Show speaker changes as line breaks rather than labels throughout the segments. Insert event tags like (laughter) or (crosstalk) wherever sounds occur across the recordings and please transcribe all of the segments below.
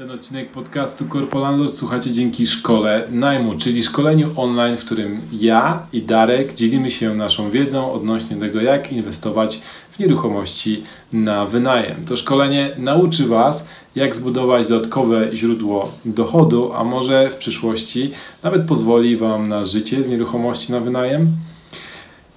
Ten odcinek podcastu Corpolandor słuchacie dzięki szkole najmu, czyli szkoleniu online, w którym ja i Darek dzielimy się naszą wiedzą odnośnie tego, jak inwestować w nieruchomości na wynajem. To szkolenie nauczy Was, jak zbudować dodatkowe źródło dochodu, a może w przyszłości nawet pozwoli Wam na życie z nieruchomości na wynajem.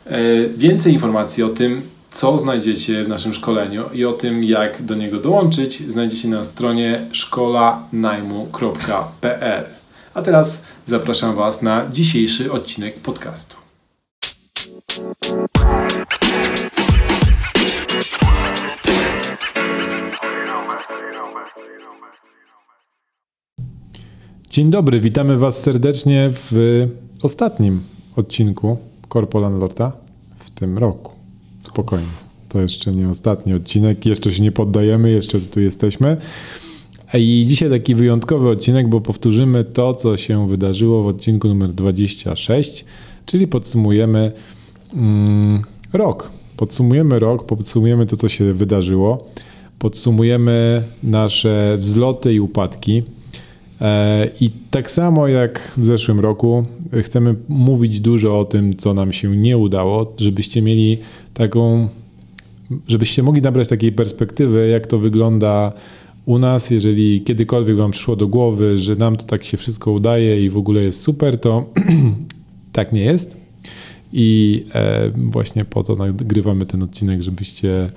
E, więcej informacji o tym, co znajdziecie w naszym szkoleniu i o tym, jak do niego dołączyć, znajdziecie na stronie szkolanajmu.pl. A teraz zapraszam Was na dzisiejszy odcinek podcastu. Dzień dobry, witamy Was serdecznie w ostatnim odcinku Corpo Landlorda w tym roku. Spokojnie. To jeszcze nie ostatni odcinek, jeszcze się nie poddajemy, jeszcze tu jesteśmy. I dzisiaj taki wyjątkowy odcinek, bo powtórzymy to, co się wydarzyło w odcinku numer 26, czyli podsumujemy mm, rok. Podsumujemy rok, podsumujemy to, co się wydarzyło, podsumujemy nasze wzloty i upadki. E, I tak samo jak w zeszłym roku, chcemy mówić dużo o tym, co nam się nie udało, żebyście mieli taką, żebyście mogli nabrać takiej perspektywy, jak to wygląda u nas. Jeżeli kiedykolwiek Wam przyszło do głowy, że nam to tak się wszystko udaje i w ogóle jest super, to (clears throat) tak nie jest. I e, właśnie po to nagrywamy ten odcinek, żebyście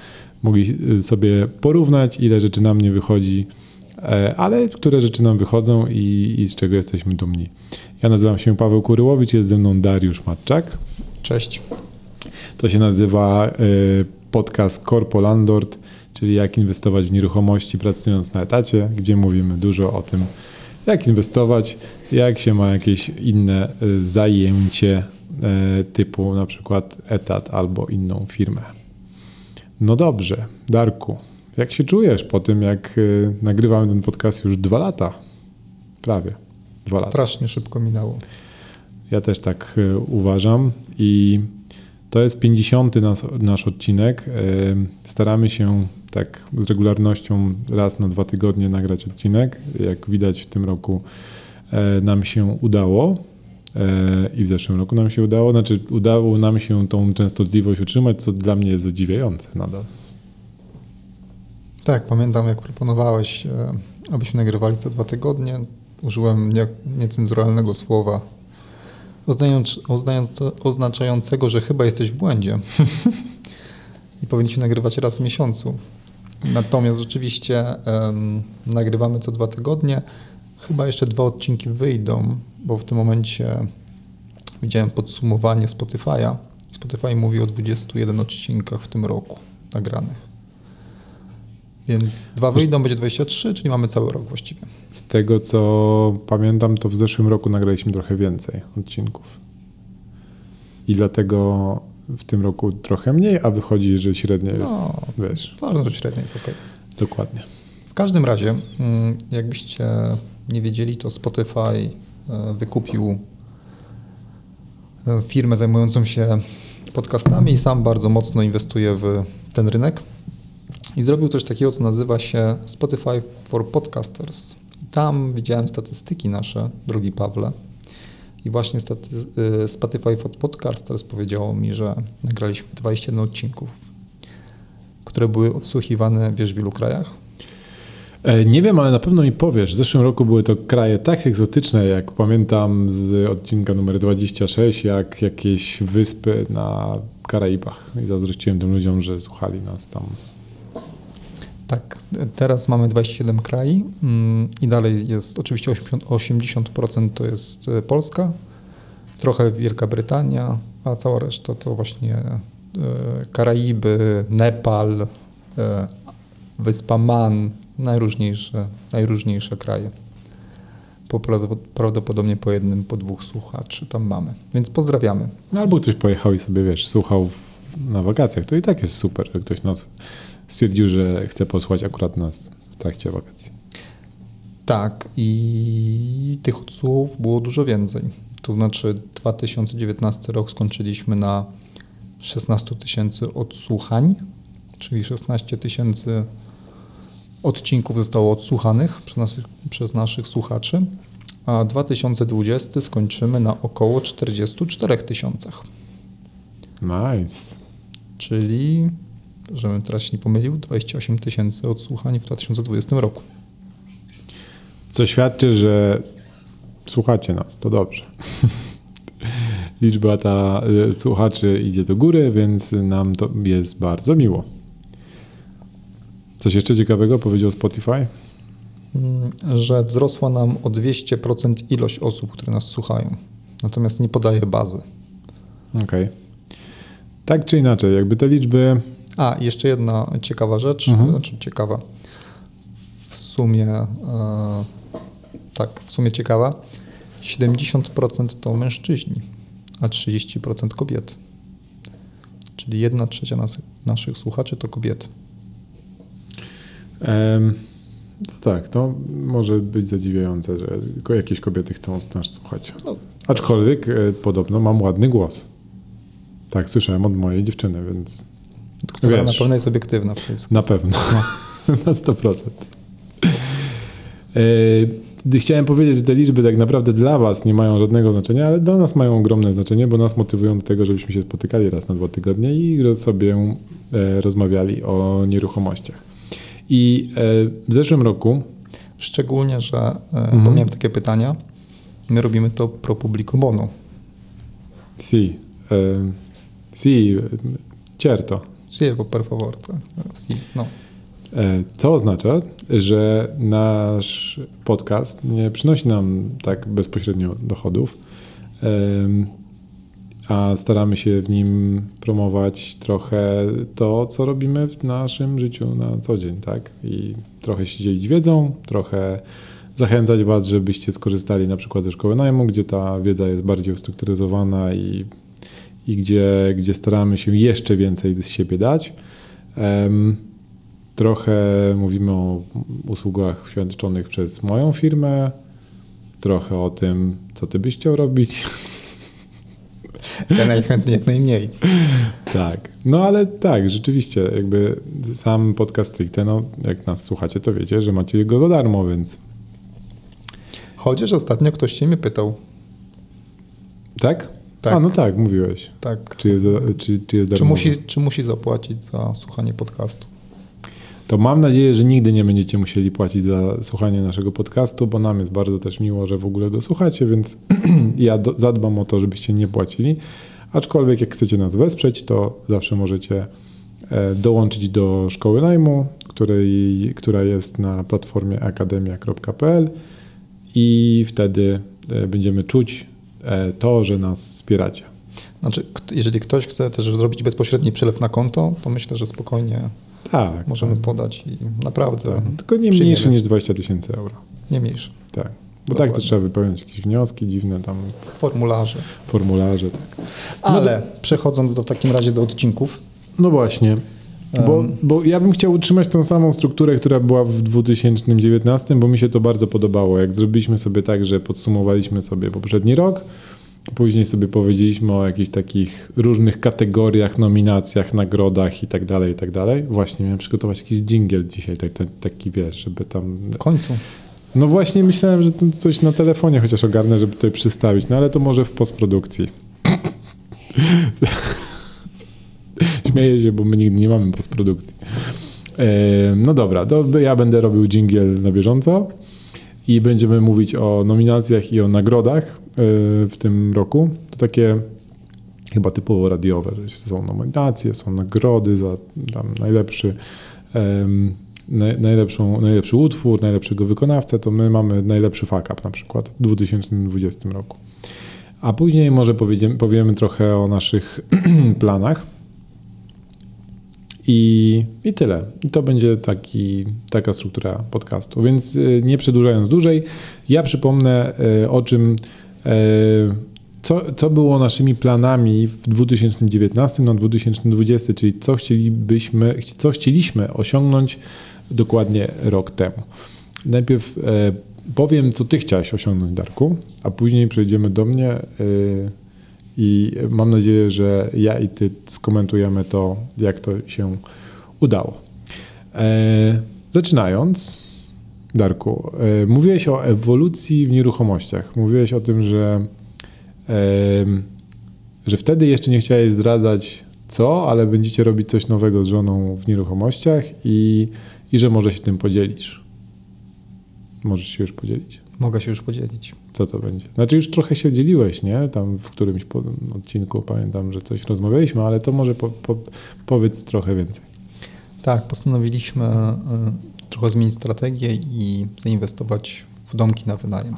mogli sobie porównać, ile rzeczy nam nie wychodzi ale które rzeczy nam wychodzą i, i, z czego jesteśmy dumni. Ja nazywam się Paweł Kuryłowicz, jest ze mną Dariusz Matczak.
Cześć.
To się nazywa e, podcast Corpo Landlord, czyli jak inwestować w nieruchomości pracując na etacie, gdzie mówimy dużo o tym, jak inwestować, jak się ma jakieś inne e, zajęcie typu na przykład etat albo inną firmę. No dobrze, Darku, jak się czujesz po tym, jak y, nagrywamy ten podcast już dwa lata? Prawie. Dwa
lata. Strasznie szybko minęło.
Ja też tak y, uważam i to jest 50. Nas, nasz odcinek. Y, staramy się tak z regularnością raz na dwa tygodnie nagrać odcinek. Jak widać w tym roku nam się udało i w zeszłym roku nam się udało. Znaczy udało nam się tą częstotliwość utrzymać, co dla mnie jest zadziwiające nadal.
Tak, pamiętam jak proponowałeś, e, abyśmy nagrywali co dwa tygodnie. Użyłem nie, niecenzuralnego słowa oznaczającego, że chyba jesteś w błędzie (laughs) i powinniśmy nagrywać raz w miesiącu. Natomiast rzeczywiście um, nagrywamy co dwa tygodnie. Chyba jeszcze dwa odcinki wyjdą, bo w tym momencie widziałem podsumowanie Spotify'a. Spotify mówi o 21 odcinkach w tym roku nagranych. Więc dwa wyjdą, będzie 23, czyli mamy cały rok właściwie.
Z tego co pamiętam, to w zeszłym roku nagraliśmy trochę więcej odcinków. I dlatego w tym roku trochę mniej, a wychodzi, że średnia jest, no, wiesz.
Ważne, że średnia jest ok.
Dokładnie.
W każdym razie, mm, jakbyście nie wiedzieli, to Spotify e, wykupił e, firmę zajmującą się podcastami i sam bardzo mocno inwestuje w ten rynek i zrobił coś takiego, co nazywa się Spotify for Podcasters. I tam widziałem statystyki nasze, drogi Pawle. I właśnie y, Spotify for Podcasters powiedziało mi, że nagraliśmy 21 odcinków, które były odsłuchiwane wiesz w ilu krajach?
E, nie wiem, ale na pewno mi powiesz. W zeszłym roku były to kraje tak egzotyczne, jak pamiętam z odcinka numer 26, jak jakieś wyspy na Karaibach. I zazdrościłem tym ludziom, że słuchali nas tam
tak, teraz mamy 27 krajów mm, i dalej jest oczywiście 80% to jest e, Polska, trochę Wielka Brytania, a cała reszta to właśnie e, Karaiby, Nepal, e, Wyspa Man, najróżniejsze, najróżniejsze kraje. Prawdopodobnie po jednym, po dwóch słuchaczy tam mamy. Więc pozdrawiamy.
No albo ktoś pojechał i sobie, wiesz, słuchał na wakacjach. To i tak jest super, że ktoś nas stwierdził, że chce posłuchać akurat nas w trakcie wakacji.
Tak, i tych odsłuchów było dużo więcej. To znaczy 2019 rok skończyliśmy na 16 tysięcy odsłuchań, czyli 16 tysięcy odcinków zostało odsłuchanych przez, nas, przez naszych słuchaczy, a 2020 skończymy na około 44 tysiącach.
Nice.
Czyli, żebym teraz się nie pomylił, 28 tysięcy odsłuchań w 2020 roku.
Co świadczy, że słuchacie nas, to dobrze. (laughs) Liczba ta y, słuchaczy idzie do góry, więc nam to jest bardzo miło. Coś jeszcze ciekawego powiedział Spotify?
Mm, Że wzrosła nam o 200% ilość osób, które nas słuchają. Natomiast nie podaje bazy.
Okej. Tak czy inaczej, jakby te liczby.
A, jeszcze jedna ciekawa rzecz,
Mhm.
znaczy ciekawa, w sumie, e, tak, w sumie ciekawa, 70% to mężczyźni, a 30% kobiety. Czyli jedna trzecia nas, naszych słuchaczy to kobiety.
to tak, to może być zadziwiające, że jakieś kobiety chcą nas słuchać.
No,
Aczkolwiek e, podobno mam ładny głos. Tak, słyszałem od mojej dziewczyny, więc
która na
Wiesz.
pewno jest obiektywna w tej
na pewno. (laughs) na 100%. E, Chciałem powiedzieć, że te liczby tak naprawdę dla Was nie mają żadnego znaczenia, ale dla nas mają ogromne znaczenie, bo nas motywują do tego, żebyśmy się spotykali raz na dwa tygodnie i sobie e, rozmawiali o nieruchomościach. I e, w zeszłym roku
Szczególnie, że,
Mhm.
bo miałem takie pytania, my robimy to pro publico bono.
si, si, certo,
Sí, per favor. no.
E, Co oznacza, że nasz podcast nie przynosi nam tak bezpośrednio dochodów, a staramy się w nim promować trochę to, co robimy w naszym życiu na co dzień, tak? I trochę się dzielić wiedzą, trochę zachęcać Was, żebyście skorzystali na przykład ze szkoły najmu, gdzie ta wiedza jest bardziej ustrukturyzowana i, i gdzie, gdzie staramy się jeszcze więcej z siebie dać. Trochę mówimy o usługach świadczonych przez moją firmę, trochę o tym, co ty byś chciał robić.
Ja najchętniej jak najmniej.
tak. No ale tak, rzeczywiście, jakby sam podcast stricte, no jak nas słuchacie, to wiecie, że macie go za darmo, więc
Chociaż ostatnio ktoś się mnie pytał,
tak?
Tak.
A, no tak, mówiłeś.
tak,
Czy jest, czy, czy jest
czy,
darmowy?
musi, czy musi zapłacić za słuchanie podcastu.
To mam nadzieję, że nigdy nie będziecie musieli płacić za słuchanie naszego podcastu, bo nam jest bardzo też miło, że w ogóle go słuchacie, więc (clears throat) ja do, zadbam o to, żebyście nie płacili. Aczkolwiek jak chcecie nas wesprzeć, to zawsze możecie e, dołączyć do szkoły najmu, której, która jest na platformie akademia.pl i wtedy e, będziemy czuć to, że nas wspieracie.
Znaczy, jeżeli ktoś chce też zrobić bezpośredni przelew na konto, to myślę, że spokojnie
Tak,
możemy
tak,
podać i naprawdę
tak. Tylko nie mniejsze niż 20 tysięcy euro.
nie mniejsze.
Tak. Bo
Dokładnie.
tak to trzeba wypełniać jakieś wnioski dziwne, tam
Formularze.
formularze. Tak.
Ale przechodząc do w takim razie do odcinków,
No właśnie. Bo, bo ja bym chciał utrzymać tą samą strukturę, która była w 2019, bo mi się to bardzo podobało. Jak zrobiliśmy sobie tak, że podsumowaliśmy sobie poprzedni rok, później sobie powiedzieliśmy o jakichś takich różnych kategoriach, nominacjach, nagrodach i tak dalej, i tak dalej. Właśnie miałem przygotować jakiś dżingiel dzisiaj, tak, tak, taki wiesz, żeby tam...
w końcu.
No właśnie myślałem, że to coś na telefonie chociaż ogarnę, żeby tutaj przystawić, no ale to może w postprodukcji. (laughs) Śmieję się, bo my nigdy nie mamy postprodukcji. E, No dobra, to ja będę robił dżingiel na bieżąco i będziemy mówić o nominacjach i o nagrodach e, w tym roku. To takie chyba typowo radiowe, że są nominacje, są nagrody za najlepszy, najlepszą, najlepszy utwór, najlepszego wykonawcę, to my mamy najlepszy fuck up na przykład w 2020 roku. A później może powiemy trochę o naszych (clears throat) planach. I, I tyle. I to będzie taki, taka struktura podcastu. Więc y, nie przedłużając dłużej, ja przypomnę y, o czym, y, co, co było naszymi planami w 2019 na 2020, czyli co chcielibyśmy, co chcieliśmy osiągnąć dokładnie rok temu. Najpierw powiem, co ty chciałeś osiągnąć, Darku, a później przejdziemy do mnie i mam nadzieję, że ja i ty skomentujemy to, jak to się udało. E, zaczynając, Darku, e, mówiłeś o ewolucji w nieruchomościach. Mówiłeś o tym, że, e, że wtedy jeszcze nie chciałeś zdradzać co, ale będziecie robić coś nowego z żoną w nieruchomościach i, i że może się tym podzielisz. Możesz się już podzielić?
Mogę się już podzielić.
Co to będzie? Znaczy już trochę się dzieliłeś, nie? Tam w którymś odcinku pamiętam, że coś rozmawialiśmy, ale to może po, po, powiedz trochę więcej.
Tak, postanowiliśmy y, trochę zmienić strategię i zainwestować w domki na wynajem.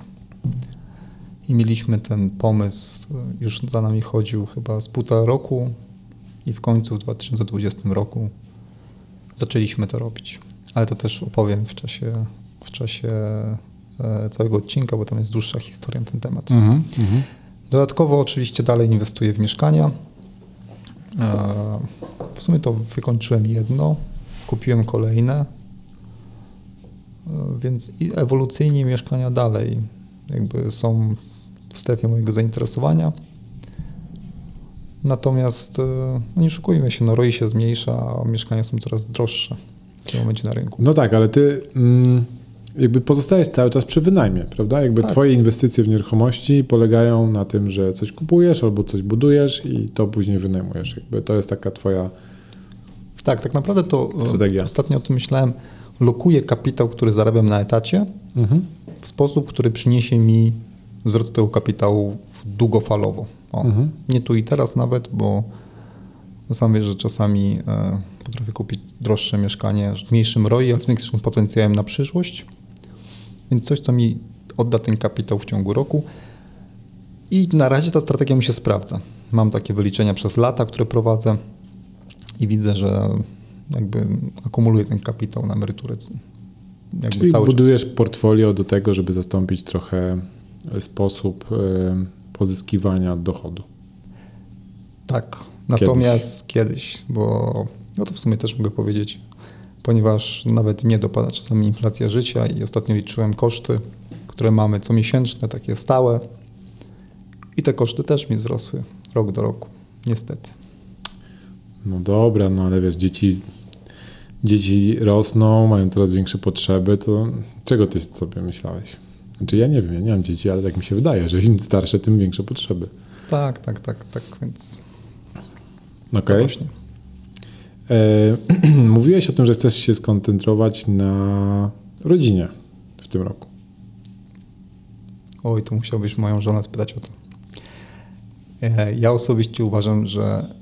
I mieliśmy ten pomysł, y, już za nami chodził chyba z półtora roku i w końcu w 2020 roku zaczęliśmy to robić. Ale to też opowiem w czasie, w czasie e, całego odcinka, bo tam jest dłuższa historia na ten temat.
Mhm, mhm.
Dodatkowo oczywiście dalej inwestuję w mieszkania. E, W sumie to wykończyłem jedno, kupiłem kolejne, E, więc ewolucyjnie mieszkania dalej jakby są w strefie mojego zainteresowania. Natomiast e, no nie szukujmy się, no ROI się zmniejsza, a mieszkania są coraz droższe w tym momencie na rynku.
No tak, ale ty mm, jakby pozostajesz cały czas przy wynajmie, prawda? Jakby
Tak.
twoje inwestycje w nieruchomości polegają na tym, że coś kupujesz albo coś budujesz i to później wynajmujesz. Jakby to jest taka twoja...
Tak, tak naprawdę to e,
Strategia.
ostatnio o tym myślałem. Lokuję kapitał, który zarabiam na etacie,
Mhm.
w sposób, który przyniesie mi wzrost tego kapitału długofalowo. O,
Mhm.
Nie tu i teraz nawet, bo sam wiesz, że czasami e, potrafię kupić droższe mieszkanie z mniejszym ROI, ale z większym potencjałem na przyszłość. Więc coś, co mi odda ten kapitał w ciągu roku. I na razie ta strategia mi się sprawdza. Mam takie wyliczenia przez lata, które prowadzę i widzę, że jakby akumuluję ten kapitał na emeryturę. Jakby
Czyli
cały czas.
budujesz portfolio do tego, żeby zastąpić trochę sposób e, pozyskiwania dochodu.
Tak, natomiast kiedyś, bo no to w sumie też mogę powiedzieć, ponieważ nawet mnie dopada czasami inflacja życia i ostatnio liczyłem koszty, które mamy comiesięczne, takie stałe i te koszty też mi wzrosły rok do roku, niestety.
No dobra, no ale wiesz, dzieci, dzieci rosną, mają coraz większe potrzeby, to czego ty sobie myślałeś? Znaczy ja nie wiem, ja nie mam dzieci, ale tak mi się wydaje, że im starsze, tym większe potrzeby.
Tak, tak, tak, tak, więc
Okej.
właśnie.
E, (clears throat) Mówiłeś o tym, że chcesz się skoncentrować na rodzinie w tym roku.
Oj, to musiałbyś moją żonę spytać o to. E, Ja osobiście uważam, że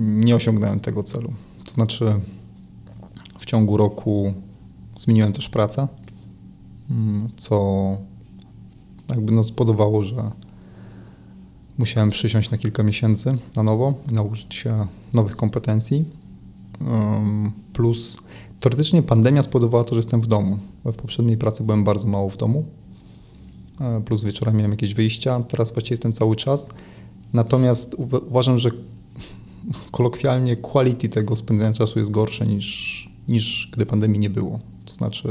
nie osiągnąłem tego celu. To znaczy, w ciągu roku zmieniłem też pracę, mm, co jakby no spowodowało, że musiałem przysiąść na kilka miesięcy na nowo i nauczyć się nowych kompetencji. Plus teoretycznie pandemia spowodowała to, że jestem w domu. W poprzedniej pracy byłem bardzo mało w domu e, plus wieczorem miałem jakieś wyjścia. Teraz właściwie jestem cały czas. Natomiast uwa- uważam, że kolokwialnie quality tego spędzania czasu jest gorsze niż, niż gdy pandemii nie było. To znaczy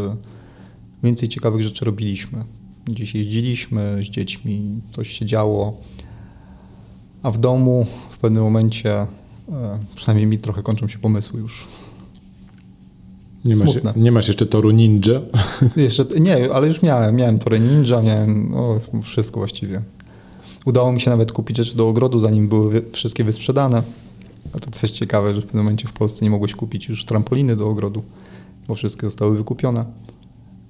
więcej ciekawych rzeczy robiliśmy. Gdzieś jeździliśmy z dziećmi, coś się działo, a w domu w pewnym momencie, przynajmniej mi trochę kończą się pomysły już.
Nie masz,
Smutne.
nie masz jeszcze toru ninja. (laughs)
Jeszcze, nie, ale już miałem. Miałem Tory Ninja, miałem o, wszystko właściwie. Udało mi się nawet kupić rzeczy do ogrodu, zanim były wszystkie wysprzedane. A to też ciekawe, że w pewnym momencie w Polsce nie mogłeś kupić już trampoliny do ogrodu, bo wszystkie zostały wykupione.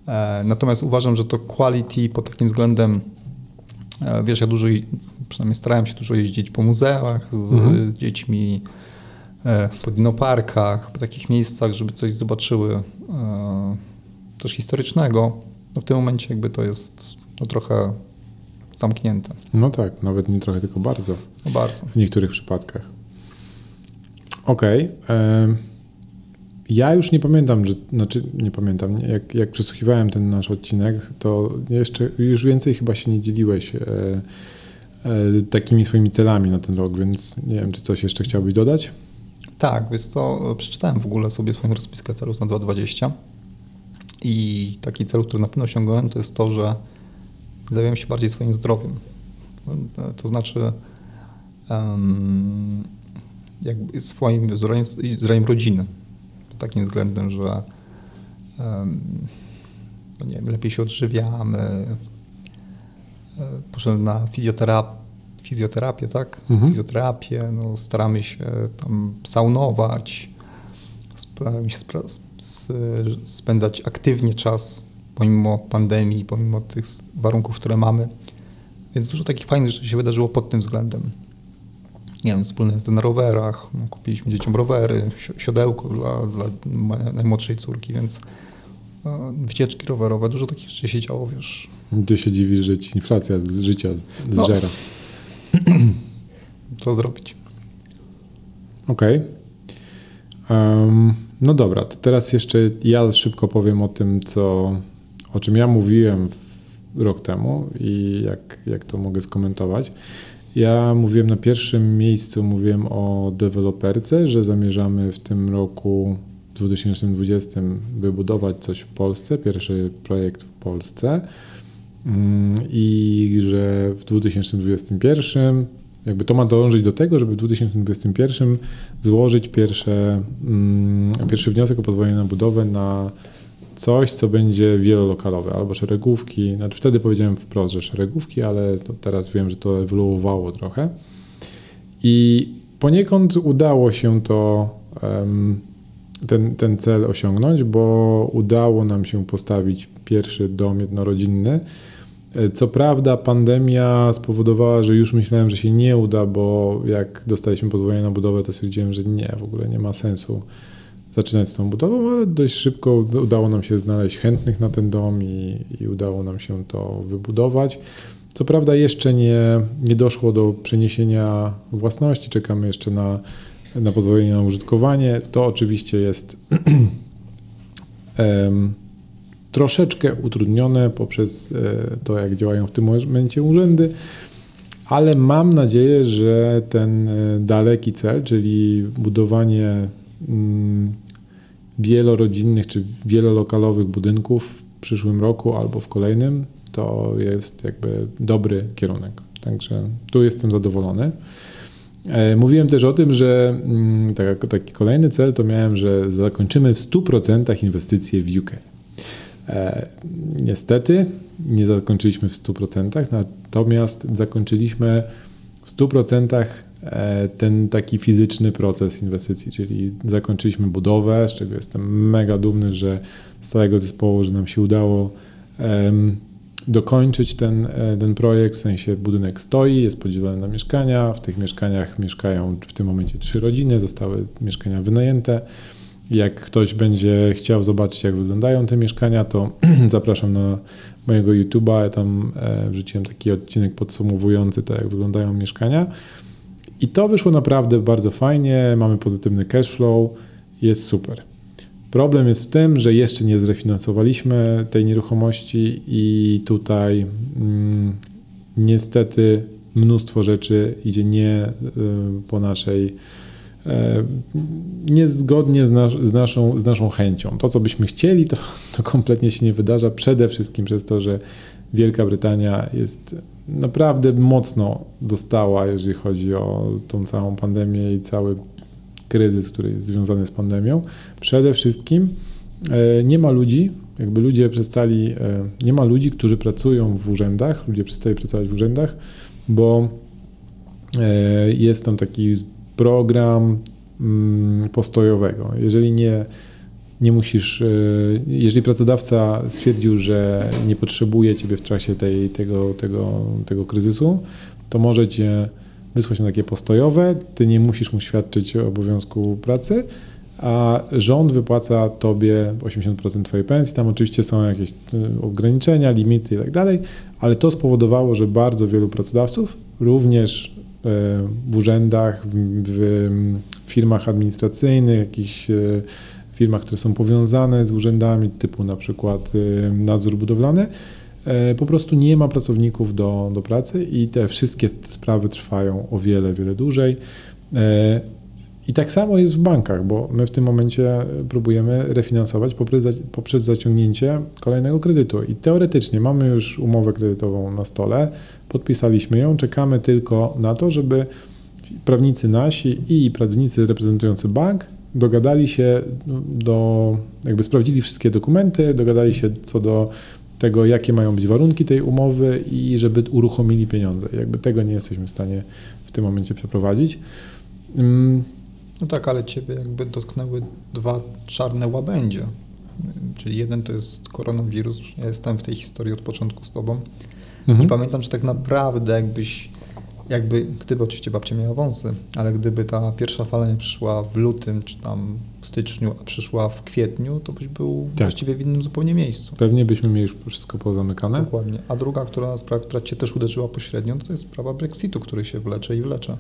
E, natomiast uważam, że to quality pod takim względem, e, wiesz, ja dużo, przynajmniej starałem się dużo jeździć po muzeach z,
Mhm.
z dziećmi, e, po dinoparkach, po takich miejscach, żeby coś zobaczyły e, też historycznego. No w tym momencie jakby to jest no, trochę zamknięte.
No tak, nawet nie trochę, tylko bardzo.
No bardzo.
w niektórych przypadkach. Okej. em, Ja już nie pamiętam, że, znaczy nie pamiętam, jak, jak przesłuchiwałem ten nasz odcinek, to jeszcze już więcej chyba się nie dzieliłeś e, e, takimi swoimi celami na ten rok, więc nie wiem, czy coś jeszcze chciałbyś dodać?
Tak, wiesz co, przeczytałem w ogóle sobie swoją rozpiskę celów na 2020 i taki cel, który na pewno osiągnąłem, to jest to, że zajmuję się bardziej swoim zdrowiem. To znaczy em, jakby swoim zdrowiem, zdrowiem rodziny. Takim względem, że no nie wiem, lepiej się odżywiamy. Poszedłem na fizjoterapię, fizjoterapię tak? Mhm. Fizjoterapię, no, staramy się tam saunować, staramy się spędzać aktywnie czas pomimo pandemii, pomimo tych warunków, które mamy. Więc dużo takich fajnych rzeczy się wydarzyło pod tym względem. Nie wiem, wspólne jazdy na rowerach, no, kupiliśmy dzieciom rowery, siodełko dla, dla najmłodszej córki, więc e, wycieczki rowerowe, dużo takich rzeczy się działo, wiesz.
Ty się dziwisz, że ci inflacja z życia zżera.
No. Co zrobić?
Okej. Okay. Um, no dobra, to teraz jeszcze ja szybko powiem o tym, co, o czym ja mówiłem rok temu i jak, jak to mogę skomentować. Ja mówiłem na pierwszym miejscu, mówiłem o deweloperce, że zamierzamy w tym roku 2020 wybudować coś w Polsce, pierwszy projekt w Polsce. Mm, i że w 2021 jakby to ma dążyć do tego, żeby w 2021 złożyć pierwsze, mm, pierwszy wniosek o pozwolenie na budowę na coś, co będzie wielolokalowe, albo szeregówki. Znaczy wtedy powiedziałem wprost, że szeregówki, ale teraz wiem, że to ewoluowało trochę. I poniekąd udało się to, ten, ten cel osiągnąć, bo udało nam się postawić pierwszy dom jednorodzinny. Co prawda, pandemia spowodowała, że już myślałem, że się nie uda, bo jak dostaliśmy pozwolenie na budowę, to stwierdziłem, że nie, w ogóle nie ma sensu zaczynać z tą budową, ale dość szybko udało nam się znaleźć chętnych na ten dom i, i udało nam się to wybudować. Co prawda jeszcze nie, nie doszło do przeniesienia własności, czekamy jeszcze na, na pozwolenie na użytkowanie. To oczywiście jest (clears throat) troszeczkę utrudnione poprzez e, to, jak działają w tym momencie urzędy, ale mam nadzieję, że ten e, daleki cel, czyli budowanie mm, wielorodzinnych czy wielolokalowych budynków w przyszłym roku albo w kolejnym, to jest jakby dobry kierunek. Także tu jestem zadowolony. E, mówiłem też o tym, że mm, tak, taki kolejny cel to miałem, że zakończymy w 100% inwestycje w UK. E, niestety nie zakończyliśmy w 100%, natomiast zakończyliśmy w 100% e, ten taki fizyczny proces inwestycji, czyli zakończyliśmy budowę, z czego jestem mega dumny, że z całego zespołu, że nam się udało dokończyć ten, e, ten projekt, w sensie budynek stoi, jest podzielony na mieszkania, w tych mieszkaniach mieszkają w tym momencie trzy rodziny, zostały mieszkania wynajęte. Jak ktoś będzie chciał zobaczyć, jak wyglądają te mieszkania, to (clears throat) zapraszam na mojego YouTube'a. Ja tam e, wrzuciłem taki odcinek podsumowujący to, jak wyglądają mieszkania. I to wyszło naprawdę bardzo fajnie. Mamy pozytywny cash flow, jest super. Problem jest w tym, że jeszcze nie zrefinansowaliśmy tej nieruchomości i tutaj mm, niestety mnóstwo rzeczy idzie nie y, po naszej niezgodnie z, nas, z, naszą, z naszą chęcią. To, co byśmy chcieli, to, to kompletnie się nie wydarza. Przede wszystkim przez to, że Wielka Brytania jest naprawdę mocno dostała, jeżeli chodzi o tą całą pandemię i cały kryzys, który jest związany z pandemią. Przede wszystkim e, nie ma ludzi, jakby ludzie przestali, e, nie ma ludzi, którzy pracują w urzędach, ludzie przestali pracować w urzędach, bo jest tam taki program mm, postojowego. Jeżeli nie, nie musisz, e, jeżeli pracodawca stwierdził, że nie potrzebuje ciebie w czasie tej, tego, tego, tego kryzysu, to może cię wysłać na takie postojowe, ty nie musisz mu świadczyć obowiązku pracy, a rząd wypłaca tobie 80% twojej pensji. Tam oczywiście są jakieś e, ograniczenia, limity i tak dalej, ale to spowodowało, że bardzo wielu pracodawców, również w urzędach, w firmach administracyjnych, jakichś e, firmach, które są powiązane z urzędami, typu na przykład e, nadzór budowlany, e, po prostu nie ma pracowników do, do pracy i te wszystkie sprawy trwają o wiele, wiele dłużej. I tak samo jest w bankach, bo my w tym momencie próbujemy refinansować poprzez, poprzez zaciągnięcie kolejnego kredytu. I teoretycznie mamy już umowę kredytową na stole, podpisaliśmy ją, czekamy tylko na to, żeby prawnicy nasi i prawnicy reprezentujący bank dogadali się do, jakby sprawdzili wszystkie dokumenty, dogadali się co do tego, jakie mają być warunki tej umowy i żeby uruchomili pieniądze. Jakby tego nie jesteśmy w stanie w tym momencie przeprowadzić.
No tak, ale ciebie jakby dotknęły dwa czarne łabędzie. Czyli jeden to jest koronawirus. Ja jestem w tej historii od początku z tobą. Mhm. I pamiętam, że tak naprawdę jakbyś jakby, gdyby oczywiście babcia miała wąsy, ale gdyby ta pierwsza fala nie przyszła w lutym, czy tam w styczniu, a przyszła w kwietniu, to byś był tak. właściwie w innym zupełnie miejscu.
Pewnie byśmy mieli już wszystko pozamykane.
Dokładnie. A druga która, sprawa, która Cię też uderzyła pośrednio, to jest sprawa Brexitu, który się wlecze i wlecze.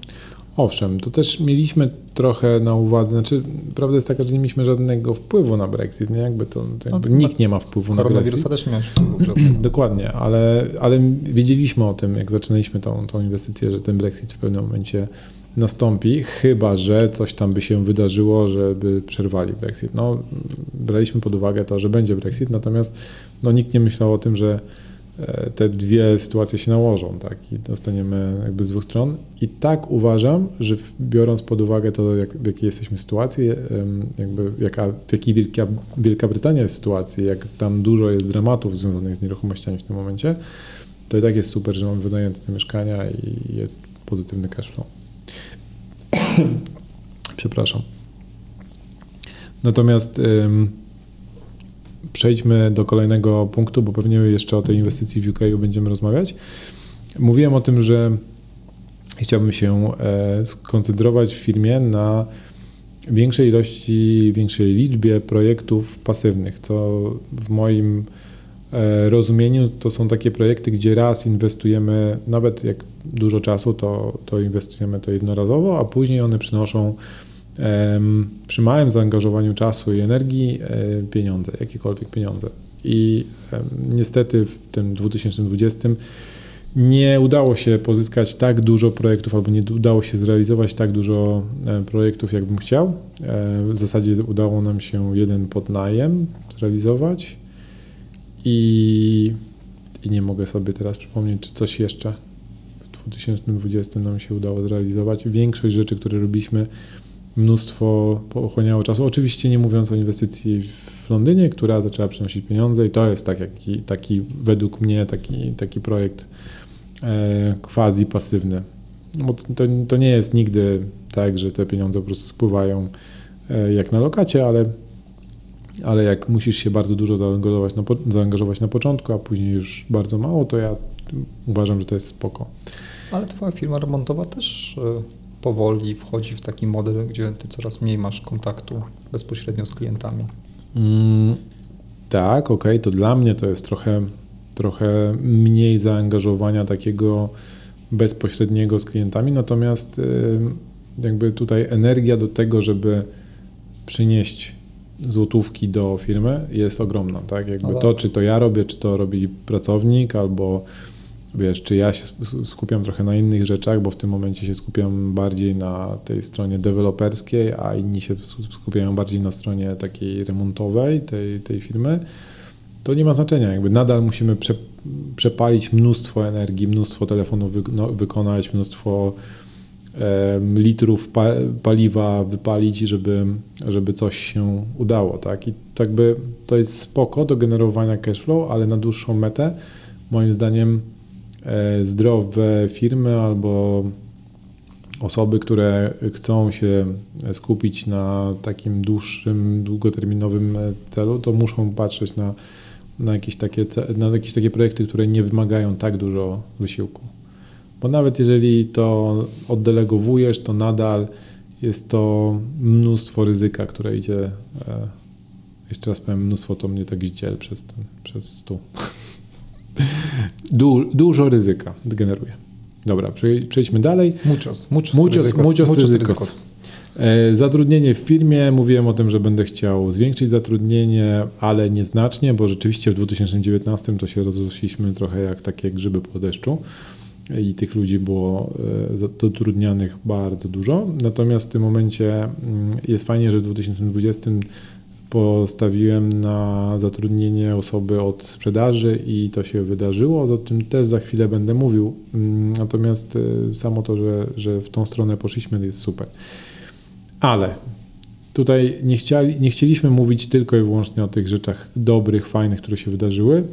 Owszem, to też mieliśmy trochę na uwadze, znaczy prawda jest taka, że nie mieliśmy żadnego wpływu na Brexit, nie? Jakby to, to jakby no, nikt nie ma wpływu na Brexit.
Koronawirusa też nie miałeś wpływu. (clears throat)
Dokładnie, ale, ale wiedzieliśmy o tym, jak zaczynaliśmy tą, tą inwestycję, że ten Brexit w pewnym momencie nastąpi, chyba że coś tam by się wydarzyło, żeby przerwali Brexit. No, braliśmy pod uwagę to, że będzie Brexit, natomiast no, nikt nie myślał o tym, że e, te dwie sytuacje się nałożą, tak, i dostaniemy jakby z dwóch stron. I tak uważam, że biorąc pod uwagę to, jak, w jakiej jesteśmy sytuacji, jakby jaka, w jakiej Wielka, Wielka Brytania jest sytuacji, jak tam dużo jest dramatów związanych z nieruchomościami w tym momencie, to i tak jest super, że mamy wynajęte te mieszkania i jest pozytywny cash flow. Przepraszam. Natomiast ym, przejdźmy do kolejnego punktu, bo pewnie jeszcze o tej inwestycji w UK będziemy rozmawiać. Mówiłem o tym, że chciałbym się e, skoncentrować w firmie na większej ilości, większej liczbie projektów pasywnych, co w moim rozumieniu to są takie projekty, gdzie raz inwestujemy, nawet jak dużo czasu, to, to inwestujemy to jednorazowo, a później one przynoszą przy małym zaangażowaniu czasu i energii e, pieniądze, jakiekolwiek pieniądze. I niestety w tym 2020 nie udało się pozyskać tak dużo projektów, albo nie udało się zrealizować tak dużo e, projektów, jakbym chciał. W zasadzie udało nam się jeden podnajem zrealizować i, I nie mogę sobie teraz przypomnieć, czy coś jeszcze w 2020 nam się udało zrealizować. Większość rzeczy, które robiliśmy, mnóstwo pochłaniało czasu. Oczywiście nie mówiąc o inwestycji w Londynie, która zaczęła przynosić pieniądze i to jest tak, taki, taki według mnie taki, taki projekt e, quasi pasywny. No bo to, to nie jest nigdy tak, że te pieniądze po prostu spływają e, jak na lokacie, ale ale jak musisz się bardzo dużo zaangażować na, zaangażować na początku, a później już bardzo mało, to ja uważam, że to jest spoko.
Ale twoja firma remontowa też e, powoli wchodzi w taki model, gdzie ty coraz mniej masz kontaktu bezpośrednio z klientami.
Mm, tak, okej, okay, to dla mnie to jest trochę, trochę mniej zaangażowania takiego bezpośredniego z klientami, natomiast jakby tutaj energia do tego, żeby przynieść złotówki do firmy jest ogromna, tak? Jakby to, czy to ja robię, czy to robi pracownik, albo wiesz, czy ja się skupiam trochę na innych rzeczach, bo w tym momencie się skupiam bardziej na tej stronie deweloperskiej, a inni się skupiają bardziej na stronie takiej remontowej tej, tej firmy, to nie ma znaczenia. Jakby nadal musimy prze, przepalić mnóstwo energii, mnóstwo telefonów wy, no, wykonać, mnóstwo litrów paliwa wypalić, żeby, żeby coś się udało. Tak? I tak by to jest spoko do generowania cashflow, ale na dłuższą metę moim zdaniem e, zdrowe firmy albo osoby, które chcą się skupić na takim dłuższym, długoterminowym celu, to muszą patrzeć na, na, jakieś takie, na jakieś takie projekty, które nie wymagają tak dużo wysiłku. Bo nawet jeżeli to oddelegowujesz, to nadal jest to mnóstwo ryzyka, które idzie. E, jeszcze raz powiem, mnóstwo to mnie tak zdziel przez, ten, przez stół. Du, dużo ryzyka generuje. Dobra, przejdźmy dalej.
Muchos, muchos,
muchos, ryzykos, muchos, muchos ryzykos. E, zatrudnienie w firmie. Mówiłem o tym, że będę chciał zwiększyć zatrudnienie, ale nieznacznie, bo rzeczywiście w 2019 to się rozrośliśmy trochę jak takie grzyby po deszczu i tych ludzi było e, zatrudnianych bardzo dużo. Natomiast w tym momencie mm, jest fajnie, że w 2020 postawiłem na zatrudnienie osoby od sprzedaży i to się wydarzyło, o czym też za chwilę będę mówił. Mm, natomiast e, samo to, że, że w tą stronę poszliśmy jest super. Ale tutaj nie, nie chcieliśmy mówić tylko i wyłącznie o tych rzeczach dobrych, fajnych, które się wydarzyły.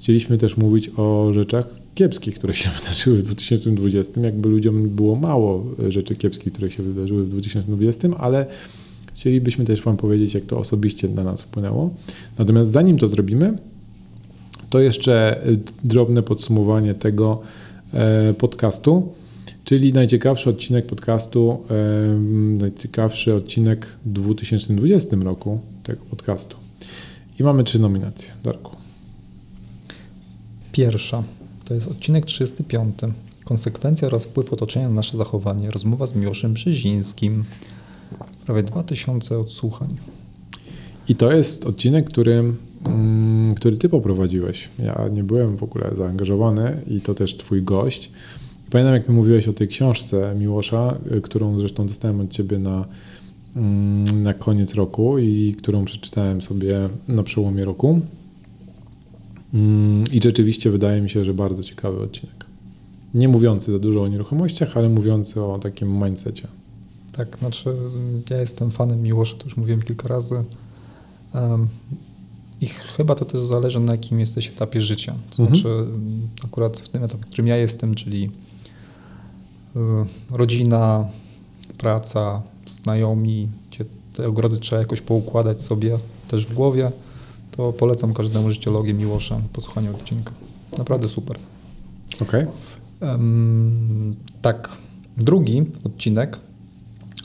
Chcieliśmy też mówić o rzeczach kiepskich, które się (laughs) wydarzyły w 2020. Jakby ludziom było mało rzeczy kiepskich, które się wydarzyły w 2020, ale chcielibyśmy też Wam powiedzieć, jak to osobiście na nas wpłynęło. Natomiast zanim to zrobimy, to jeszcze drobne podsumowanie tego e, podcastu, czyli najciekawszy odcinek podcastu, e, najciekawszy odcinek w 2020 roku tego podcastu. I mamy trzy nominacje. Darku.
Pierwsza to jest odcinek 35. Konsekwencja oraz wpływ otoczenia na nasze zachowanie. Rozmowa z Miłoszem Brzezińskim. Prawie 2000 odsłuchań.
I to jest odcinek, który, mm, który ty poprowadziłeś. Ja nie byłem w ogóle zaangażowany i to też twój gość. Pamiętam, jak mi mówiłeś o tej książce Miłosza, y, którą zresztą dostałem od ciebie na, mm, na koniec roku i którą przeczytałem sobie na przełomie roku. Mm, I rzeczywiście wydaje mi się, że bardzo ciekawy odcinek. Nie mówiący za dużo o nieruchomościach, ale mówiący o takim mindsetie.
Tak, znaczy ja jestem fanem Miłosza, to już mówiłem kilka razy. I chyba to też zależy na jakim jesteś etapie życia. To mhm. znaczy akurat w tym etapie, w którym ja jestem, czyli y, rodzina, praca, znajomi, gdzie te ogrody trzeba jakoś poukładać sobie też w głowie, to polecam każdemu życiologię Miłosza posłuchanie odcinka. Naprawdę super.
Okej.
Okay. Um, tak, drugi odcinek,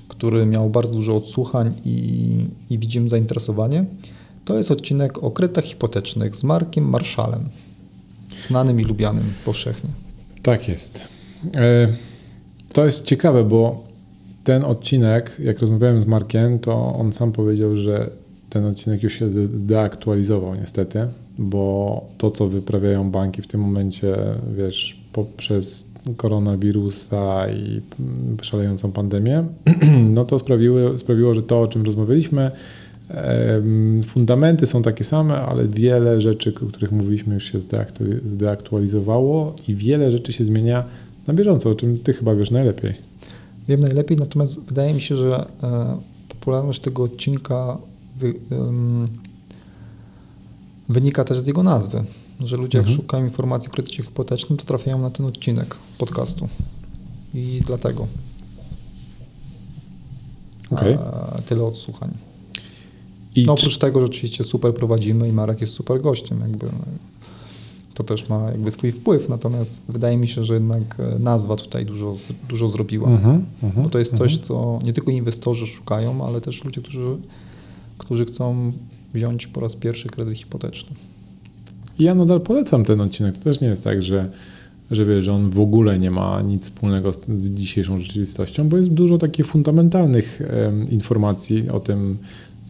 który miał bardzo dużo odsłuchań i, i widzimy zainteresowanie, to jest odcinek o kredytach hipotecznych z Markiem Marszalem, znanym i lubianym powszechnie.
Tak jest. E, to jest ciekawe, bo ten odcinek, jak rozmawiałem z Markiem, to on sam powiedział, że ten odcinek już się zdeaktualizował niestety, bo to, co wyprawiają banki w tym momencie, wiesz, poprzez koronawirusa i szalejącą pandemię, (clears throat) no to sprawiło, sprawiło, że to, o czym rozmawialiśmy, fundamenty są takie same, ale wiele rzeczy, o których mówiliśmy, już się zdeaktualizowało i wiele rzeczy się zmienia na bieżąco, o czym ty chyba wiesz najlepiej.
Wiem najlepiej, natomiast wydaje mi się, że e, popularność tego odcinka wynika też z jego nazwy. Że ludzie, mhm. jak szukają informacji o kredycie hipotecznym, to trafiają na ten odcinek podcastu. I dlatego.
Okay.
tyle odsłuchań. I no oprócz czy... tego, że oczywiście super prowadzimy i Marek jest super gościem, jakby to też ma jakby swój wpływ, natomiast wydaje mi się, że jednak e, nazwa tutaj dużo, dużo zrobiła. Mhm, mhm, bo to jest coś, mhm. co nie tylko inwestorzy szukają, ale też ludzie, którzy którzy chcą wziąć po raz pierwszy kredyt hipoteczny.
Ja nadal polecam ten odcinek. To też nie jest tak, że, że wiesz, że on w ogóle nie ma nic wspólnego z, z dzisiejszą rzeczywistością, bo jest dużo takich fundamentalnych e, informacji o tym,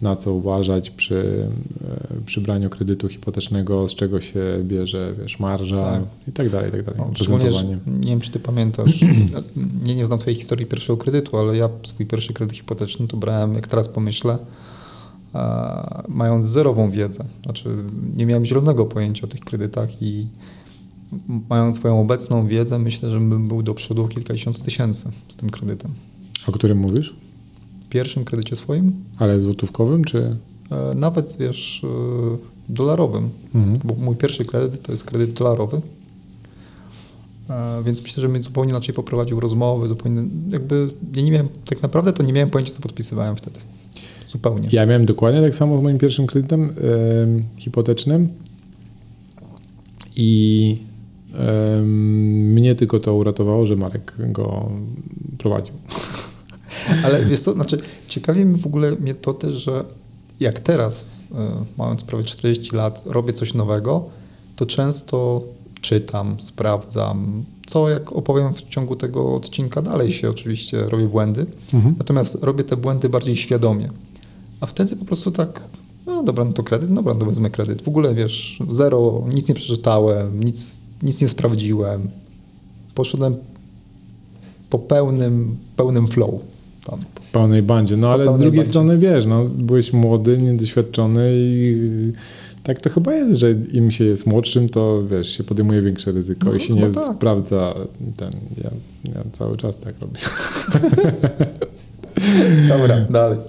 na co uważać przy, e, przy braniu kredytu hipotecznego, z czego się bierze, wiesz, marża tak. i tak dalej, i tak dalej.
No, nie wiem, czy ty pamiętasz, (clears throat) nie, nie znam twojej historii pierwszego kredytu, ale ja swój pierwszy kredyt hipoteczny to brałem, jak teraz pomyślę, mając zerową wiedzę. Znaczy, nie miałem zielonego pojęcia o tych kredytach i mając swoją obecną wiedzę, myślę, że bym był do przodu kilkadziesiąt tysięcy z tym kredytem.
O którym mówisz?
Pierwszym kredycie swoim.
Ale złotówkowym, czy?
E, nawet, wiesz, e, dolarowym, mhm. bo mój pierwszy kredyt to jest kredyt dolarowy. E, więc myślę, że mnie zupełnie inaczej poprowadził rozmowy, zupełnie jakby ja nie miałem, tak naprawdę to nie miałem pojęcia, co podpisywałem wtedy. Zupełnie.
Ja miałem dokładnie tak samo z moim pierwszym kredytem yy, hipotecznym i yy, mnie tylko to uratowało, że Marek go prowadził. (laughs)
Ale wiesz co, znaczy ciekawi mi w ogóle mnie to też, że jak teraz, yy, mając prawie 40 lat, robię coś nowego, to często czytam, sprawdzam, co jak opowiem w ciągu tego odcinka, dalej się oczywiście robię błędy, mhm. natomiast robię te błędy bardziej świadomie. A wtedy po prostu tak, no dobra, no to kredyt, no dobra, to wezmę kredyt. W ogóle wiesz, zero, nic nie przeczytałem, nic, nic nie sprawdziłem. Poszedłem po pełnym, pełnym flow. Tam.
Po pełnej bandzie. No po ale z drugiej bandzie. strony wiesz, no, byłeś młody, niedoświadczony i tak to chyba jest, że im się jest młodszym, to wiesz, się podejmuje większe ryzyko no, i się nie tak. sprawdza ten. Ja, ja cały czas tak robię. (laughs)
Dobra, dalej.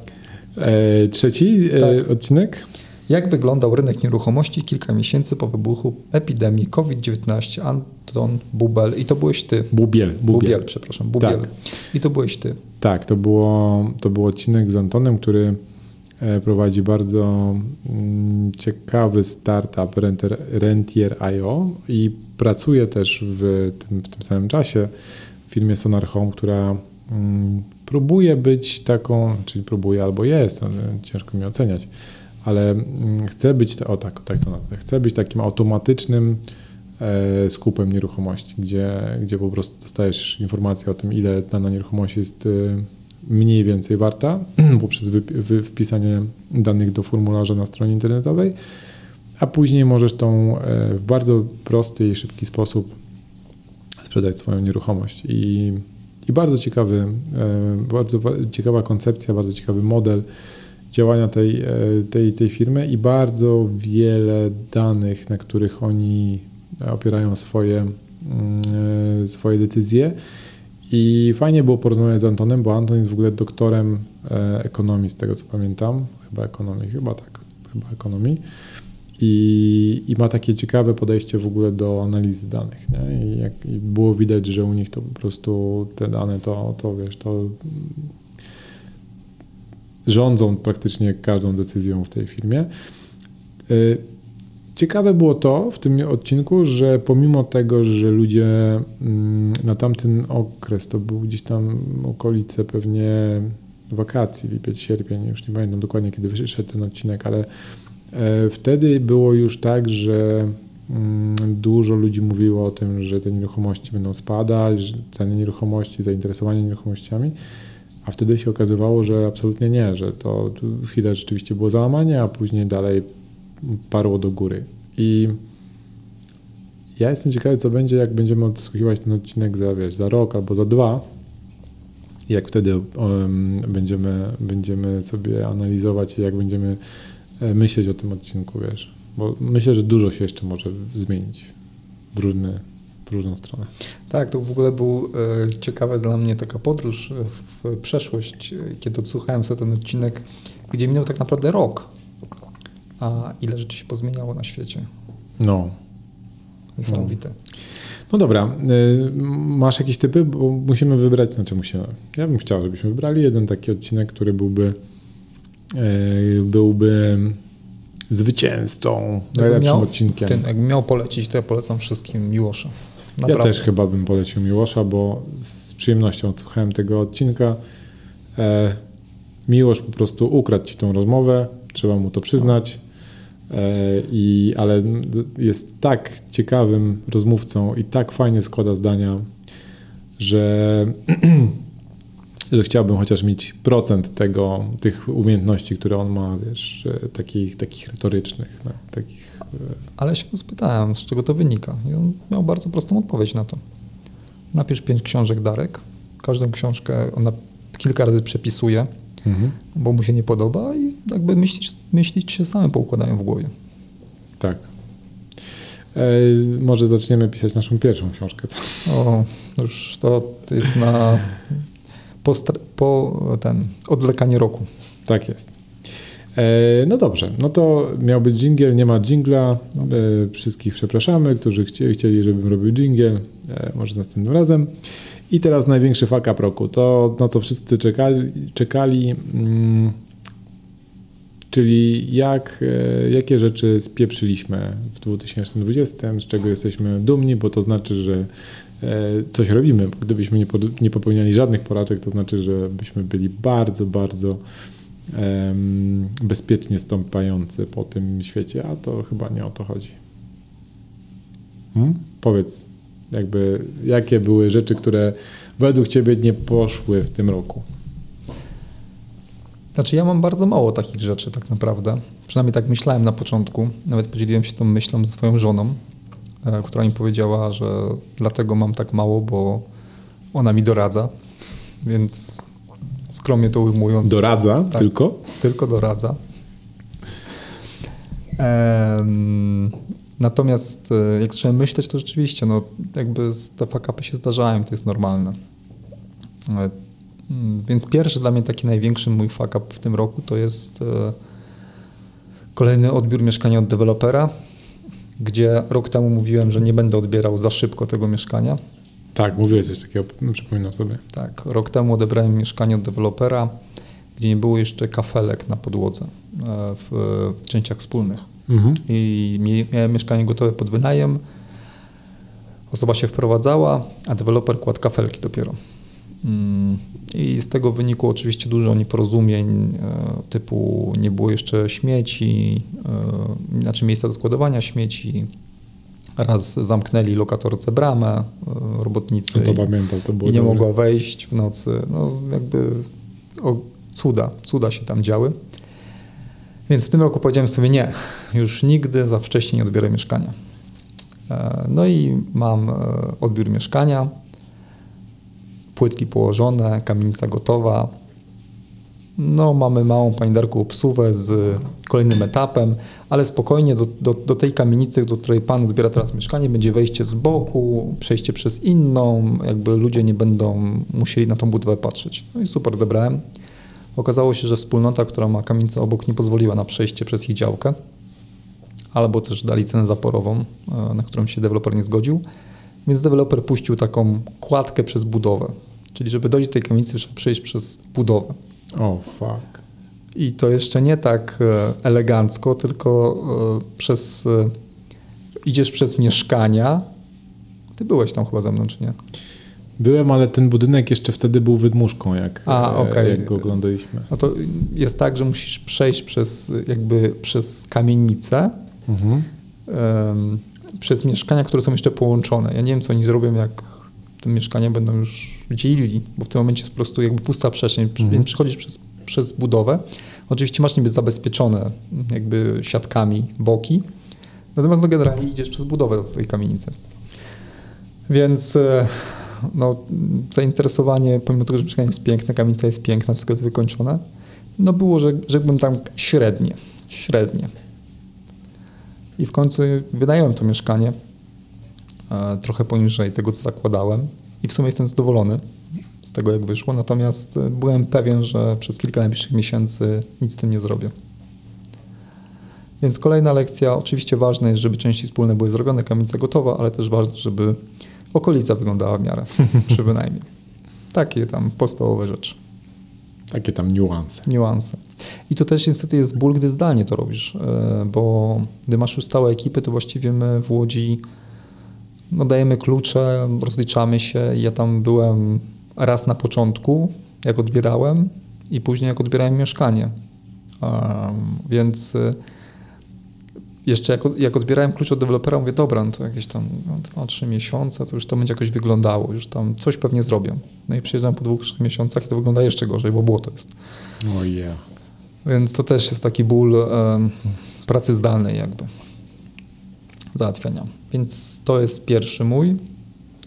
E, trzeci e,
Tak.
odcinek?
Jak wyglądał rynek nieruchomości kilka miesięcy po wybuchu epidemii COVID-19? Anton Bubel. I to byłeś ty.
Bubiel. Bubiel.
Bubiel, przepraszam. Bubiel.
Tak.
I to byłeś ty.
Tak, to, było, to był odcinek z Antonem, który e, prowadzi bardzo mm, ciekawy startup Rentier.io i pracuje też w tym, w tym samym czasie w firmie Sonar Home, która mm, próbuje być taką, czyli próbuje albo jest, ciężko mi oceniać, ale mm, chce być, o tak, tak to nazwę, chce być takim automatycznym e, skupem nieruchomości, gdzie, gdzie po prostu dostajesz informację o tym, ile dana nieruchomość jest e, mniej więcej warta (clears throat) poprzez wpisanie danych do formularza na stronie internetowej, a później możesz tą e, w bardzo prosty i szybki sposób sprzedać swoją nieruchomość. I, i bardzo ciekawy, e, bardzo wa- ciekawa koncepcja, bardzo ciekawy model działania tej, e, tej, tej firmy i bardzo wiele danych, na których oni opierają swoje, mm, e, swoje decyzje. I fajnie było porozmawiać z Antonem, bo Anton jest w ogóle doktorem ekonomii, z tego co pamiętam. Chyba ekonomii, chyba tak, chyba ekonomii. I, I ma takie ciekawe podejście w ogóle do analizy danych. Nie? I, jak, I było widać, że u nich to po prostu te dane to, to wiesz, to rządzą praktycznie każdą decyzją w tej firmie. Y, Ciekawe było to w tym odcinku, że pomimo tego, że ludzie mm, na tamten okres, to był gdzieś tam okolice pewnie wakacji, lipiec, sierpień, już nie pamiętam dokładnie kiedy wyszedł ten odcinek, ale wtedy było już tak, że mm, dużo ludzi mówiło o tym, że te nieruchomości będą spadać, ceny nieruchomości, zainteresowanie nieruchomościami, a wtedy się okazywało, że absolutnie nie, że to chwilę rzeczywiście było załamanie, a później dalej parło do góry. I ja jestem ciekawy, co będzie, jak będziemy odsłuchiwać ten odcinek za, wiesz, za rok albo za dwa. Jak wtedy um, będziemy, będziemy sobie analizować jak będziemy e, myśleć o tym odcinku, wiesz. Bo myślę, że dużo się jeszcze może zmienić w, różny, w różną stronę.
Tak, to w ogóle był e, ciekawa dla mnie taka podróż e, w przeszłość, e, kiedy odsłuchałem sobie ten odcinek, gdzie minął tak naprawdę rok. A ile rzeczy się pozmieniało na świecie.
No.
Niesamowite.
No dobra, y, masz jakieś typy? Bo musimy wybrać, znaczy musimy. Ja bym chciał, żebyśmy wybrali jeden taki odcinek, który byłby byłby zwycięzcą, najlepszym
miał,
odcinkiem.
Ten, jakbym miał polecić, to ja polecam wszystkim Miłosza.
Ja
Naprawdę.
też chyba bym polecił Miłosza, bo z przyjemnością odsłuchałem tego odcinka. E, Miłosz po prostu ukradł ci tą rozmowę, trzeba mu to przyznać. E, i, ale jest tak ciekawym rozmówcą i tak fajnie składa zdania, że, (clears throat) że chciałbym chociaż mieć procent tego, tych umiejętności, które on ma, wiesz, takich, takich retorycznych, no, takich e,
Ale się go spytałem, z czego to wynika. I on miał bardzo prostą odpowiedź na to. Napisz pięć książek Darek. Każdą książkę ona kilka razy przepisuje,
mhm.
bo mu się nie podoba i jakby myślić, myślić się same poukładają w głowie.
Tak. E, może zaczniemy pisać naszą pierwszą książkę, co?
O, już to jest na po, po ten odwlekanie roku.
Tak jest. E, no dobrze, no to miał być dżingiel, nie ma dżingla. E, wszystkich przepraszamy, którzy chci, chcieli, żebym robił dżingiel. E, może następnym razem. I teraz największy up roku. To, na co wszyscy czekali, czekali mm, czyli jak, e, jakie rzeczy spieprzyliśmy w 2020, z czego jesteśmy dumni, bo to znaczy, że coś robimy. Gdybyśmy nie, popełniali żadnych porażek, to znaczy, że byśmy byli bardzo, bardzo bezpiecznie stąpający po tym świecie, a to chyba nie o to chodzi. Hmm? Powiedz, jakby, jakie były rzeczy, które według Ciebie nie poszły w tym roku?
Znaczy ja mam bardzo mało takich rzeczy tak naprawdę. Przynajmniej tak myślałem na początku. Nawet podzieliłem się tą myślą ze swoją żoną, e, która mi powiedziała, że dlatego mam tak mało, bo ona mi doradza. Więc skromnie to ujmując.
Doradza
Tak.
tylko?
Tylko doradza. Natomiast e, jak zacząłem myśleć, to rzeczywiście, no jakby z- te fakapy się zdarzają, to jest normalne. E, Mm, Więc pierwszy dla mnie taki największy mój fuck up w tym roku to jest e, kolejny odbiór mieszkania od dewelopera, gdzie rok temu mówiłem, że nie będę odbierał za szybko tego mieszkania.
Tak, mówiłeś coś takiego, przypominam sobie.
Tak, rok temu odebrałem mieszkanie od dewelopera, gdzie nie było jeszcze kafelek na podłodze e, w, w częściach wspólnych.
Mhm.
I miałem mieszkanie gotowe pod wynajem. Osoba się wprowadzała, a deweloper kładł kafelki dopiero. Mm, I z tego wynikło oczywiście dużo nieporozumień, e, typu nie było jeszcze śmieci, e, znaczy miejsca do składowania śmieci. Raz zamknęli lokatorce bramę, e, robotnicy.
To
i-
pamiętam, to było
i nie
dobre.
mogła wejść w nocy. No jakby o, cuda, cuda się tam działy. Więc w tym roku powiedziałem sobie nie, już nigdy za wcześnie nie odbiorę mieszkania. No i mam odbiór mieszkania, płytki położone, kamienica gotowa. No, mamy małą Pani Darku obsuwę z kolejnym etapem, ale spokojnie do, do, do tej kamienicy, do której Pan odbiera teraz mieszkanie, będzie wejście z boku, przejście przez inną, jakby ludzie nie będą musieli na tą budowę patrzeć. No i super, odebrałem. Okazało się, że wspólnota, która ma kamienicę obok, nie pozwoliła na przejście przez ich działkę, albo też dali cenę zaporową, e, na którą się deweloper nie zgodził, więc deweloper puścił taką kładkę przez budowę. Czyli żeby dojść do tej kamienicy, trzeba przejść przez budowę.
O, fuck.
I to jeszcze nie tak e, elegancko, tylko e, przez. e, Idziesz przez mieszkania. Ty byłeś tam chyba ze mną, czy nie?
Byłem, ale ten budynek jeszcze wtedy był wydmuszką, jak,
A, okej.
jak go oglądaliśmy.
No to jest tak, że musisz przejść przez jakby przez kamienicę,
Mhm.
Przez mieszkania, które są jeszcze połączone. Ja nie wiem, co oni zrobią, jak te mieszkania będą już dzielili, bo w tym momencie jest po prostu jakby pusta przestrzeń,
Mhm.
więc przechodzisz przez, przez budowę. Oczywiście masz niby zabezpieczone jakby siatkami boki, natomiast no generalnie idziesz przez budowę do tej kamienicy. Więc e, no, zainteresowanie, pomimo tego, że mieszkanie jest piękne, kamienica jest piękna, wszystko jest wykończone, no było, że rzekłbym tam średnie, średnie. I w końcu wynająłem to mieszkanie e, trochę poniżej tego, co zakładałem i w sumie jestem zadowolony z tego, jak wyszło, natomiast e, byłem pewien, że przez kilka najbliższych miesięcy nic z tym nie zrobię. Więc kolejna lekcja, oczywiście ważne jest, żeby części wspólne były zrobione, kamienica gotowa, ale też ważne, żeby okolica wyglądała w miarę (laughs) przy wynajmie. Takie tam podstawowe rzeczy,
Takie tam niuanse.
niuanse. I to też niestety jest ból, gdy zdalnie to robisz, e, bo gdy masz już stałe ekipy, to właściwie my w Łodzi no, dajemy klucze, rozliczamy się. Ja tam byłem raz na początku, jak odbierałem i później jak odbierałem mieszkanie. Więc jeszcze jak, jak odbierałem klucz od dewelopera, mówię, dobra, no to jakieś tam 2-3 miesiące, to już to będzie jakoś wyglądało, już tam coś pewnie zrobią. No i przyjeżdżam po dwóch, trzech miesiącach i to wygląda jeszcze gorzej, bo błoto jest.
O yeah.
Więc to też jest taki ból pracy zdalnej jakby, załatwiania. Więc to jest pierwszy mój.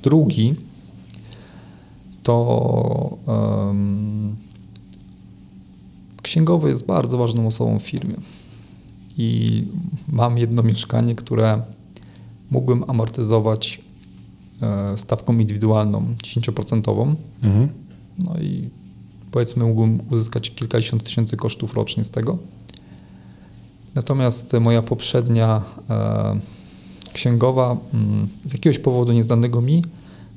Drugi to em, księgowy jest bardzo ważną osobą w firmie. I mam jedno mieszkanie, które mógłbym amortyzować e, stawką indywidualną 10%.
Mhm.
No i powiedzmy mógłbym uzyskać kilkadziesiąt tysięcy kosztów rocznie z tego. Natomiast moja poprzednia e, księgowa mm, z jakiegoś powodu nieznanego mi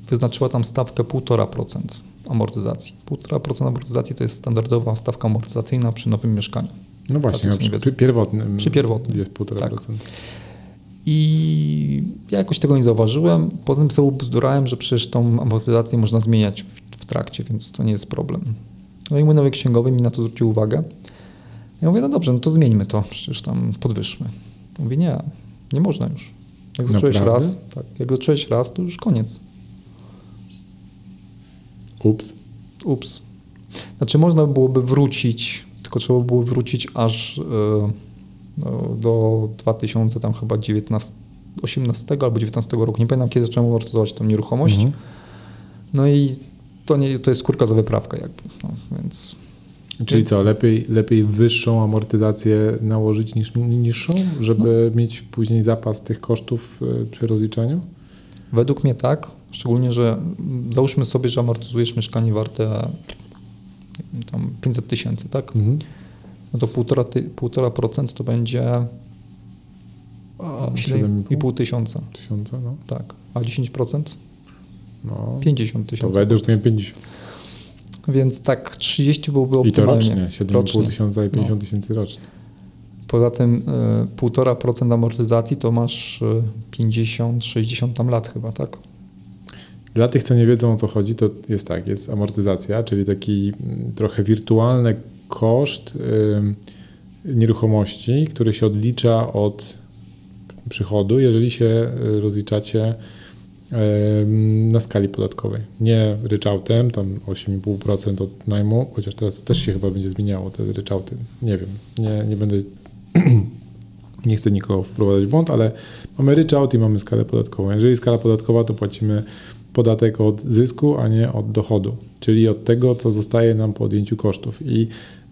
wyznaczyła tam stawkę 1,5% amortyzacji. 1,5% amortyzacji to jest standardowa stawka amortyzacyjna przy nowym mieszkaniu.
No właśnie, no, przy, przy pierwotnym,
Przy pierwotnym,
jest 1,5%.
tak. I ja jakoś tego nie zauważyłem. Potem sobie bzdurałem, że przecież tą amortyzację można zmieniać w, w trakcie, więc to nie jest problem. No i mój nowy księgowy mi na to zwrócił uwagę. Ja mówię, no dobrze, no to zmieńmy to, przecież tam podwyższmy. Mówi, nie, nie można już. Jak zacząłeś
Naprawdę?
raz, tak, jak zacząłeś raz, to już koniec.
Ups.
Ups. Znaczy można byłoby wrócić, tylko trzeba by było wrócić aż e, no, do 2000 tam chyba 19, 18 albo 19 roku. Nie pamiętam kiedy zacząłem amortyzować tą nieruchomość.
Mhm.
No i to, nie, to jest kurka za wyprawkę jakby. No, więc
Czyli
Więc-
co, lepiej, lepiej wyższą amortyzację nałożyć niż niższą, żeby
No.
mieć później zapas tych kosztów y, przy rozliczaniu?
według mnie tak, szczególnie, że załóżmy sobie, że amortyzujesz mieszkanie warte tam 500 tysięcy, tak?
Mhm.
No to 1,5% to będzie
A,
7,5 tysiąca,
tysiąca, no.
tak. A 10%?
no.
50
To
tysięcy.
według mnie 50.
Więc tak 30 byłoby
I to
optymalnie.
rocznie, 7,5
Rocznie.
tysiąca i 50
No.
tysięcy rocznie.
Poza tym y, 1,5% amortyzacji to masz y, 50, 60 tam lat chyba, tak?
Dla tych, co nie wiedzą o co chodzi, to jest tak, jest amortyzacja, czyli taki mm, trochę wirtualny koszt nieruchomości, który się odlicza od przychodu, jeżeli się y, rozliczacie na skali podatkowej. Nie ryczałtem, tam 8,5% od najmu, chociaż teraz też się chyba będzie zmieniało te ryczałty. Nie wiem, nie, nie będę (clears throat) nie chcę nikogo wprowadzać w błąd, ale mamy ryczałt i mamy skalę podatkową. Jeżeli skala podatkowa, to płacimy podatek od zysku, a nie od dochodu, czyli od tego, co zostaje nam po odjęciu kosztów. I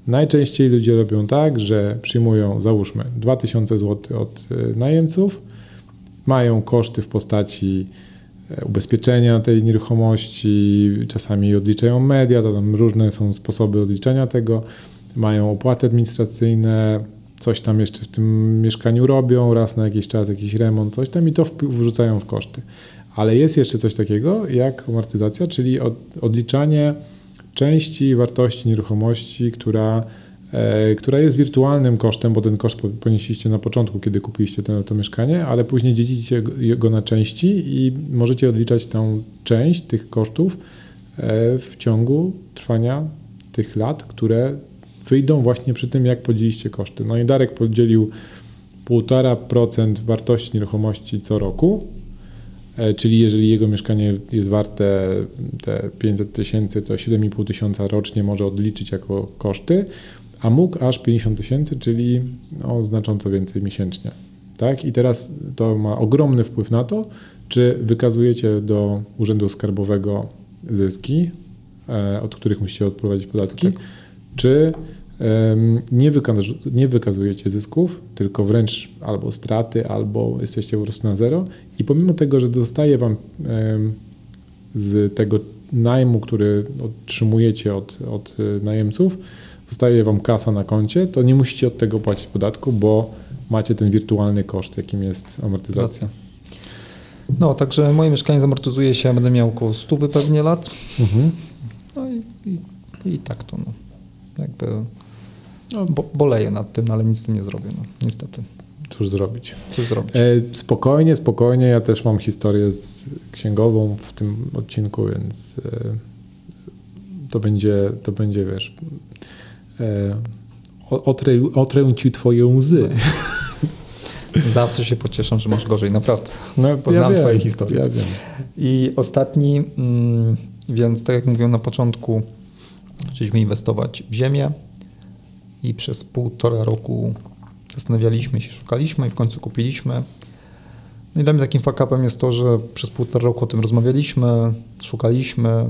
najczęściej ludzie robią tak, że przyjmują, załóżmy, 2000 zł od y, najemców, mają koszty w postaci e, ubezpieczenia tej nieruchomości, czasami odliczają media, to tam różne są sposoby odliczenia tego, mają opłaty administracyjne, coś tam jeszcze w tym mieszkaniu robią, raz na jakiś czas jakiś remont, coś tam i to wrzucają w koszty. Ale jest jeszcze coś takiego jak amortyzacja, czyli od, odliczanie części wartości nieruchomości, która, e, która jest wirtualnym kosztem, bo ten koszt po- ponieśliście na początku, kiedy kupiliście to, to mieszkanie, ale później dzielicie go- na części i możecie odliczać tę część tych kosztów e, w ciągu trwania tych lat, które wyjdą właśnie przy tym, jak podzieliście koszty. No i Darek podzielił 1,5% wartości nieruchomości co roku, czyli jeżeli jego mieszkanie jest warte te 500 tysięcy, to 7,5 tysiąca rocznie może odliczyć jako koszty, a mógł aż 50 tysięcy, czyli no, znacząco więcej miesięcznie. Tak? I teraz to ma ogromny wpływ na to, czy wykazujecie do Urzędu Skarbowego zyski, e, od których musicie odprowadzić podatki,
Tak.
czy nie, wykazu- nie wykazujecie zysków, tylko wręcz albo straty, albo jesteście po prostu na zero. I pomimo tego, że dostaje Wam z tego najmu, który otrzymujecie od, od e, najemców, zostaje Wam kasa na koncie, to nie musicie od tego płacić podatku, bo macie ten wirtualny koszt, jakim jest amortyzacja.
No, także moje mieszkanie zamortyzuje się, będę miał około 100 pewnie lat.
Mhm.
No i, i, i tak to, no. Jakby
No,
bo, boleję nad tym, no, ale nic z tym nie zrobię, no. Niestety.
cóż zrobić.
Coś zrobić.
E, spokojnie, spokojnie. Ja też mam historię z księgową w tym odcinku, więc e, to będzie, to będzie wiesz, e, otrę, otrę ci twoje łzy. (laughs)
Zawsze się pocieszę, że masz gorzej, naprawdę.
No,
Poznam twoje historie.
Ja wiem.
I ostatni, mm, więc tak jak mówiłem na początku, chcieliśmy inwestować w ziemię i przez półtora roku zastanawialiśmy się, szukaliśmy i w końcu kupiliśmy. No i dla mnie takim fakapem jest to, że przez półtora roku o tym rozmawialiśmy, szukaliśmy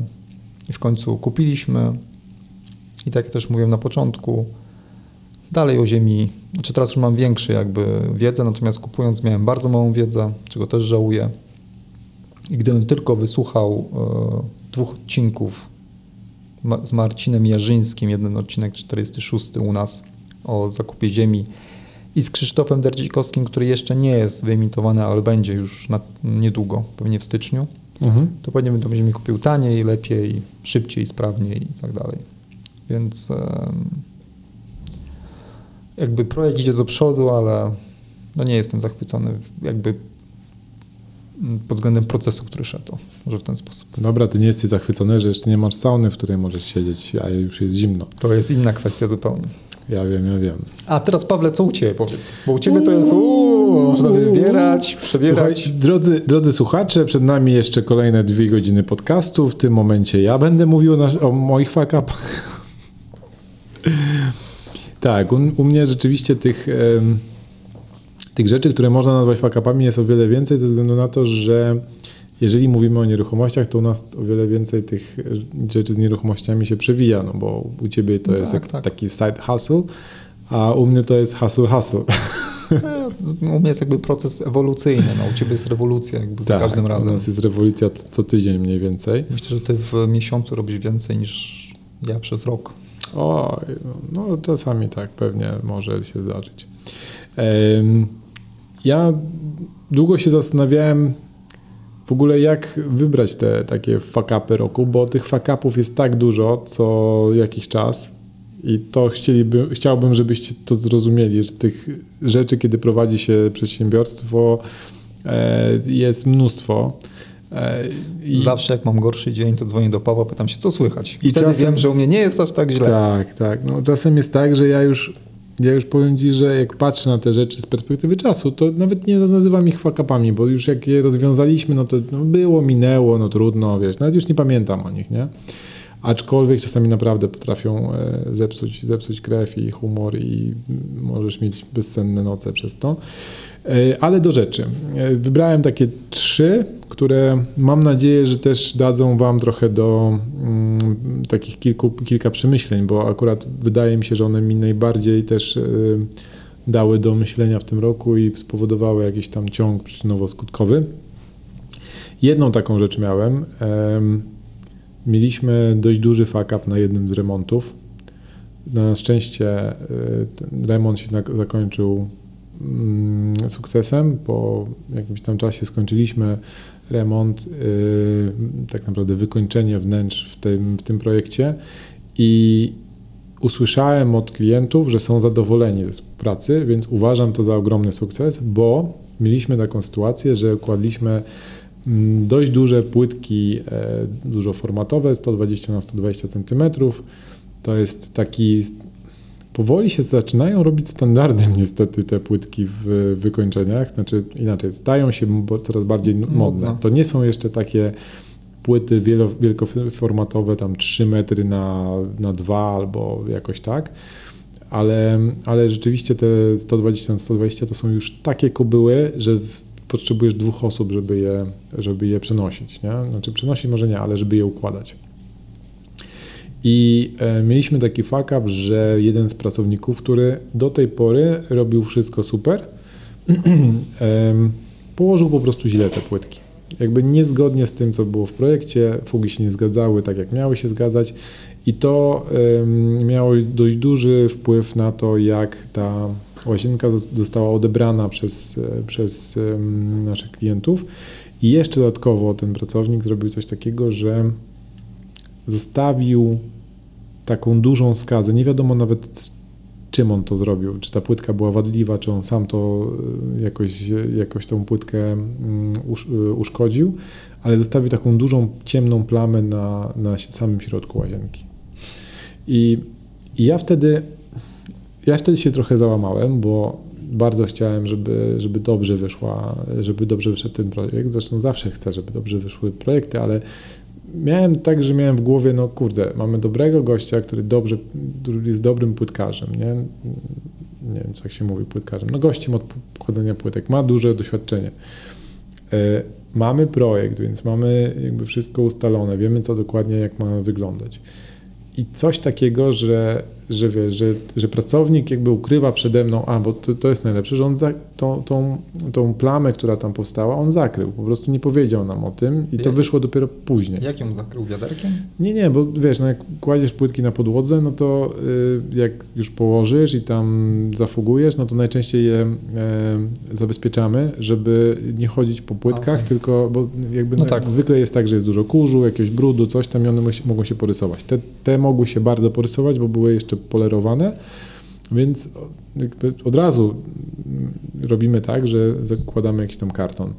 i w końcu kupiliśmy. I tak jak też mówiłem na początku, dalej o ziemi, znaczy teraz już mam większy jakby wiedzę, natomiast kupując miałem bardzo małą wiedzę, czego też żałuję. I gdybym tylko wysłuchał e, dwóch odcinków z Marcinem Jarzyńskim, jeden odcinek 46 u nas o zakupie ziemi i z Krzysztofem Derdzikowskim, który jeszcze nie jest wyemitowany, ale będzie już na, niedługo, pewnie w styczniu,
Mhm.
to pewnie tą ziemię kupił taniej, lepiej, szybciej, sprawniej i tak dalej. Więc jakby projekt idzie do przodu, ale no nie jestem zachwycony jakby pod względem procesu, który szedł. Może w ten sposób.
Dobra, ty nie jesteś zachwycony, że jeszcze nie masz sauny, w której możesz siedzieć, a już jest zimno.
To jest inna kwestia zupełnie.
Ja wiem, ja wiem.
A teraz Pawle, co u Ciebie powiedz? Bo u Ciebie to jest uuu, można wybierać, przebierać.
Słuchaj, drodzy, drodzy słuchacze, przed nami jeszcze kolejne dwie godziny podcastu. W tym momencie ja będę mówił o, o moich fakapach. (laughs) tak, u, u mnie rzeczywiście tych, tych rzeczy, które można nazwać fakapami jest o wiele więcej ze względu na to, że jeżeli mówimy o nieruchomościach, to u nas o wiele więcej tych rzeczy z nieruchomościami się przewija, no bo u ciebie to
No
jest
tak, tak.
taki side hustle, a u mnie to jest hustle hustle. (laughs)
U mnie jest jakby proces ewolucyjny, no u Ciebie jest rewolucja jakby za każdym
U
razem.
nas jest rewolucja co tydzień mniej więcej.
Myślę, że Ty w miesiącu robisz więcej niż ja przez rok.
O, no czasami tak pewnie może się zdarzyć. Ja długo się zastanawiałem w ogóle jak wybrać te takie fakapy roku, bo tych fakapów jest tak dużo co jakiś czas i to chcieliby, chciałbym, żebyście to zrozumieli, że tych rzeczy, kiedy prowadzi się przedsiębiorstwo e, jest mnóstwo.
E, I... Zawsze jak mam gorszy dzień, to dzwonię do Pawła, pytam się, co słychać. I wtedy czasem... wiem, że u mnie nie jest aż tak źle.
Tak, tak. No, czasem jest tak, że ja już ja już powiem Ci, że jak patrzę na te rzeczy z perspektywy czasu, to nawet nie nazywam ich fakapami, bo już jak je rozwiązaliśmy, no to no było, minęło, no trudno, wiesz, nawet już nie pamiętam o nich, nie? Aczkolwiek czasami naprawdę potrafią e, zepsuć, zepsuć krew i humor i możesz mieć bezsenne noce przez to. E, ale do rzeczy. E, wybrałem takie trzy, które mam nadzieję, że też dadzą Wam trochę do mm, takich kilku, kilka przemyśleń, bo akurat wydaje mi się, że one mi najbardziej też dały do myślenia w tym roku i spowodowały jakiś tam ciąg przyczynowo-skutkowy. Jedną taką rzecz miałem. Mieliśmy dość duży fuck na jednym z remontów. Na szczęście y, remont się zakończył Mm, sukcesem. Po jakimś tam czasie skończyliśmy remont, y, tak naprawdę wykończenie wnętrz w tym, w tym projekcie i usłyszałem od klientów, że są zadowoleni ze współpracy, więc uważam to za ogromny sukces, bo mieliśmy taką sytuację, że kładliśmy dość duże płytki, e, dużo formatowe, 120 na 120 cm. To jest taki powoli się zaczynają robić standardem (laughs) niestety te płytki w wykończeniach, znaczy inaczej, stają się coraz bardziej modne. To nie są jeszcze takie płyty wielkoformatowe, tam 3 metry na, na 2 albo jakoś tak, ale, ale rzeczywiście te 120 na 120 to są już takie kobyły, że potrzebujesz dwóch osób, żeby je, żeby je przenosić. Nie? Znaczy przenosić może nie, ale żeby je układać. I e, mieliśmy taki fuck up, że jeden z pracowników, który do tej pory robił wszystko super, (clears throat) położył po prostu źle te płytki. Jakby niezgodnie z tym, co było w projekcie, fugi się nie zgadzały tak, jak miały się zgadzać, i to miało dość duży wpływ na to, jak ta łazienka została odebrana przez, e, przez naszych klientów. I jeszcze dodatkowo ten pracownik zrobił coś takiego, że zostawił taką dużą skazę. Nie wiadomo nawet czym on to zrobił. Czy ta płytka była wadliwa, czy on sam to e, jakoś, jakoś tą płytkę e, uszkodził, ale zostawił taką dużą, ciemną plamę na, na samym środku łazienki. I, I ja wtedy ja wtedy się trochę załamałem, bo bardzo chciałem, żeby, żeby dobrze wyszła, żeby dobrze wyszedł ten projekt. Zresztą zawsze chcę, żeby dobrze wyszły projekty, ale miałem tak, że miałem w głowie, no kurde, mamy dobrego gościa, który dobrze, który jest dobrym płytkarzem, nie? Nie wiem, jak się mówi płytkarzem. No gościem od układania płytek, ma duże doświadczenie. E, mamy projekt, więc mamy jakby wszystko ustalone, wiemy co dokładnie, jak ma wyglądać. I coś takiego, że że wiesz, że, że pracownik jakby ukrywa przede mną, a bo to, to jest najlepsze, że on za, tą, tą, tą plamę, która tam powstała, on zakrył. Po prostu nie powiedział nam o tym i to wyszło dopiero później.
Jak ją zakrył? Wiaderkiem?
Nie, nie, bo wiesz, no jak kładziesz płytki na podłodze, no to y, jak już położysz i tam zafugujesz, no to najczęściej je y, zabezpieczamy, żeby nie chodzić po płytkach, okay. tylko, bo jakby no tak. zwykle jest tak, że jest dużo kurzu, jakiegoś brudu, coś tam i one mogą się porysować. Te, te mogły się bardzo porysować, bo były jeszcze polerowane, więc od razu robimy tak, że zakładamy jakiś tam karton.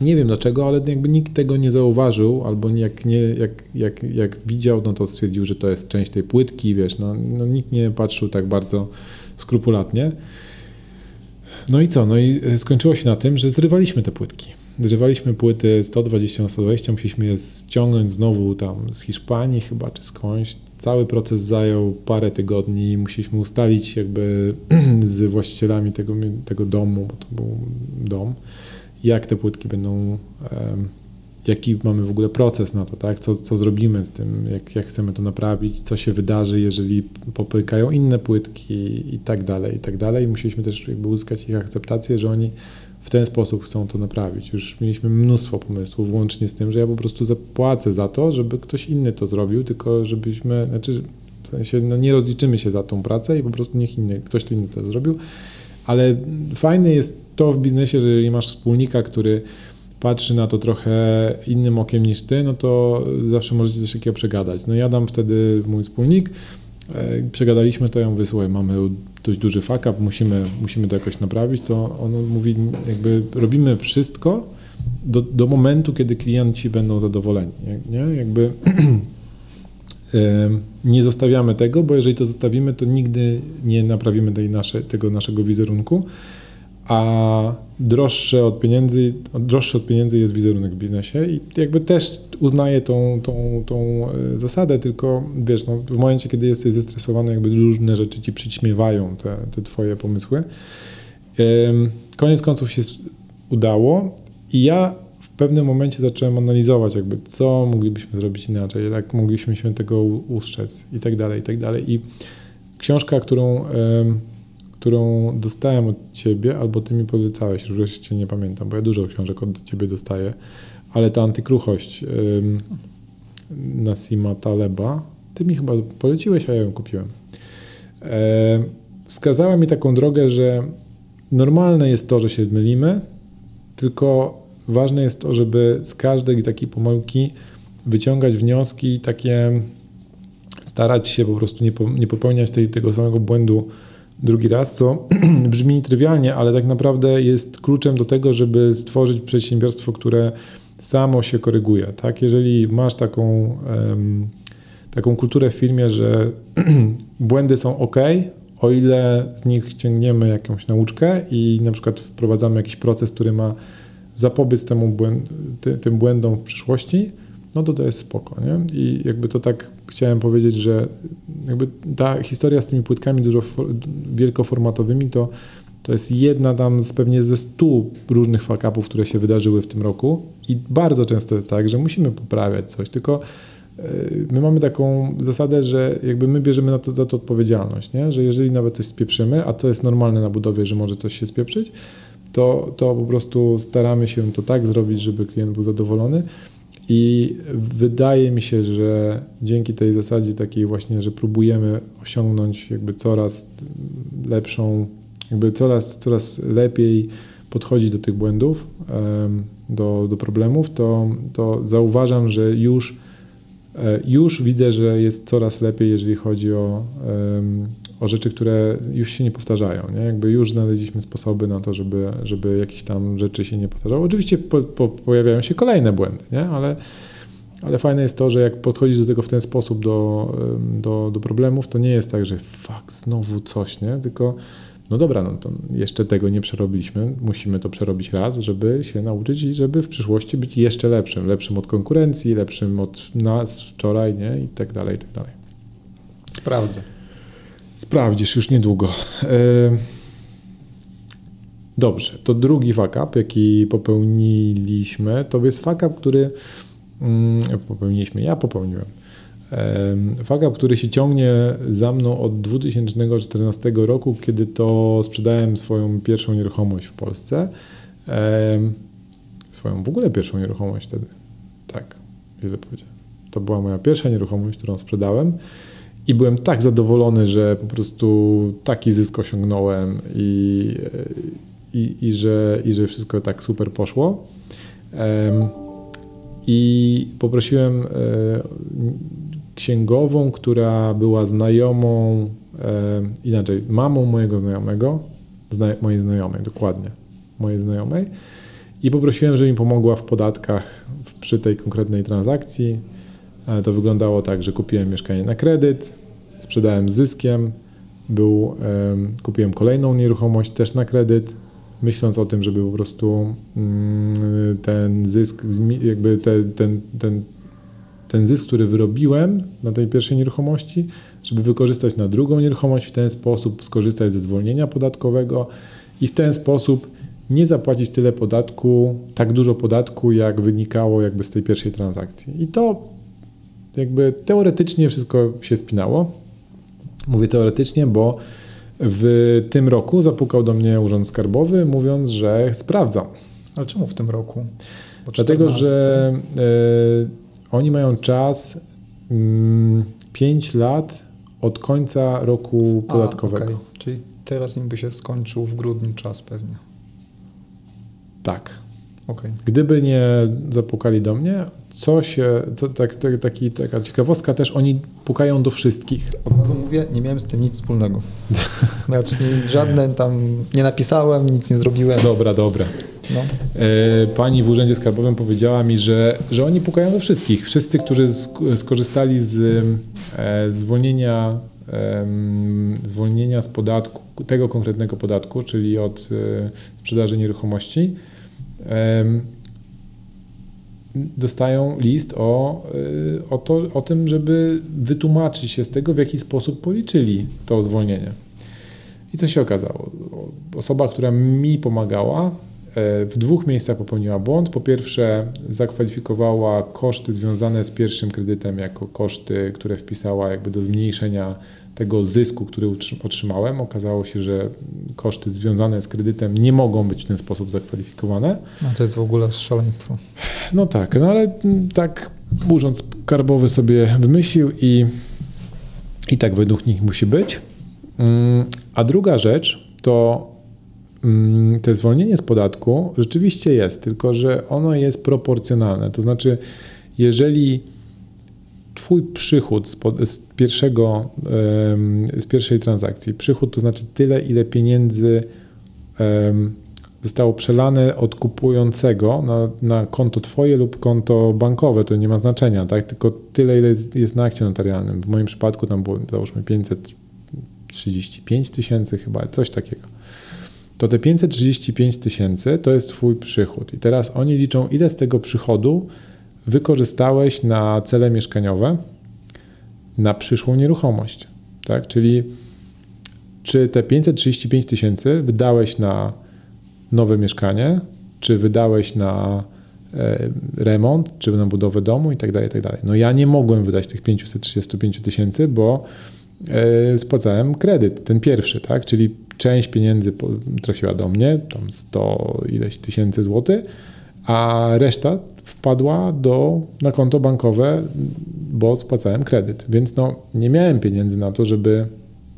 Nie wiem dlaczego, ale jakby nikt tego nie zauważył, albo jak, nie, jak, jak, jak widział, no to stwierdził, że to jest część tej płytki, wiesz, no, no nikt nie patrzył tak bardzo skrupulatnie. No i co? No i e, skończyło się na tym, że zrywaliśmy te płytki. Zrywaliśmy płyty 120 na 120, musieliśmy je ściągnąć znowu tam z Hiszpanii chyba, czy skądś. Cały proces zajął parę tygodni. Musieliśmy ustalić jakby (clears throat) z właścicielami tego, tego domu, bo to był dom, jak te płytki będą, jaki mamy w ogóle proces na to, tak? co, co zrobimy z tym, jak, jak chcemy to naprawić, co się wydarzy, jeżeli popykają inne płytki i tak dalej, i tak dalej. Musieliśmy też jakby uzyskać ich akceptację, że oni w ten sposób chcą to naprawić. Już mieliśmy mnóstwo pomysłów, łącznie z tym, że ja po prostu zapłacę za to, żeby ktoś inny to zrobił, tylko żebyśmy, znaczy W sensie no, nie rozliczymy się za tą pracę i po prostu niech inny, ktoś to inny to zrobił. Ale fajne jest to w biznesie, że jeżeli masz wspólnika, który patrzy na to trochę innym okiem niż ty, no to zawsze możecie coś takiego przegadać. No ja dam wtedy mój wspólnik, przegadaliśmy to, ja mówię, słuchaj, mamy dość duży fuck up, musimy, musimy to jakoś naprawić, to on mówi, jakby robimy wszystko do, do momentu, kiedy klienci będą zadowoleni, nie? Jakby (clears throat) nie zostawiamy tego, bo jeżeli to zostawimy, to nigdy nie naprawimy tej nasze, tego naszego wizerunku, a droższe od pieniędzy, droższy od pieniędzy jest wizerunek w biznesie i jakby też uznaję tą, tą, tą e, zasadę, tylko wiesz, no, w momencie, kiedy jesteś zestresowany, jakby różne rzeczy ci przyćmiewają te, te twoje pomysły. Koniec końców się udało i ja w pewnym momencie zacząłem analizować, jakby co moglibyśmy zrobić inaczej, jak mogliśmy się tego ustrzec i tak dalej, i tak dalej. I książka, którą którą dostałem od ciebie, albo ty mi polecałeś, wreszcie nie pamiętam, bo ja dużo książek od ciebie dostaję, ale ta antykruchość ym, Nasima Taleba, ty mi chyba poleciłeś, a ja ją kupiłem. Wskazała mi taką drogę, że normalne jest to, że się mylimy, tylko ważne jest to, żeby z każdej takiej pomyłki wyciągać wnioski takie, starać się po prostu nie, po, nie popełniać tej, tego samego błędu drugi raz, co (clears throat) brzmi trywialnie, ale tak naprawdę jest kluczem do tego, żeby stworzyć przedsiębiorstwo, które samo się koryguje. Tak? Jeżeli masz taką, taką kulturę w firmie, że (clears throat) błędy są ok, o ile z nich ciągniemy jakąś nauczkę i na przykład wprowadzamy jakiś proces, który ma zapobiec temu błęd, ty, tym błędom w przyszłości, no to to jest spoko, nie? I jakby to tak chciałem powiedzieć, że jakby ta historia z tymi płytkami dużo wielkoformatowymi to, to jest jedna tam z pewnie ze stu różnych fakapów, które się wydarzyły w tym roku i bardzo często jest tak, że musimy poprawiać coś, tylko e, my mamy taką zasadę, że jakby my bierzemy na to, za to odpowiedzialność, nie? że jeżeli nawet coś spieprzymy, a to jest normalne na budowie, że może coś się spieprzyć, to, to po prostu staramy się to tak zrobić, żeby klient był zadowolony. I wydaje mi się, że dzięki tej zasadzie takiej właśnie, że próbujemy osiągnąć jakby coraz lepszą, jakby coraz, coraz lepiej podchodzić do tych błędów, do, do problemów, to, to zauważam, że już, e, już widzę, że jest coraz lepiej, jeżeli chodzi o, o rzeczy, które już się nie powtarzają. Nie? Jakby już znaleźliśmy sposoby na to, żeby, żeby jakieś tam rzeczy się nie powtarzały. Oczywiście po, po, pojawiają się kolejne błędy, nie? Ale, ale fajne jest to, że jak podchodzisz do tego w ten sposób do, do, do problemów, to nie jest tak, że fuck, znowu coś, nie? Tylko no dobra, no to jeszcze tego nie przerobiliśmy, musimy to przerobić raz, żeby się nauczyć i żeby w przyszłości być jeszcze lepszym, lepszym od konkurencji, lepszym od nas wczoraj, nie? I tak dalej, i tak dalej.
Sprawdzę.
Sprawdzisz już niedługo. E, dobrze, to drugi fuck up, jaki popełniliśmy, to jest fuck up, który mm, popełniliśmy, ja popełniłem. Fuck up, który się ciągnie za mną od 2014 roku, kiedy to sprzedałem swoją pierwszą nieruchomość w Polsce. Swoją w ogóle pierwszą nieruchomość wtedy. Tak, źle powiedziałem. To była moja pierwsza nieruchomość, którą sprzedałem. I byłem tak zadowolony, że po prostu taki zysk osiągnąłem i, i, i, że, i że wszystko tak super poszło. I poprosiłem e, księgową, która była znajomą, inaczej, mamą mojego znajomego, zna, mojej znajomej, dokładnie, mojej znajomej. I poprosiłem, żeby mi pomogła w podatkach przy tej konkretnej transakcji. To wyglądało tak, że kupiłem mieszkanie na kredyt, sprzedałem z zyskiem, był, kupiłem kolejną nieruchomość też na kredyt, myśląc o tym, żeby po prostu mm, ten zysk, jakby te, ten, ten, ten zysk, który wyrobiłem na tej pierwszej nieruchomości, żeby wykorzystać na drugą nieruchomość, w ten sposób skorzystać ze zwolnienia podatkowego i w ten sposób nie zapłacić tyle podatku, tak dużo podatku, jak wynikało jakby z tej pierwszej transakcji. I to jakby teoretycznie wszystko się spinało. Mówię teoretycznie, bo w tym roku zapukał do mnie Urząd Skarbowy, mówiąc, że sprawdzam.
Ale czemu w tym roku?
Dlatego, 14. że y, oni mają czas y, mm, 5 lat od końca roku podatkowego.
A, okay. Czyli teraz im by się skończył w grudniu czas pewnie.
Tak.
Okay.
Gdyby nie zapukali do mnie, co się, co, tak, tak, taki, taka ciekawostka też, oni pukają do wszystkich.
Od razu mówię, nie miałem z tym nic wspólnego. (laughs) Znaczy żadne tam, nie napisałem, nic nie zrobiłem.
Dobra, dobra. No. E, pani w Urzędzie Skarbowym powiedziała mi, że, że oni pukają do wszystkich. Wszyscy, którzy skorzystali z e, zwolnienia, zwolnienia z podatku, tego konkretnego podatku, czyli od e, sprzedaży nieruchomości, dostają list o, y, o, to, o tym, żeby wytłumaczyć się z tego, w jaki sposób policzyli to zwolnienie. I co się okazało? Osoba, która mi pomagała, e, w dwóch miejscach popełniła błąd. Po pierwsze, zakwalifikowała koszty związane z pierwszym kredytem jako koszty, które wpisała jakby do zmniejszenia tego zysku, który otrzymałem. Okazało się, że koszty związane z kredytem nie mogą być w ten sposób zakwalifikowane.
No to jest w ogóle szaleństwo.
No tak, no ale tak Urząd Skarbowy sobie wymyślił i, i tak według nich musi być. Mm, a druga rzecz to mm, to zwolnienie z podatku rzeczywiście jest, tylko że ono jest proporcjonalne. To znaczy, jeżeli Twój przychód z, z, pierwszego, z pierwszej transakcji, przychód to znaczy tyle, ile pieniędzy zostało przelane od kupującego na, na konto Twoje lub konto bankowe, to nie ma znaczenia, tak? tylko tyle, ile jest, jest na akcie notarialnym. W moim przypadku tam było załóżmy 535 tysięcy chyba, coś takiego. To te 535 tysięcy to jest Twój przychód. I teraz oni liczą, ile z tego przychodu wykorzystałeś na cele mieszkaniowe, na przyszłą nieruchomość. Tak? Czyli czy te 535 tysięcy wydałeś na nowe mieszkanie, czy wydałeś na e, remont, czy na budowę domu i tak dalej, tak dalej. No ja nie mogłem wydać tych 535 tysięcy, bo e, spłacałem kredyt, ten pierwszy, tak? Czyli część pieniędzy trafiła do mnie, tam 100 ileś tysięcy złotych, a reszta wpadła do, na konto bankowe, bo spłacałem kredyt. Więc no, nie miałem pieniędzy na to, żeby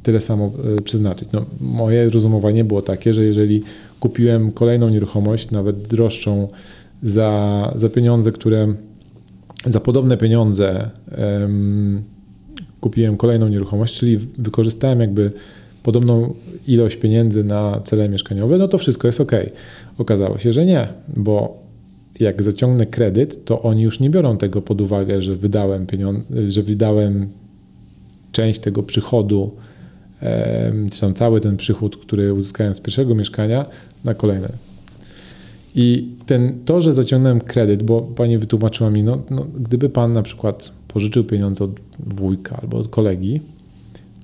tyle samo e, przeznaczyć. No, moje rozumowanie było takie, że jeżeli kupiłem kolejną nieruchomość, nawet droższą, za, za pieniądze, które za podobne pieniądze um, kupiłem kolejną nieruchomość, czyli wykorzystałem jakby podobną ilość pieniędzy na cele mieszkaniowe, no to wszystko jest ok. Okazało się, że nie, bo jak zaciągnę kredyt, to oni już nie biorą tego pod uwagę, że wydałem pieniądze, że wydałem część tego przychodu, czy tam cały ten przychód, który uzyskałem z pierwszego mieszkania, na kolejne. I ten, to, że zaciągnąłem kredyt, bo pani wytłumaczyła mi, no, no, gdyby pan na przykład pożyczył pieniądze od wujka albo od kolegi,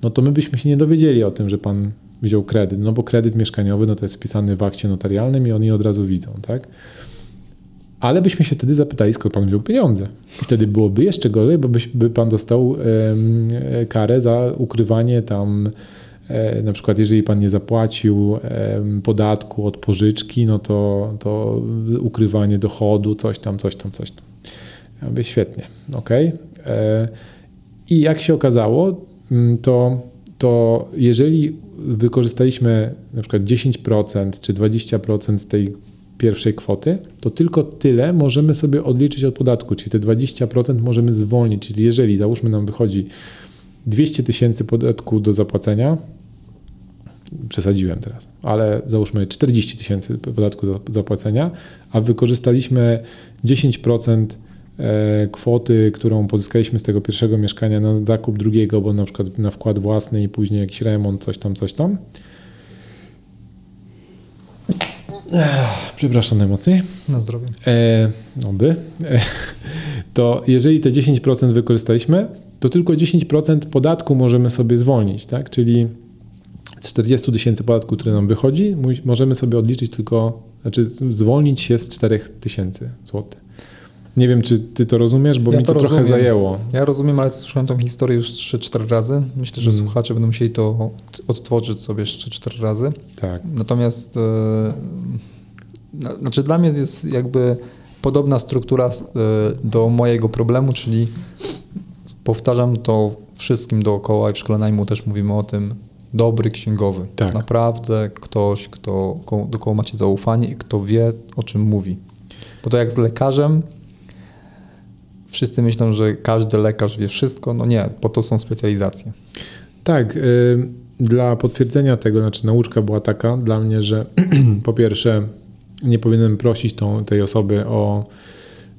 no to my byśmy się nie dowiedzieli o tym, że pan wziął kredyt, no bo kredyt mieszkaniowy no to jest wpisany w akcie notarialnym i oni od razu widzą, tak? Ale byśmy się wtedy zapytali, skąd pan wziął pieniądze. I wtedy byłoby jeszcze gorzej, bo by pan dostał e, karę za ukrywanie tam, e, na przykład jeżeli pan nie zapłacił e, podatku od pożyczki, no to, to ukrywanie dochodu, coś tam, coś tam, coś tam. Ja mówię, świetnie, ok. I jak się okazało, mm, to, to jeżeli wykorzystaliśmy na przykład 10% czy 20% z tej pierwszej kwoty, to tylko tyle możemy sobie odliczyć od podatku, czyli te 20% możemy zwolnić. Czyli jeżeli załóżmy nam wychodzi 200 tysięcy podatku do zapłacenia, przesadziłem teraz, ale załóżmy 40 tysięcy podatku do zapłacenia, a wykorzystaliśmy 10% e, kwoty, którą pozyskaliśmy z tego pierwszego mieszkania na zakup drugiego, bo na przykład na wkład własny i później jakiś remont, coś tam, coś tam, Przepraszam najmocniej.
Na zdrowie.
E, no by. E, to jeżeli te 10% wykorzystaliśmy, to tylko 10% podatku możemy sobie zwolnić, tak? Czyli z 40 tysięcy podatku, który nam wychodzi, możemy sobie odliczyć tylko, znaczy zwolnić się z 4 tysięcy złotych. Nie wiem, czy ty to rozumiesz, bo ja mi to, to trochę zajęło.
Ja rozumiem, ale słyszałem tą historię już 3-4 razy. Myślę, że hmm. słuchacze będą musieli to odtworzyć sobie jeszcze 4 razy.
Tak.
Natomiast e, no, znaczy dla mnie jest jakby podobna struktura e, do mojego problemu, czyli powtarzam to wszystkim dookoła i w szkole najmu też mówimy o tym, dobry księgowy.
Tak.
Naprawdę ktoś, kto, do kogo macie zaufanie i kto wie, o czym mówi. Bo to jak z lekarzem, wszyscy myślą, że każdy lekarz wie wszystko. No nie, po to są specjalizacje.
Tak, y, dla potwierdzenia tego, znaczy nauczka była taka dla mnie, że (clears throat) po pierwsze nie powinienem prosić tą, tej osoby o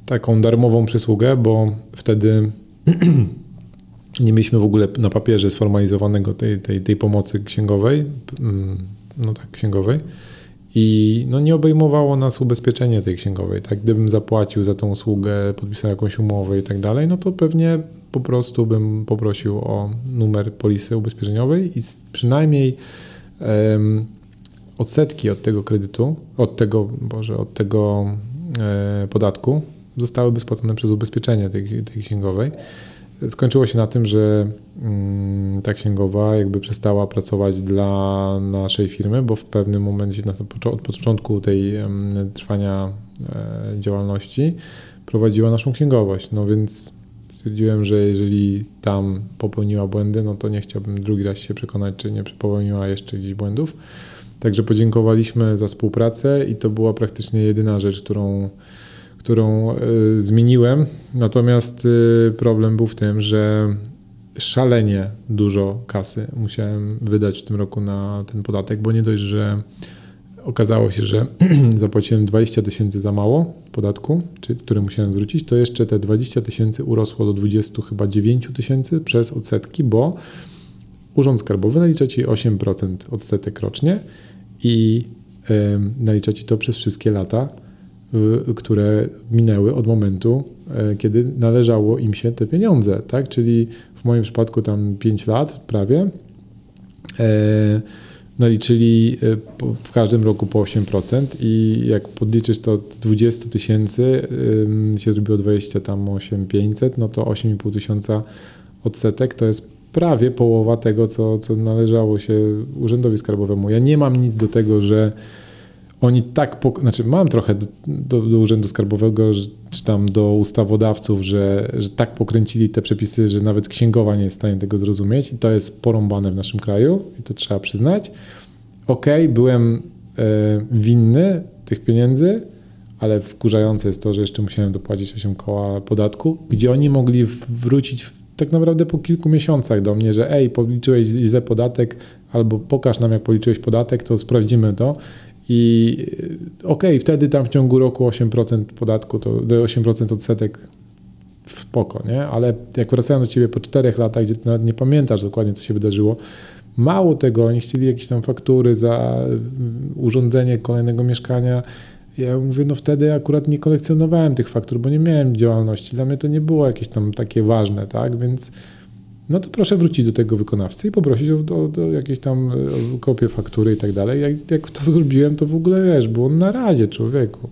taką darmową przysługę, bo wtedy (clears throat) nie mieliśmy w ogóle na papierze sformalizowanego tej, tej, tej pomocy księgowej, mm, no tak, księgowej. I no nie obejmowało nas ubezpieczenie tej księgowej. Tak? Gdybym zapłacił za tą usługę, podpisał jakąś umowę i tak dalej, no to pewnie po prostu bym poprosił o numer polisy ubezpieczeniowej i przynajmniej em, odsetki od tego kredytu, od tego, Boże, od tego e, podatku zostałyby spłacone przez ubezpieczenie tej, tej księgowej. Skończyło się na tym, że mm, ta księgowa jakby przestała pracować dla naszej firmy, bo w pewnym momencie od początku tej trwania e, działalności prowadziła naszą księgowość. No więc stwierdziłem, że jeżeli tam popełniła błędy, no to nie chciałbym drugi raz się przekonać, czy nie popełniła jeszcze gdzieś błędów. Także podziękowaliśmy za współpracę i to była praktycznie jedyna rzecz, którą, którą y, zmieniłem. Natomiast y, problem był w tym, że szalenie dużo kasy musiałem wydać w tym roku na ten podatek, bo nie dość, że okazało się, że (clears throat) zapłaciłem 20 tysięcy za mało podatku, czy, który musiałem zwrócić, to jeszcze te 20 tysięcy urosło do 20 chyba 9 tysięcy przez odsetki, bo Urząd Skarbowy nalicza Ci 8% odsetek rocznie i em, nalicza Ci to przez wszystkie lata, w, które minęły od momentu, e, kiedy należało im się te pieniądze, tak? Czyli w moim przypadku tam 5 lat prawie. E, naliczyli e, w każdym roku po 8% i jak podliczysz to od 20 tysięcy się zrobiło 20 tam 8500, no to 8,5 tysiąca odsetek to jest prawie połowa tego, co, co należało się Urzędowi Skarbowemu. Ja nie mam nic do tego, że oni tak, znaczy mam trochę do, do, do Urzędu Skarbowego, czy tam do ustawodawców, że, że tak pokręcili te przepisy, że nawet księgowa nie jest w stanie tego zrozumieć i to jest porąbane w naszym kraju i to trzeba przyznać. Okej, byłem e, winny tych pieniędzy, ale wkurzające jest to, że jeszcze musiałem dopłacić 8 koła podatku, gdzie oni mogli wrócić tak naprawdę po kilku miesiącach do mnie, że ej, policzyłeś źle podatek, albo pokaż nam, jak policzyłeś podatek, to sprawdzimy to. I y, okej, wtedy tam w ciągu roku 8% podatku, to 8% odsetek spoko, nie? Ale jak wracają do ciebie po czterech latach, gdzie nawet nie pamiętasz dokładnie, co się wydarzyło, mało tego, oni chcieli jakieś tam faktury za y, urządzenie kolejnego mieszkania. Ja mówię, no wtedy akurat nie kolekcjonowałem tych faktur, bo nie miałem działalności. Dla mnie to nie było jakieś tam takie ważne, tak? Więc no to proszę wrócić do tego wykonawcy i poprosić o, do, do jakieś tam e, kopię faktury i tak dalej. Jak, jak to zrobiłem, to w ogóle wiesz, było na razie człowieku.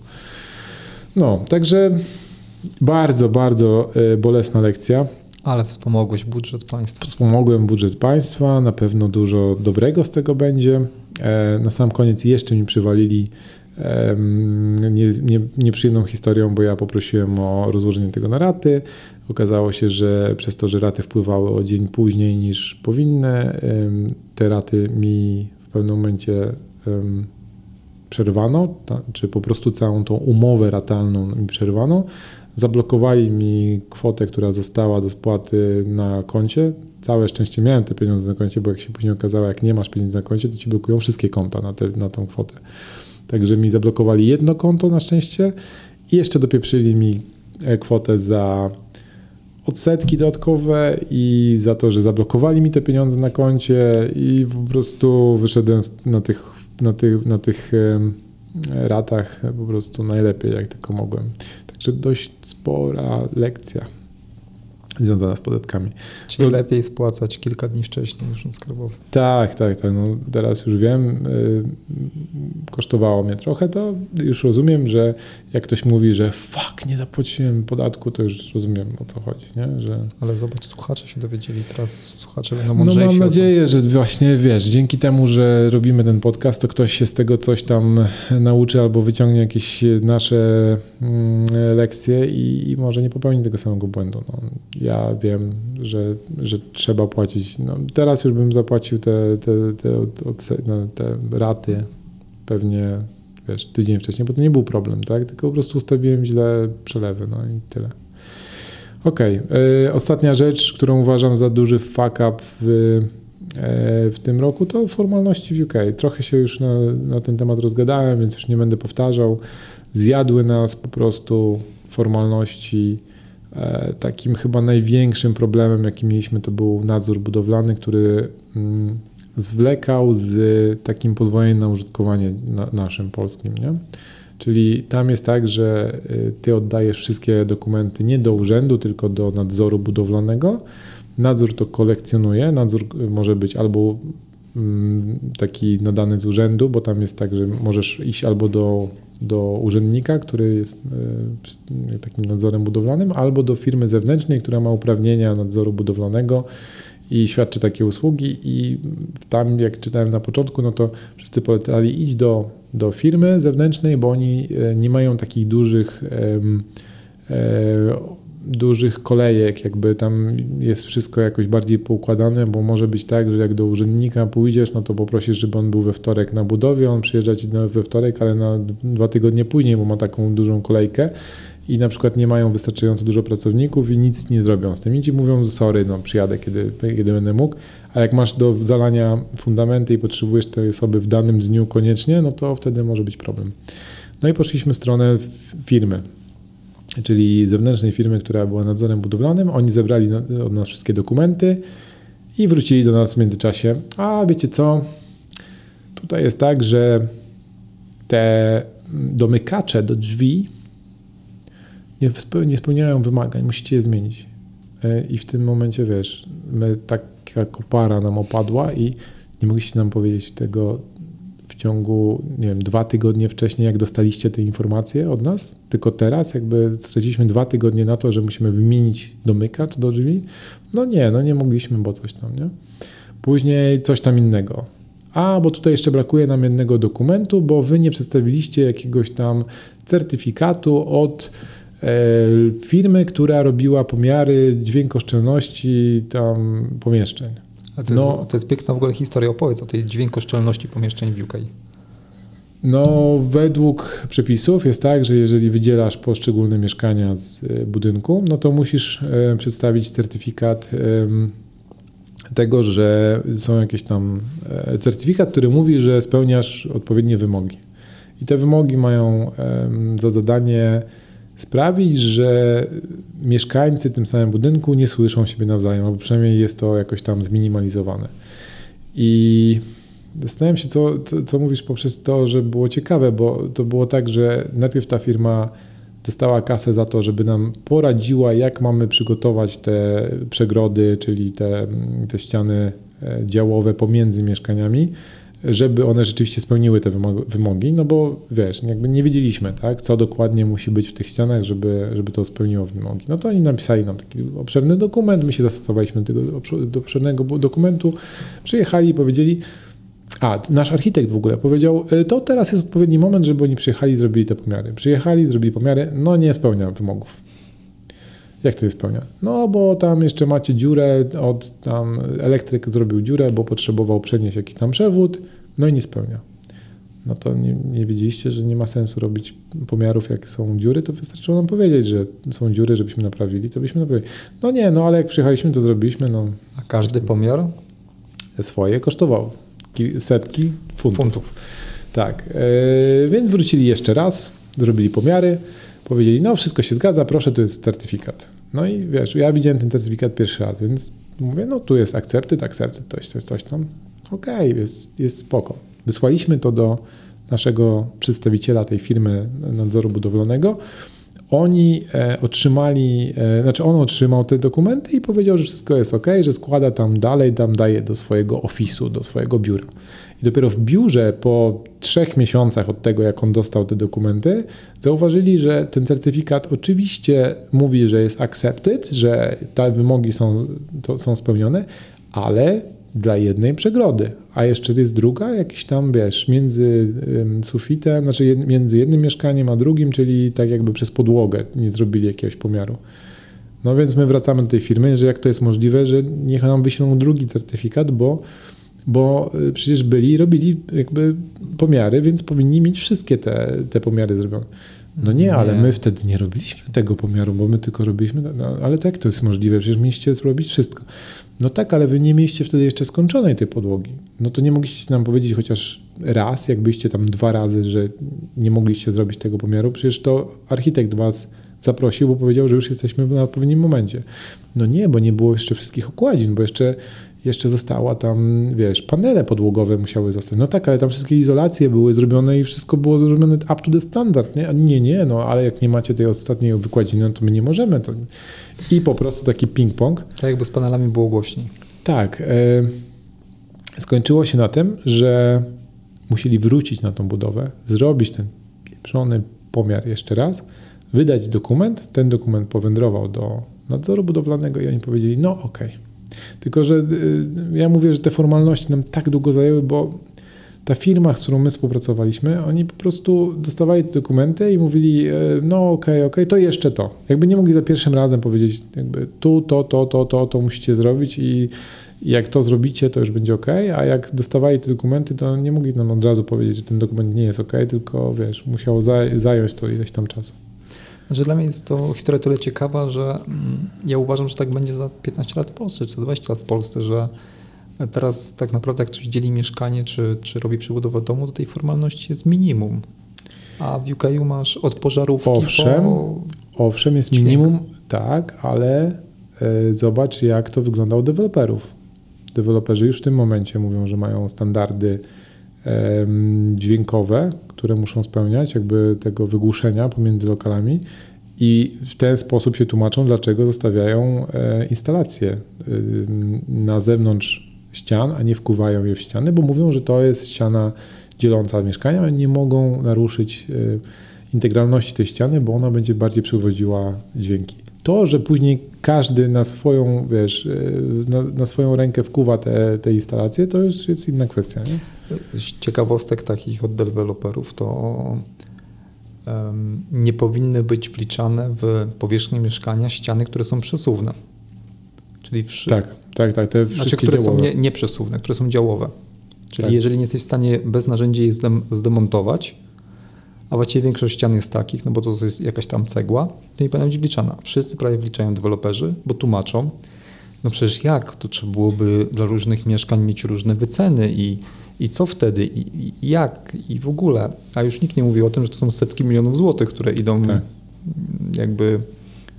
No, także bardzo, bardzo e, bolesna lekcja.
Ale wspomogłeś budżet państwa.
Wspomogłem budżet państwa, na pewno dużo dobrego z tego będzie. E, Na sam koniec jeszcze mi przywalili nie, nie, nieprzyjemną historią, bo ja poprosiłem o rozłożenie tego na raty. Okazało się, że przez to, że raty wpływały o dzień później niż powinny, te raty mi w pewnym momencie przerwano, czy po prostu całą tą umowę ratalną mi przerwano. Zablokowali mi kwotę, która została do spłaty na koncie. Całe szczęście miałem te pieniądze na koncie, bo jak się później okazało, jak nie masz pieniędzy na koncie, to ci blokują wszystkie konta na, te, na tą kwotę. Także mi zablokowali jedno konto na szczęście i jeszcze dopieprzyli mi e, kwotę za odsetki dodatkowe i za to, że zablokowali mi te pieniądze na koncie i po prostu wyszedłem na tych, na tych, na tych ratach po prostu najlepiej, jak tylko mogłem. Także dość spora lekcja związana z podatkami.
Czyli
Roz-
lepiej spłacać kilka dni wcześniej Urząd Skarbowy.
Tak, tak, tak. No, teraz już wiem, y, kosztowało mnie trochę, to już rozumiem, że jak ktoś mówi, że fuck, nie zapłaciłem podatku, to już rozumiem o co chodzi, nie? Że
Ale zobacz, słuchacze się dowiedzieli, teraz słuchacze będą
no
mądrzejsi.
mam
o tym.
nadzieję, że właśnie wiesz, dzięki temu, że robimy ten podcast, to ktoś się z tego coś tam nauczy albo wyciągnie jakieś nasze mm, lekcje i, i może nie popełni tego samego błędu. No, ja wiem, że, że trzeba płacić. No, teraz już bym zapłacił te, te, te, no, te raty pewnie wiesz, tydzień wcześniej, bo to nie był problem, tak? Tylko po prostu ustawiłem źle przelewy, no i tyle. Okej, okay. ostatnia rzecz, którą uważam za duży fuck up w, e, w tym roku, to formalności w UK. Trochę się już na, na ten temat rozgadałem, więc już nie będę powtarzał. Zjadły nas po prostu formalności. E, takim chyba największym problemem, jaki mieliśmy, to był nadzór budowlany, który mm, zwlekał z takim pozwoleniem na użytkowanie na, naszym polskim. Nie? Czyli tam jest tak, że y, ty oddajesz wszystkie dokumenty nie do urzędu, tylko do nadzoru budowlanego. Nadzór to kolekcjonuje. Nadzór y, może być albo mm, taki nadany z urzędu, bo tam jest tak, że możesz iść albo do, do urzędnika, który jest y, takim nadzorem budowlanym, albo do firmy zewnętrznej, która ma uprawnienia nadzoru budowlanego i świadczy takie usługi. I tam jak czytałem na początku, no to wszyscy polecali iść do, do firmy zewnętrznej, bo oni e, nie mają takich dużych e, dużych kolejek, jakby tam jest wszystko jakoś bardziej poukładane, bo może być tak, że jak do urzędnika pójdziesz, no to poprosisz, żeby on był we wtorek na budowie, on przyjeżdża ci we wtorek, ale na dwa tygodnie później, bo ma taką dużą kolejkę i na przykład nie mają wystarczająco dużo pracowników i nic nie zrobią z tym. I ci mówią, sorry, no przyjadę, kiedy, kiedy będę mógł, a jak masz do zalania fundamenty i potrzebujesz tej osoby w danym dniu koniecznie, no to wtedy może być problem. No i poszliśmy w stronę firmy, czyli zewnętrznej firmy, która była nadzorem budowlanym. Oni zebrali od nas wszystkie dokumenty i wrócili do nas w międzyczasie. A wiecie co? Tutaj jest tak, że te domykacze do drzwi nie, nie spełniają wymagań, musicie je zmienić. E, I w tym momencie, wiesz, my, taka kopara nam opadła i nie mogliście nam powiedzieć tego ciągu, nie wiem, dwa tygodnie wcześniej, jak dostaliście te informacje od nas, tylko teraz jakby straciliśmy dwa tygodnie na to, że musimy wymienić domykacz do drzwi. No nie, no nie mogliśmy, bo coś tam, nie? Później coś tam innego. A, bo tutaj jeszcze brakuje nam jednego dokumentu, bo wy nie przedstawiliście jakiegoś tam certyfikatu od E, firmy, która robiła pomiary dźwiękoszczelności tam pomieszczeń.
To, no, jest, to jest piękna w ogóle historia. Opowiedz o tej dźwiękoszczelności pomieszczeń w UK.
No, według przepisów jest tak, że jeżeli wydzielasz poszczególne mieszkania z e, budynku, no to musisz e, przedstawić certyfikat tego, że są jakieś tam certyfikat, który mówi, że spełniasz odpowiednie wymogi. I te wymogi mają za zadanie sprawić, że mieszkańcy tym samym budynku nie słyszą siebie nawzajem, albo przynajmniej jest to jakoś tam zminimalizowane. I zastanawiam się, co, co, co mówisz poprzez to, że było ciekawe, bo to było tak, że najpierw ta firma dostała kasę za to, żeby nam poradziła, jak mamy przygotować te przegrody, czyli te, te ściany e, działowe pomiędzy mieszkaniami żeby one rzeczywiście spełniły te wymogi, no bo wiesz, jakby nie wiedzieliśmy, tak, co dokładnie musi być w tych ścianach, żeby, żeby to spełniło wymogi. No to oni napisali nam taki obszerny dokument, my się zastosowaliśmy do tego obszernego dokumentu, przyjechali i powiedzieli, a, nasz architekt w ogóle powiedział, e, to teraz jest odpowiedni moment, żeby oni przyjechali i zrobili te pomiary. Przyjechali, zrobili pomiary, no nie spełnia wymogów. Jak to jest spełnia? No, bo tam jeszcze macie dziurę, od tam elektryk zrobił dziurę, bo potrzebował przenieść jakiś tam przewód, no i nie spełnia. No to nie, nie wiedzieliście, że nie ma sensu robić pomiarów, jak są dziury, to wystarczyło nam powiedzieć, że są dziury, żebyśmy naprawili, to byśmy naprawili. No nie, no ale jak przyjechaliśmy, to zrobiliśmy. No.
A każdy pomiar?
Swoje kosztował setki funtów.
funtów.
Tak, yy, więc wrócili jeszcze raz, zrobili pomiary, powiedzieli, no wszystko się zgadza, proszę, tu jest certyfikat. No i wiesz, ja widziałem ten certyfikat pierwszy raz, więc mówię, no tu jest accepted, accepted, coś, coś, coś tam. Okej, okay, jest, jest spoko. Wysłaliśmy to do naszego przedstawiciela tej firmy nadzoru budowlanego. Oni e, otrzymali, e, znaczy on otrzymał te dokumenty i powiedział, że wszystko jest ok, że składa tam dalej, tam daje do swojego ofisu, do swojego biura. I dopiero w biurze po trzech miesiącach od tego, jak on dostał te dokumenty, zauważyli, że ten certyfikat oczywiście mówi, że jest accepted, że te wymogi są, to, są spełnione, ale dla jednej przegrody, a jeszcze jest druga, jakiś tam, wiesz, między sufitem, znaczy między jednym mieszkaniem a drugim, czyli tak jakby przez podłogę nie zrobili jakiegoś pomiaru. No więc my wracamy do tej firmy, że jak to jest możliwe, że niech nam wyślą drugi certyfikat, bo, bo y, przecież byli i robili jakby pomiary, więc powinni mieć wszystkie te, te pomiary zrobione. No nie, ale
Nie.
my wtedy nie robiliśmy tego pomiaru, bo my tylko robiliśmy, no, ale to jak to jest możliwe? Przecież mieliście zrobić wszystko. No tak, ale wy nie mieliście wtedy jeszcze skończonej tej podłogi. No to nie mogliście nam powiedzieć chociaż raz, jakbyście tam dwa razy, że nie mogliście zrobić tego pomiaru. Przecież to architekt was zaprosił, bo powiedział, że już jesteśmy na odpowiednim momencie. No nie, bo nie było jeszcze wszystkich okładzin, bo jeszcze, jeszcze została tam, wiesz, panele podłogowe musiały zostać. No tak, ale tam wszystkie izolacje były zrobione i wszystko było zrobione up to the standard, nie? Nie, nie, no ale jak nie macie tej ostatniej wykładziny, no to my nie możemy. To... I po prostu taki ping-pong.
Tak jakby z panelami było głośniej.
Tak. E, skończyło się na tym, że musieli wrócić na tą budowę, zrobić ten pieprzony pomiar jeszcze raz, wydać dokument. Ten dokument powędrował do nadzoru budowlanego i oni powiedzieli, no okej. Tylko, że y, ja mówię, że te formalności nam tak długo zajęły, bo ta firma, z którą my współpracowaliśmy, oni po prostu dostawali te dokumenty i mówili, e, no okej, okej, to jeszcze to. Jakby nie mogli za pierwszym razem powiedzieć, jakby tu, to, to, to, to, to musicie zrobić i jak to zrobicie, to już będzie ok, a jak dostawali te dokumenty, to nie mogli nam od razu powiedzieć, że ten dokument nie jest ok, tylko wiesz, musiało za- zająć to ileś tam czasu.
Znaczy dla mnie jest to historia tyle ciekawa, że mm, ja uważam, że tak będzie za 15 lat w Polsce, czy za 20 lat w Polsce, że teraz tak naprawdę jak ktoś dzieli mieszkanie, czy, czy robi przebudowę domu, to tej formalności jest minimum. A w UK masz od pożarówki
Owszem.
po...
Owszem, jest
Dźwięk.
minimum, tak, ale e, zobacz, jak to wygląda u deweloperów. Deweloperzy już w tym momencie mówią, że mają standardy em, dźwiękowe, które muszą spełniać, jakby tego wygłuszenia pomiędzy lokalami. I w ten sposób się tłumaczą, dlaczego zostawiają e, instalacje ym, na zewnątrz ścian, a nie wkuwają je w ściany, bo mówią, że to jest ściana dzieląca mieszkania, nie mogą naruszyć e, integralności tej ściany, bo ona będzie bardziej przewodziła dźwięki. To, że później każdy na swoją, wiesz, e, na, na swoją rękę wkuwa te, te instalacje, to już jest inna kwestia, nie?
Z ciekawostek takich od deweloperów to em, nie powinny być wliczane w powierzchnię mieszkania ściany, które są przesuwne. Czyli wszy...
Tak, tak, tak, te
znaczy,
wszystkie
które
działowe.
są nie, nieprzesuwne, które są działowe. Czyli
Tak.
jeżeli nie jesteś w stanie bez narzędzi je zdem, zdemontować, a właściwie większość ścian jest takich, no bo to jest jakaś tam cegła, to nie powinna być wliczana. Wszyscy prawie wliczają deweloperzy, bo tłumaczą, no przecież jak, to trzeba byłoby dla różnych mieszkań mieć różne wyceny i, i co wtedy, i, i jak, i w ogóle. A już nikt nie mówi o tym, że to są setki milionów złotych, które idą
Tak.
jakby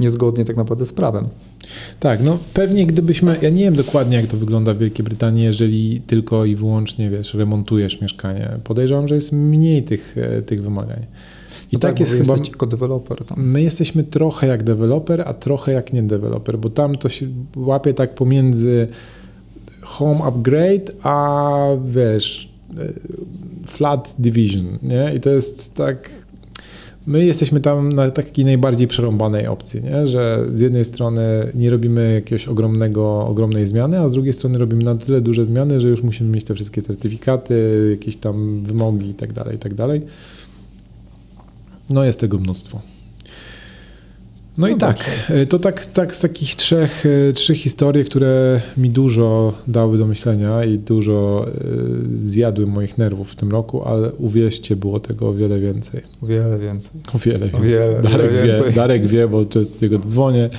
niezgodnie tak naprawdę z prawem.
Tak, no pewnie gdybyśmy, ja nie wiem dokładnie jak to wygląda w Wielkiej Brytanii, jeżeli tylko i wyłącznie, wiesz, remontujesz mieszkanie. Podejrzewam, że jest mniej tych, e, tych wymagań. I
No
tak,
bo
jest chyba,
jako deweloper tam.
my jesteśmy trochę jak deweloper, a trochę jak nie deweloper, bo tam to się łapie tak pomiędzy home upgrade, a wiesz, e, flat division, nie? I to jest tak, my jesteśmy tam na takiej najbardziej przerąbanej opcji, nie? że z jednej strony nie robimy jakiegoś ogromnego, ogromnej zmiany, a z drugiej strony robimy na tyle duże zmiany, że już musimy mieć te wszystkie certyfikaty, jakieś tam wymogi i tak dalej, i tak. No jest tego mnóstwo. No, i
No
tak, e, to tak, tak z takich trzech, e, trzech historii, które mi dużo dały do myślenia i dużo e, zjadły moich nerwów w tym roku, ale uwierzcie, było tego o wiele więcej.
O wiele więcej.
O wiele więcej.
wiele,
Darek,
wiele
wie,
więcej.
Darek wie, bo często niego dzwonię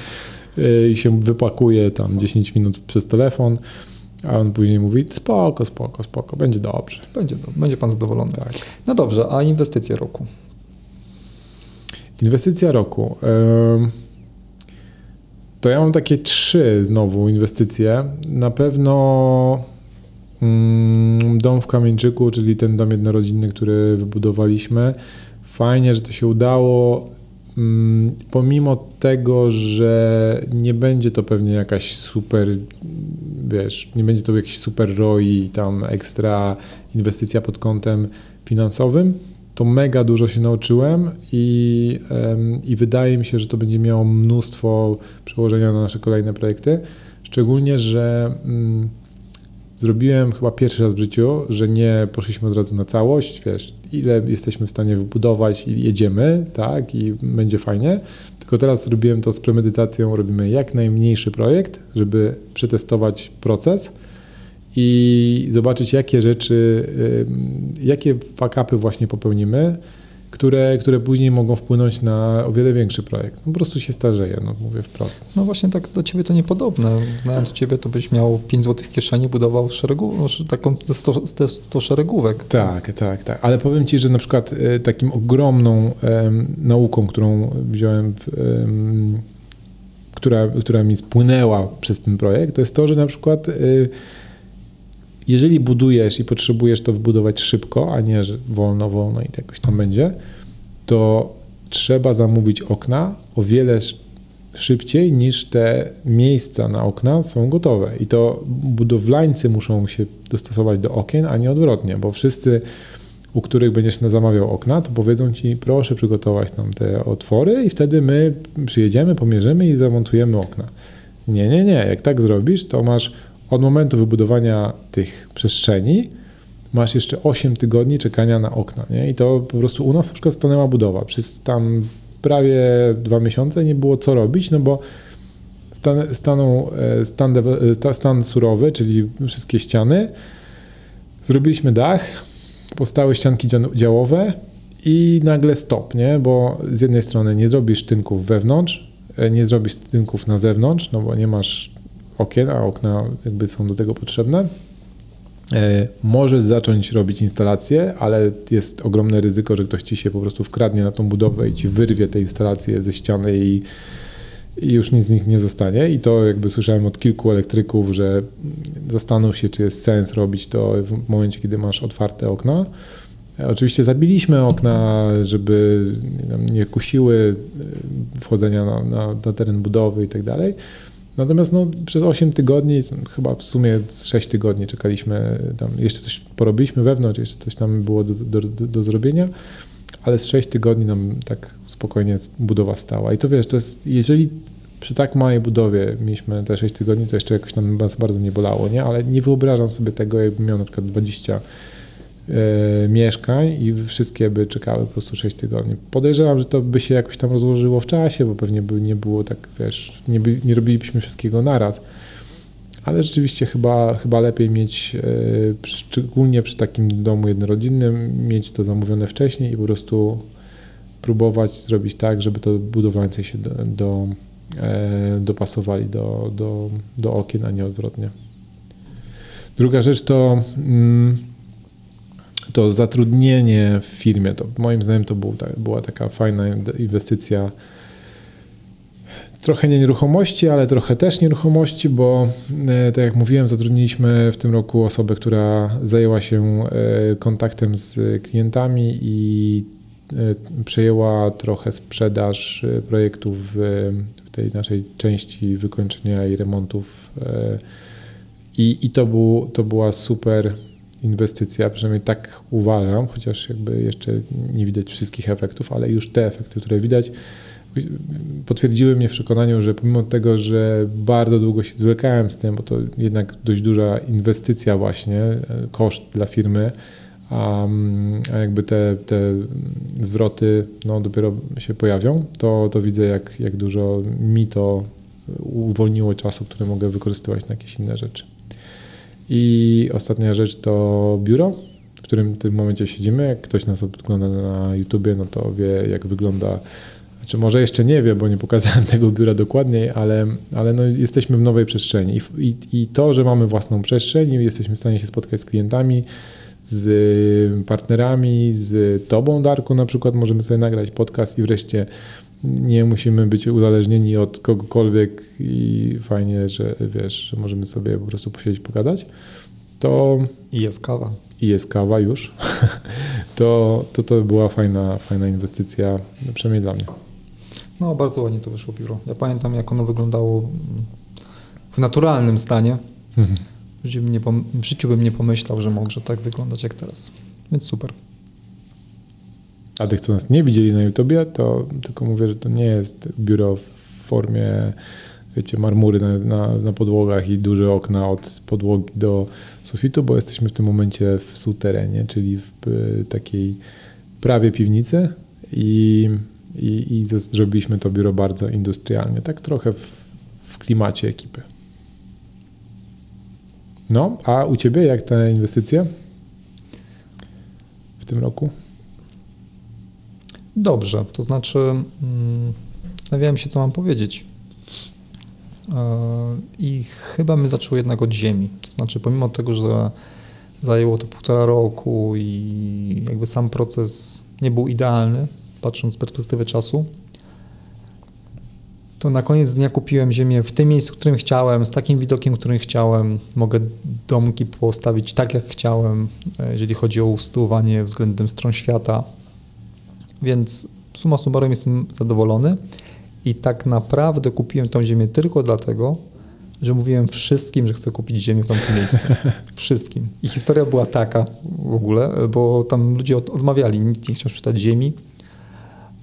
i się wypakuje tam 10 minut przez telefon, a on później mówi spoko, spoko, spoko, będzie dobrze.
Będzie, będzie pan zadowolony.
Tak.
No dobrze, a inwestycje roku?
Inwestycja roku. To ja mam takie trzy znowu inwestycje. Na pewno mm, dom w Kamieńczyku, czyli ten dom jednorodzinny, który wybudowaliśmy. Fajnie, że to się udało. Mm, Pomimo tego, że nie będzie to pewnie jakaś super, wiesz, nie będzie to jakiś super ROI tam ekstra inwestycja pod kątem finansowym, to mega dużo się nauczyłem i, i wydaje mi się, że to będzie miało mnóstwo przełożenia na nasze kolejne projekty. Szczególnie, że mm, zrobiłem chyba pierwszy raz w życiu, że nie poszliśmy od razu na całość, wiesz, ile jesteśmy w stanie wybudować i jedziemy, tak, i będzie fajnie. Tylko teraz zrobiłem to z premedytacją, robimy jak najmniejszy projekt, żeby przetestować proces i zobaczyć, jakie rzeczy, jakie fakapy właśnie popełnimy, które, które później mogą wpłynąć na o wiele większy projekt. No, po prostu się starzeje, no mówię wprost.
No właśnie tak do ciebie to niepodobne. Znając ciebie, to byś miał 5 złotych w kieszeni, budował szeregu, taką 100, 100 szeregówek.
Tak, więc... tak, tak. Ale powiem ci, że na przykład e, takim ogromną um, nauką, którą wziąłem, w, um, która, która mi spłynęła przez ten projekt, to jest to, że na przykład y, jeżeli budujesz i potrzebujesz to wbudować szybko, a nie, że wolno, wolno i jakoś tam będzie, to trzeba zamówić okna o wiele szybciej niż te miejsca na okna są gotowe. I to budowlańcy muszą się dostosować do okien, a nie odwrotnie, bo wszyscy, u których będziesz zamawiał okna, to powiedzą ci, proszę przygotować nam te otwory i wtedy my przyjedziemy, pomierzymy i zamontujemy okna. Nie, nie, nie. Jak tak zrobisz, to masz od momentu wybudowania tych przestrzeni masz jeszcze 8 tygodni czekania na okna. Nie? I to po prostu u nas na przykład stanęła budowa. Przez tam prawie dwa miesiące nie było co robić, no bo stan, e, stan, e, stan surowy, czyli wszystkie ściany. Zrobiliśmy dach, powstały ścianki działowe i nagle stop, nie? bo z jednej strony nie zrobisz tynków wewnątrz, e, nie zrobisz tynków na zewnątrz, no bo nie masz okien, a okna jakby są do tego potrzebne. E, możesz zacząć robić instalację, ale jest ogromne ryzyko, że ktoś ci się po prostu wkradnie na tą budowę i ci wyrwie te instalacje ze ściany i, i już nic z nich nie zostanie. I to jakby słyszałem od kilku elektryków, że zastanów się, czy jest sens robić to w momencie, kiedy masz otwarte okna. E, oczywiście zabiliśmy okna, żeby nie kusiły e, wchodzenia na, na, na teren budowy i tak dalej. Natomiast no, przez 8 tygodni, chyba w sumie z 6 tygodni czekaliśmy, tam jeszcze coś porobiliśmy wewnątrz, jeszcze coś tam było do, do, do, zrobienia, ale z 6 tygodni nam tak spokojnie budowa stała. I to wiesz, to jest, jeżeli przy tak małej budowie mieliśmy te 6 tygodni, to jeszcze jakoś nam bardzo nie bolało, nie? Ale nie wyobrażam sobie tego, jakbym miał na przykład 20 E, mieszkań i wszystkie by czekały po prostu 6 tygodni. Podejrzewam, że to by się jakoś tam rozłożyło w czasie, bo pewnie by nie było tak, wiesz, nie, by, nie robilibyśmy wszystkiego naraz. Ale rzeczywiście chyba, chyba lepiej mieć, e, szczególnie przy takim domu jednorodzinnym, mieć to zamówione wcześniej i po prostu próbować zrobić tak, żeby to budowlańcy się do, do, e, dopasowali do, do, do okien, a nie odwrotnie. Druga rzecz to mm, to zatrudnienie w firmie, to moim zdaniem to był, była taka fajna inwestycja. Trochę nie nieruchomości, ale trochę też nieruchomości, bo e, tak jak mówiłem, zatrudniliśmy w tym roku osobę, która zajęła się e, kontaktem z klientami i e, przejęła trochę sprzedaż projektów w tej naszej części wykończenia i remontów. I, i to, był, to była super inwestycja, przynajmniej tak uważam, chociaż jakby jeszcze nie widać wszystkich efektów, ale już te efekty, które widać, potwierdziły mnie w przekonaniu, że pomimo tego, że bardzo długo się zwlekałem z tym, bo to jednak dość duża inwestycja właśnie, koszt dla firmy, a, jakby te, te zwroty no, dopiero się pojawią, to, to widzę jak, jak dużo mi to uwolniło czasu, który mogę wykorzystywać na jakieś inne rzeczy. I ostatnia rzecz to biuro, w którym w tym momencie siedzimy. Jak ktoś nas ogląda na YouTubie, no to wie, jak wygląda. Znaczy, może jeszcze nie wie, bo nie pokazałem (laughs) tego biura dokładniej, ale, ale no jesteśmy w nowej przestrzeni. I, i, I to, że mamy własną przestrzeń jesteśmy w stanie się spotkać z klientami, z partnerami, z Tobą, Darku, na przykład, możemy sobie nagrać podcast i wreszcie nie musimy być uzależnieni od kogokolwiek i fajnie, że wiesz, że możemy sobie po prostu posiedzieć, pogadać, to...
I jest kawa.
I jest kawa już. (laughs) to, to to była fajna, fajna inwestycja, przynajmniej dla mnie.
No, bardzo ładnie to wyszło biuro. Ja pamiętam, jak ono wyglądało w naturalnym stanie. Mhm. W, życiu bym nie w życiu bym nie pomyślał, że może tak wyglądać jak teraz. Więc super.
A tych, co nas nie widzieli na YouTubie, to tylko mówię, że to nie jest biuro w formie wiecie, marmury na, na, na podłogach i duże okna od podłogi do sufitu, bo jesteśmy w tym momencie w suterenie, czyli w y, takiej prawie piwnicy i, i, i zrobiliśmy to biuro bardzo industrialnie, tak trochę w, w klimacie ekipy. No, a u Ciebie jak te inwestycje w tym roku?
Dobrze, to znaczy mm, zastanawiałem się, co mam powiedzieć. E, I chyba my zaczęło jednak od ziemi. To znaczy, pomimo tego, że zajęło to półtora roku i jakby sam proces nie był idealny, patrząc z perspektywy czasu, to na koniec dnia kupiłem ziemię w tym miejscu, w którym chciałem, z takim widokiem, którym chciałem. Mogę domki postawić tak, jak chciałem, e, jeżeli chodzi o usytuowanie względem stron świata. Więc suma summarum jestem zadowolony. I tak naprawdę kupiłem tą ziemię tylko dlatego, że mówiłem wszystkim, że chcę kupić ziemię w tamtym (laughs) miejscu. Wszystkim. I historia była taka w ogóle, bo tam ludzie odmawiali, nikt nie chciał sprzedać ziemi.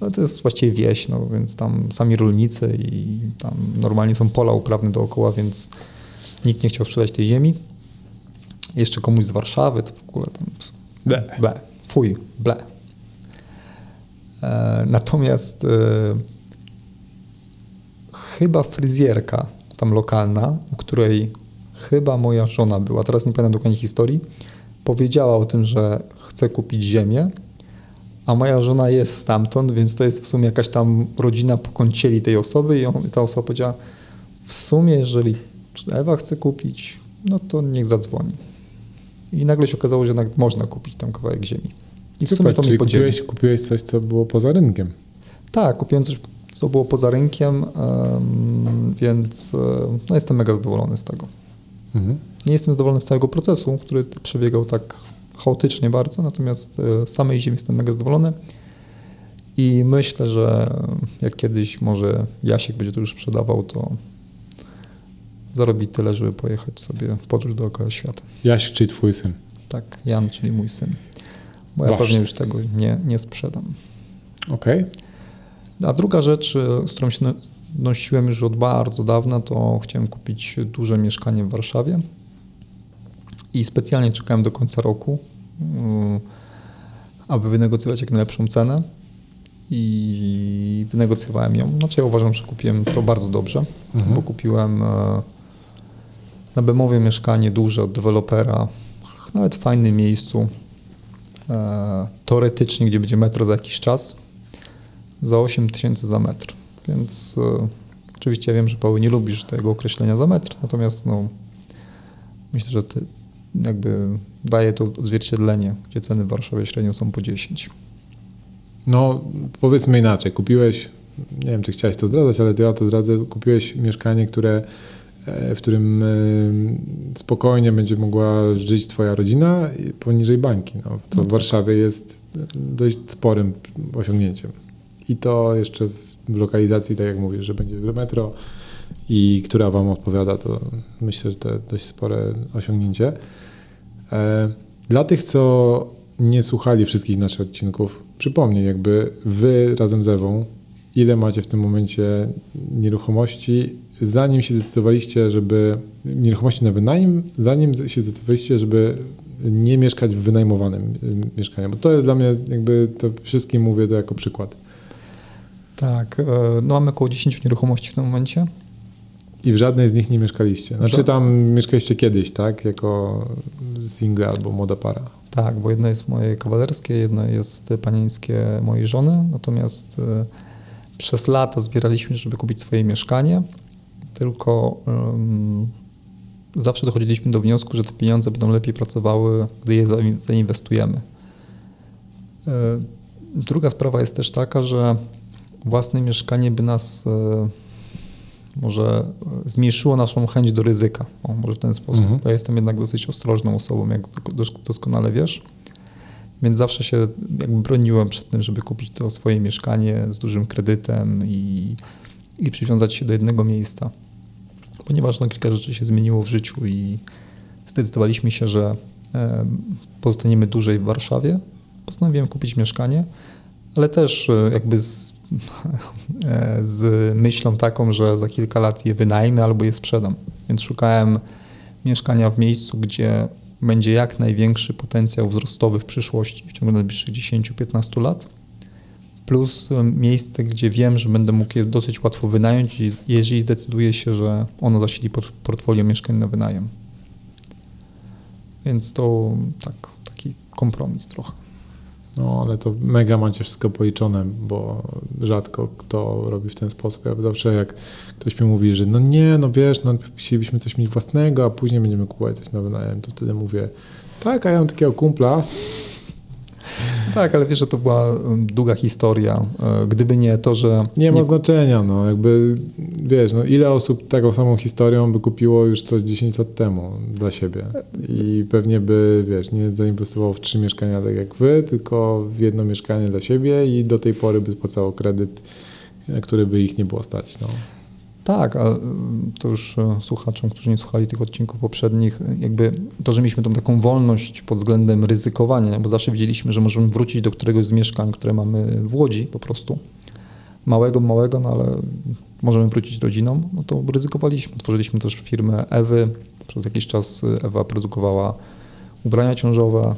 No to jest właściwie wieś, no więc tam sami rolnicy i tam normalnie są pola uprawne dookoła, więc nikt nie chciał sprzedać tej ziemi. Jeszcze komuś z Warszawy, to w ogóle tam...
Ble.
Ble. Fuj, ble. E, natomiast e, chyba fryzjerka tam lokalna, u której chyba moja żona była, teraz nie pamiętam dokładnie historii, powiedziała o tym, że chce kupić ziemię, a moja żona jest stamtąd, więc to jest w sumie jakaś tam rodzina po kącieli tej osoby i, on, ta osoba powiedziała, w sumie jeżeli Ewa chce kupić, no to niech zadzwoni. I nagle się okazało, że jednak można kupić tam kawałek ziemi. I w sumie to
czyli
mi podzieli.
kupiłeś, kupiłeś coś, co było poza rynkiem.
Tak, kupiłem coś, co było poza rynkiem, em, więc e, no, jestem mega zadowolony z tego.
Mhm.
Nie jestem zadowolony z całego procesu, który przebiegał tak chaotycznie bardzo, natomiast e, z samej ziemi jestem mega zadowolony. I myślę, że jak kiedyś może Jasiek będzie to już sprzedawał, to zarobi tyle, żeby pojechać sobie podróż dookoła świata.
Jaś, czy twój syn?
Tak, Jan, czyli mój syn. Bo ja
Wasz
pewnie już tego nie, nie sprzedam.
Okej.
A druga rzecz, e, z którą się no- nosiłem już od bardzo dawna, to chciałem kupić duże mieszkanie w Warszawie i specjalnie czekałem do końca roku, mm, aby wynegocjować jak najlepszą cenę i wynegocjowałem ją. Znaczy ja uważam, że kupiłem to bardzo dobrze,
Mhm.
bo kupiłem e, na Bemowie mieszkanie duże od dewelopera, nawet w fajnym miejscu, teoretycznie, gdzie będzie metro za jakiś czas, za 8 tysięcy za metr. Więc e, oczywiście ja wiem, że Paweł nie lubisz tego określenia za metr, natomiast no, myślę, że ty, jakby daje to odzwierciedlenie, gdzie ceny w Warszawie średnio są po 10.
No, powiedzmy inaczej. Kupiłeś, nie wiem, czy chciałeś to zdradzać, ale ja to zdradzę. Kupiłeś mieszkanie, które, e, w którym e, spokojnie będzie mogła żyć twoja rodzina poniżej bańki, no, co
No
w
tak.
Warszawie jest dość sporym osiągnięciem. I to jeszcze w lokalizacji, tak jak mówisz, że będzie metro i która wam odpowiada, to myślę, że to dość spore osiągnięcie. E, Dla tych, co nie słuchali wszystkich naszych odcinków, przypomnij, jakby wy razem z Ewą, ile macie w tym momencie nieruchomości, zanim się zdecydowaliście, żeby nieruchomości na wynajem, zanim się zdecydowaliście, żeby nie mieszkać w wynajmowanym y, mieszkaniu, bo to jest dla mnie jakby, to wszystkim mówię to jako przykład.
Tak, e, no mamy około 10 nieruchomości w tym momencie.
I w żadnej z nich nie mieszkaliście. Znaczy tam mieszkaliście kiedyś, tak? Jako single albo młoda para.
Tak, bo jedno jest moje kawalerskie, jedno jest panieńskie mojej żony, natomiast e, przez lata zbieraliśmy, żeby kupić swoje mieszkanie, tylko em, zawsze dochodziliśmy do wniosku, że te pieniądze będą lepiej pracowały, gdy je zain- zainwestujemy. E, Druga sprawa jest też taka, że własne mieszkanie by nas e, może zmniejszyło naszą chęć do ryzyka. O, może w ten sposób.
Mhm.
Ja jestem jednak dosyć ostrożną osobą, jak dos- doskonale wiesz. Więc zawsze się jakby broniłem przed tym, żeby kupić to swoje mieszkanie z dużym kredytem i, i przywiązać się do jednego miejsca. Ponieważ no, kilka rzeczy się zmieniło w życiu i zdecydowaliśmy się, że em, pozostaniemy dłużej w Warszawie. Postanowiłem kupić mieszkanie, ale też e, jakby z (laughs) e, z myślą taką, że za kilka lat je wynajmę albo je sprzedam. Więc szukałem mieszkania w miejscu, gdzie będzie jak największy potencjał wzrostowy w przyszłości, w ciągu najbliższych 10-15 lat, plus miejsce, gdzie wiem, że będę mógł je dosyć łatwo wynająć, jeżeli zdecyduje się, że ono zasili portfolio mieszkań na wynajem. Więc to tak, taki kompromis trochę.
No, ale to mega macie wszystko policzone, bo rzadko kto robi w ten sposób. Ja zawsze jak ktoś mi mówi, że no nie, no wiesz, no chcielibyśmy coś mieć własnego, a później będziemy kupować coś na wynajem, to wtedy mówię, tak, a ja mam takiego kumpla,
tak, ale wiesz, że to była długa historia. E, gdyby nie to, że...
Nie ma nie... znaczenia, no jakby, wiesz, no ile osób taką samą historią by kupiło już coś 10 lat temu dla siebie i pewnie by, wiesz, nie zainwestowało w trzy mieszkania tak jak wy, tylko w jedno mieszkanie dla siebie i do tej pory by spłacało kredyt, który by ich nie było stać, no.
Tak, a to już e, słuchaczom, którzy nie słuchali tych odcinków poprzednich, jakby to, że mieliśmy tą taką wolność pod względem ryzykowania, bo zawsze wiedzieliśmy, że możemy wrócić do któregoś z mieszkań, które mamy w Łodzi po prostu. Małego, małego, no ale możemy wrócić rodziną, no to ryzykowaliśmy. Tworzyliśmy też firmę Ewy. Przez jakiś czas Ewa produkowała ubrania ciążowe,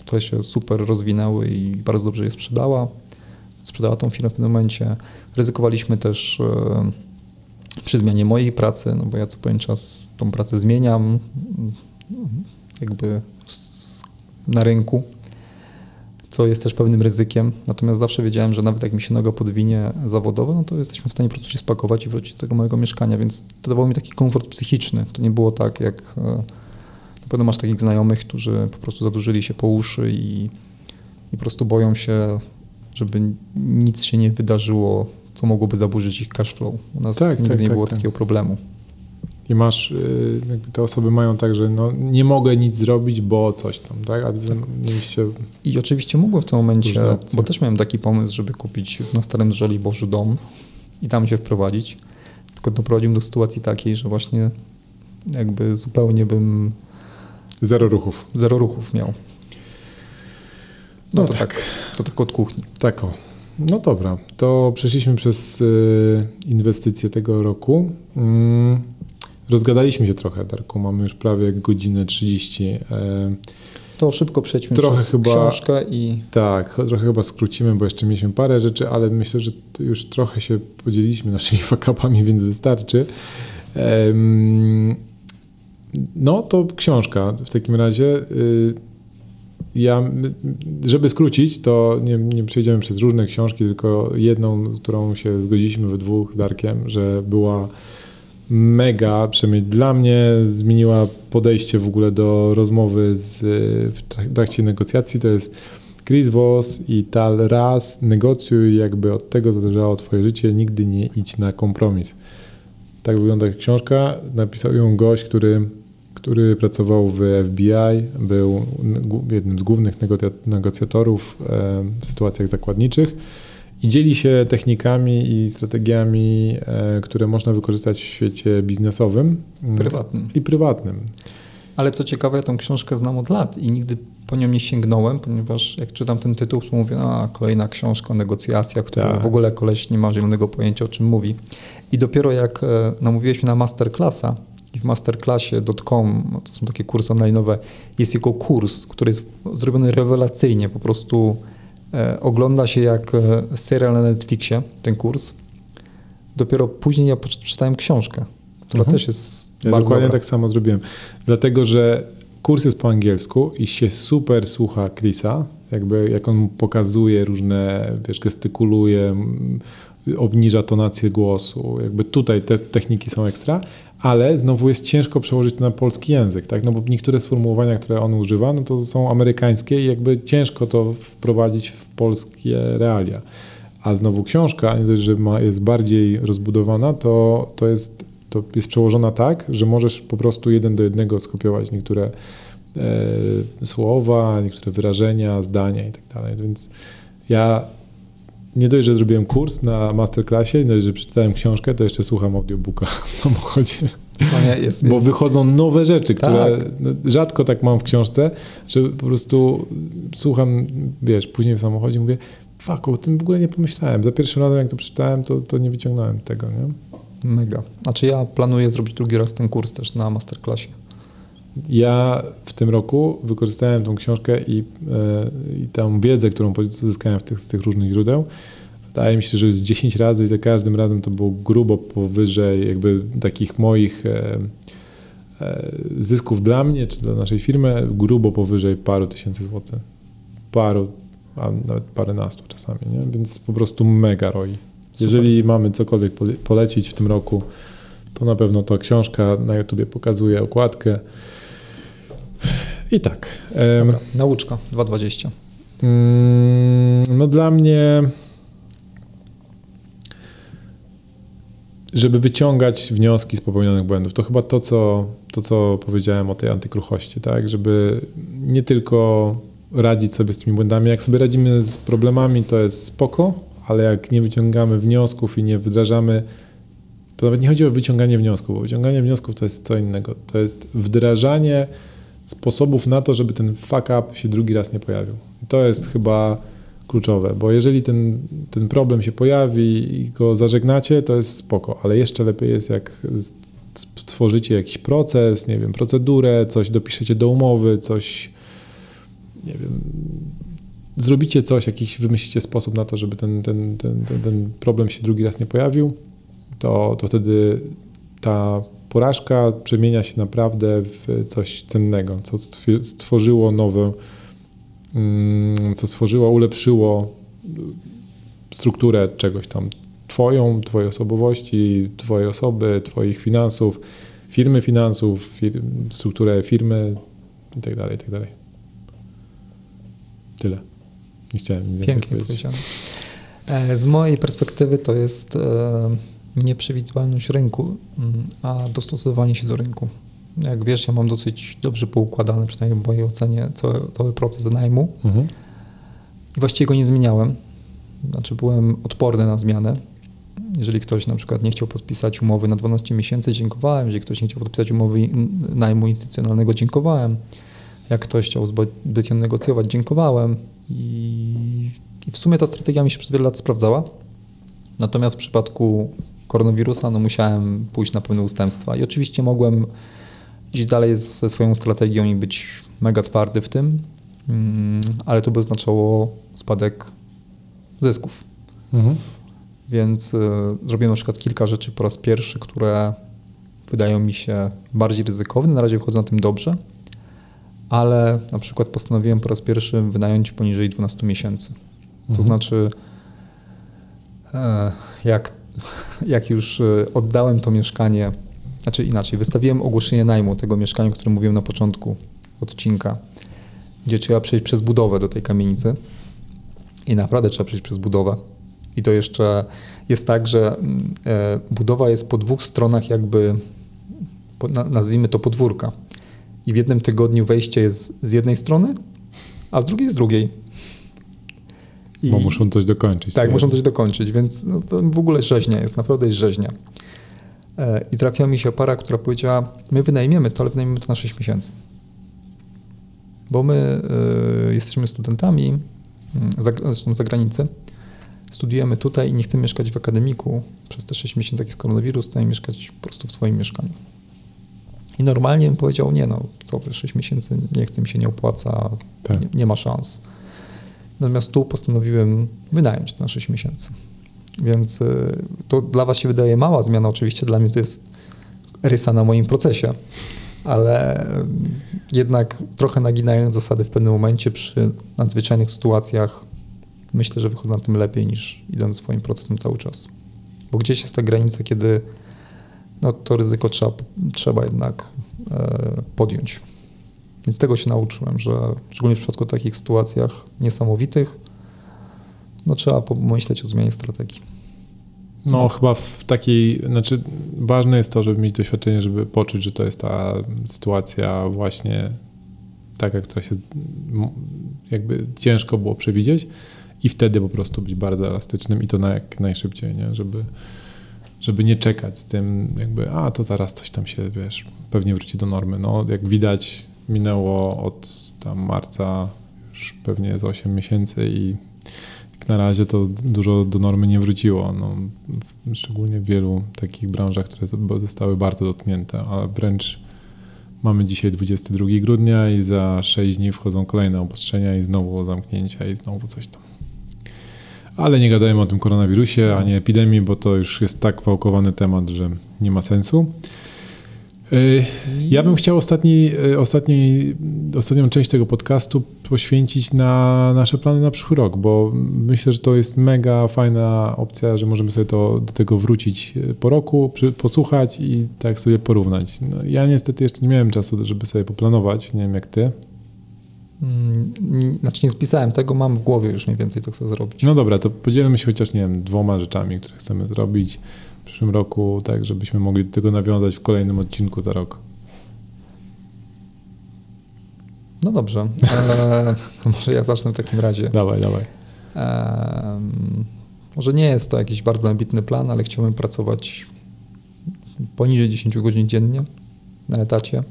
które się super rozwinęły i bardzo dobrze je sprzedała. Sprzedała tą firmę w pewnym momencie. Ryzykowaliśmy też przy zmianie mojej pracy, no bo ja co pewien czas tą pracę zmieniam jakby na rynku, co jest też pewnym ryzykiem. Natomiast zawsze wiedziałem, że nawet jak mi się noga podwinie zawodowo, no to jesteśmy w stanie po prostu się spakować i wrócić do tego mojego mieszkania, więc to dawało mi taki komfort psychiczny. To nie było tak, jak e, na pewno masz takich znajomych, którzy po prostu zadłużyli się po uszy i, i po prostu boją się, żeby nic się nie wydarzyło co mogłoby zaburzyć ich cash flow. U nas tak, nigdy tak, nie tak, było tak. takiego problemu.
I masz, y, jakby te osoby mają tak, że no, nie mogę nic zrobić, bo coś tam, tak? A wy mieliście...
I oczywiście mogłem w tym momencie, bo też miałem taki pomysł, żeby kupić na Starym Żoli Boży dom i tam się wprowadzić. Tylko doprowadził do sytuacji takiej, że właśnie jakby zupełnie bym...
Zero ruchów.
Zero ruchów miał. No, no to tak. tak. To tak od kuchni.
Tak o. No dobra, to przeszliśmy przez y, inwestycje tego roku. Mm, rozgadaliśmy się trochę, Darku. Mamy już prawie godzinę 30. E,
to szybko przejdźmy trochę przez chyba, książkę i...
Tak, trochę chyba skrócimy, bo jeszcze mieliśmy parę rzeczy, ale myślę, że już trochę się podzieliliśmy naszymi (laughs) fakapami, więc wystarczy. No to książka w takim razie. Ja, żeby skrócić, to nie, nie przejdziemy przez różne książki, tylko jedną, którą się zgodziliśmy we dwóch z Darkiem, że była mega, przynajmniej dla mnie, zmieniła podejście w ogóle do rozmowy z, w trakcie negocjacji. To jest Chris Voss i Tal Raz. Negocjuj, jakby od tego zależało Twoje życie, nigdy nie idź na kompromis. Tak wygląda książka. Napisał ją gość, który który pracował w FBI, był jednym z głównych negocjatorów w sytuacjach zakładniczych i dzieli się technikami i strategiami, e, które można wykorzystać w świecie biznesowym
prywatnym.
i prywatnym.
Ale co ciekawe, ja tą książkę znam od lat i nigdy po nią nie sięgnąłem, ponieważ jak czytam ten tytuł, to mówię, a kolejna książka o negocjacjach, która tak. w ogóle koleś nie ma zielonego pojęcia, o czym mówi. I dopiero jak e, namówiłeś mnie na masterclassa, i w masterclassie.com, no to są takie kursy online'owe, jest jego kurs, który jest zrobiony rewelacyjnie, po prostu e, ogląda się jak e, serial na Netflixie, ten kurs. Dopiero później ja przeczytałem książkę, która mhm. też jest
ja
bardzo
Dokładnie
dobra.
tak samo zrobiłem, dlatego że kurs jest po angielsku i się super słucha Chrisa, jakby jak on pokazuje różne, wiesz, gestykuluje, obniża tonację głosu. Jakby tutaj te techniki są ekstra, ale znowu jest ciężko przełożyć na polski język, tak? No bo niektóre sformułowania, które on używa, no to są amerykańskie i jakby ciężko to wprowadzić w polskie realia. A znowu książka, nie dość, że ma, jest bardziej rozbudowana, to, to, jest, to jest przełożona tak, że możesz po prostu jeden do jednego skopiować niektóre e, słowa, niektóre wyrażenia, zdania i tak dalej. Więc ja nie dość, że zrobiłem kurs na masterclassie, nie dość, że przeczytałem książkę, to jeszcze słucham audiobooka w samochodzie. No jest, Bo jest. wychodzą nowe rzeczy, które tak. Rzadko tak mam w książce, że po prostu słucham, wiesz, później w samochodzie mówię, fuck, o tym w ogóle nie pomyślałem. Za pierwszym razem, jak to przeczytałem, to, to nie wyciągnąłem tego, nie?
Mega. Znaczy ja planuję zrobić drugi raz ten kurs też na masterclassie.
Ja w tym roku wykorzystałem tą książkę i, yy, i tą wiedzę, którą uzyskałem w tych, z tych różnych źródeł. Wydaje mi się, że jest 10 razy i za każdym razem to było grubo powyżej jakby takich moich e, e, zysków dla mnie czy dla naszej firmy, grubo powyżej paru tysięcy złotych. Paru, a nawet paręnastu czasami, nie? więc po prostu mega roi. Jeżeli mamy cokolwiek polecić w tym roku, to na pewno to książka na YouTubie pokazuje okładkę. I tak.
Dobra, nauczka 2.20.
Mm, no dla mnie, żeby wyciągać wnioski z popełnionych błędów, to chyba to, co, to, co powiedziałem o tej antykruchości, tak? Żeby nie tylko radzić sobie z tymi błędami. Jak sobie radzimy z problemami, to jest spoko, ale jak nie wyciągamy wniosków i nie wdrażamy, to nawet nie chodzi o wyciąganie wniosków, bo wyciąganie wniosków to jest co innego. To jest wdrażanie sposobów na to, żeby ten fuck up się drugi raz nie pojawił. I to jest chyba kluczowe, bo jeżeli ten, ten problem się pojawi i go zażegnacie, to jest spoko, ale jeszcze lepiej jest, jak stworzycie jakiś proces, nie wiem, procedurę, coś dopiszecie do umowy, coś, nie wiem, zrobicie coś, jakiś wymyślicie sposób na to, żeby ten, ten, ten, ten, ten problem się drugi raz nie pojawił, to, to wtedy ta porażka przemienia się naprawdę w coś cennego, co stworzyło nowe, mm, co stworzyło, ulepszyło strukturę czegoś tam. Twoją, Twojej osobowości, Twojej osoby, Twoich finansów, firmy finansów, fir strukturę firmy itd., tak itd. Tak Tyle. Nie chciałem nic
Pięknie powiedziane. E, z mojej perspektywy to jest e, nieprzewidywalność rynku, mm, a dostosowanie się do rynku. Jak wiesz, ja mam dosyć dobrze poukładany, przynajmniej w mojej ocenie, cały, cały proces najmu mhm. i właściwie go nie zmieniałem. Znaczy byłem odporny na zmianę. Jeżeli ktoś na przykład nie chciał podpisać umowy na 12 miesięcy, dziękowałem. Jeżeli ktoś nie chciał podpisać umowy najmu instytucjonalnego, dziękowałem. Jak ktoś chciał zbyt ją negocjować, dziękowałem. I, I w sumie ta strategia mi się przez wiele lat sprawdzała. Natomiast w przypadku koronawirusa no musiałem pójść na pewne ustępstwa. I oczywiście mogłem iść dalej ze swoją strategią i być mega twardy w tym, mm, ale to by oznaczało spadek zysków. Mhm. Więc y, zrobiłem na przykład kilka rzeczy po raz pierwszy, które wydają mi się bardziej ryzykowne. Na razie wchodzę na tym dobrze, ale na przykład postanowiłem po raz pierwszy wynająć poniżej 12 miesięcy. To mhm. znaczy, e, jak (laughs) jak już e, oddałem to mieszkanie, znaczy inaczej, wystawiłem ogłoszenie najmu tego mieszkania, o którym mówiłem na początku odcinka, gdzie trzeba przejść przez budowę do tej kamienicy. I naprawdę trzeba przejść przez budowę. I to jeszcze jest tak, że mm, e, budowa jest po dwóch stronach jakby, nazwijmy to podwórka. I w jednym tygodniu wejście jest z jednej strony, a z drugiej z drugiej.
I, Bo muszą coś dokończyć.
Tak, muszą coś dokończyć, więc no, to w ogóle rzeźnia jest, naprawdę jest rzeźnia. E, I trafiła mi się para, która powiedziała, my wynajmiemy to, ale wynajmiemy to na 6 miesięcy. Bo my y, jesteśmy studentami, mm, za, zresztą za granicę, studiujemy tutaj i nie chcemy mieszkać w akademiku przez te 6 miesięcy, jak jest koronawirus, chcemy mieszkać po prostu w swoim mieszkaniu. I normalnie bym powiedział, nie no, co 6 miesięcy, nie chcę mi się, nie opłaca, tak. nie, nie ma szans. Natomiast tu postanowiłem wynająć na 6 miesięcy. Więc y, to dla Was się wydaje mała zmiana, oczywiście dla mnie to jest rysa na moim procesie, ale y, jednak trochę naginając zasady w pewnym momencie przy nadzwyczajnych sytuacjach, myślę, że wychodzę na tym lepiej niż idąc swoim procesem cały czas. Bo gdzieś jest ta granica, kiedy no, to ryzyko trzeba, trzeba jednak e, podjąć. Więc tego się nauczyłem, że szczególnie w przypadku takich sytuacjach niesamowitych, no trzeba pomyśleć o zmianie strategii.
No, no, chyba w takiej, znaczy ważne jest to, żeby mieć doświadczenie, żeby poczuć, że to jest ta sytuacja właśnie taka, która się jakby ciężko było przewidzieć i wtedy po prostu być bardzo elastycznym i to na jak najszybciej, nie? Żeby, żeby nie czekać z tym jakby, a to zaraz coś tam się, wiesz, pewnie wróci do normy. No, jak widać, minęło od tam marca już pewnie z 8 miesięcy i jak na razie to dużo do normy nie wróciło. No, szczególnie w wielu takich branżach, które zostały bardzo dotknięte, a wręcz mamy dzisiaj 22 grudnia i za 6 dni wchodzą kolejne obostrzenia i znowu zamknięcia i znowu coś tam. Ale nie gadajmy o tym koronawirusie, ani epidemii, bo to już jest tak wałkowany temat, że nie ma sensu. Y, ja bym chciał ostatni, y, ostatni, ostatnią część tego podcastu poświęcić na nasze plany na przyszły rok, bo myślę, że to jest mega fajna opcja, że możemy sobie to, do tego wrócić y, po roku, posłuchać i tak sobie porównać. No, ja niestety jeszcze nie miałem czasu, żeby sobie poplanować, nie wiem jak ty.
Mm, znaczy nie spisałem tego, mam w głowie już mniej więcej, co chcę zrobić.
No dobra, to podzielmy się chociaż, nie wiem, dwoma rzeczami, które chcemy zrobić przyszłym roku, tak żebyśmy mogli do tego nawiązać w kolejnym odcinku za rok.
No dobrze. E, (laughs) może ja zacznę w takim razie.
Dawaj, dawaj.
Może nie jest to jakiś bardzo ambitny plan, ale chciałbym pracować poniżej 10 godzin dziennie na etacie,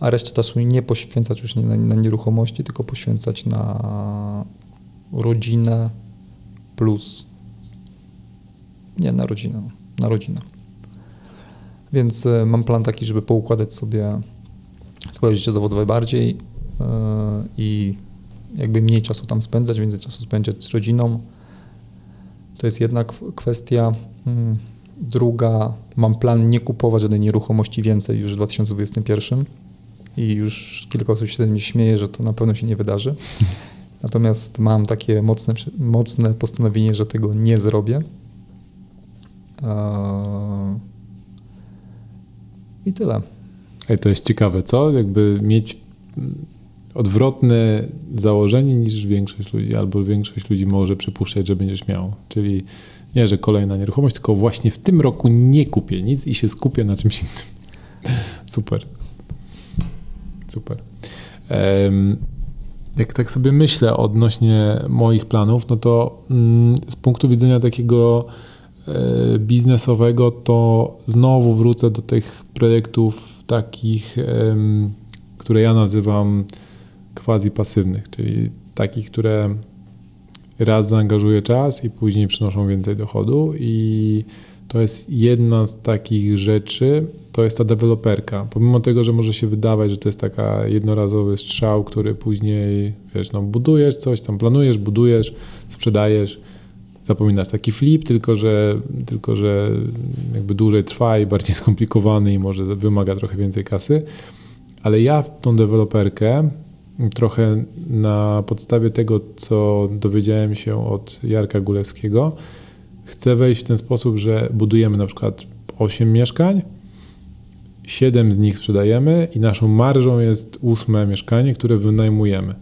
a resztę czasu nie poświęcać już nie na, na nieruchomości, tylko poświęcać na rodzinę plus nie na rodzinę na rodzinę. Więc e, mam plan taki, żeby poukładać sobie swoje życie zawodowe bardziej e, i jakby mniej czasu tam spędzać, więcej czasu spędzać z rodziną. To jest jedna kwestia. Mm, druga, mam plan nie kupować żadnej nieruchomości więcej już w 2021 i już kilka osób się mnie śmieje, że to na pewno się nie wydarzy. (laughs) Natomiast mam takie mocne, mocne postanowienie, że tego nie zrobię. Eee, I tyle.
Ej, to jest ciekawe, co? Jakby mieć odwrotne założenie niż większość ludzi, albo większość ludzi może przypuszczać, że będziesz miał. Czyli nie, że kolejna nieruchomość, tylko właśnie w tym roku nie kupię nic i się skupię na czymś innym. (laughs) Super. Super. Um, jak tak sobie myślę odnośnie moich planów, no to mm, z punktu widzenia takiego biznesowego, to znowu wrócę do tych projektów takich, które ja nazywam quasi pasywnych, czyli takich, które raz zaangażuję czas i później przynoszą więcej dochodu i to jest jedna z takich rzeczy, to jest ta deweloperka. Pomimo tego, że może się wydawać, że to jest taka jednorazowy strzał, który później, wiesz, no budujesz coś, tam planujesz, budujesz, sprzedajesz, zapominasz. Taki flip, tylko że, tylko że jakby dłużej trwa i bardziej (laughs) skomplikowany i może wymaga trochę więcej kasy. Ale ja tą deweloperkę trochę na podstawie tego, co dowiedziałem się od Jarka Gulewskiego, chcę wejść w ten sposób, że budujemy na przykład 8 mieszkań, 7 z nich sprzedajemy i naszą marżą jest ósme mieszkanie, które wynajmujemy.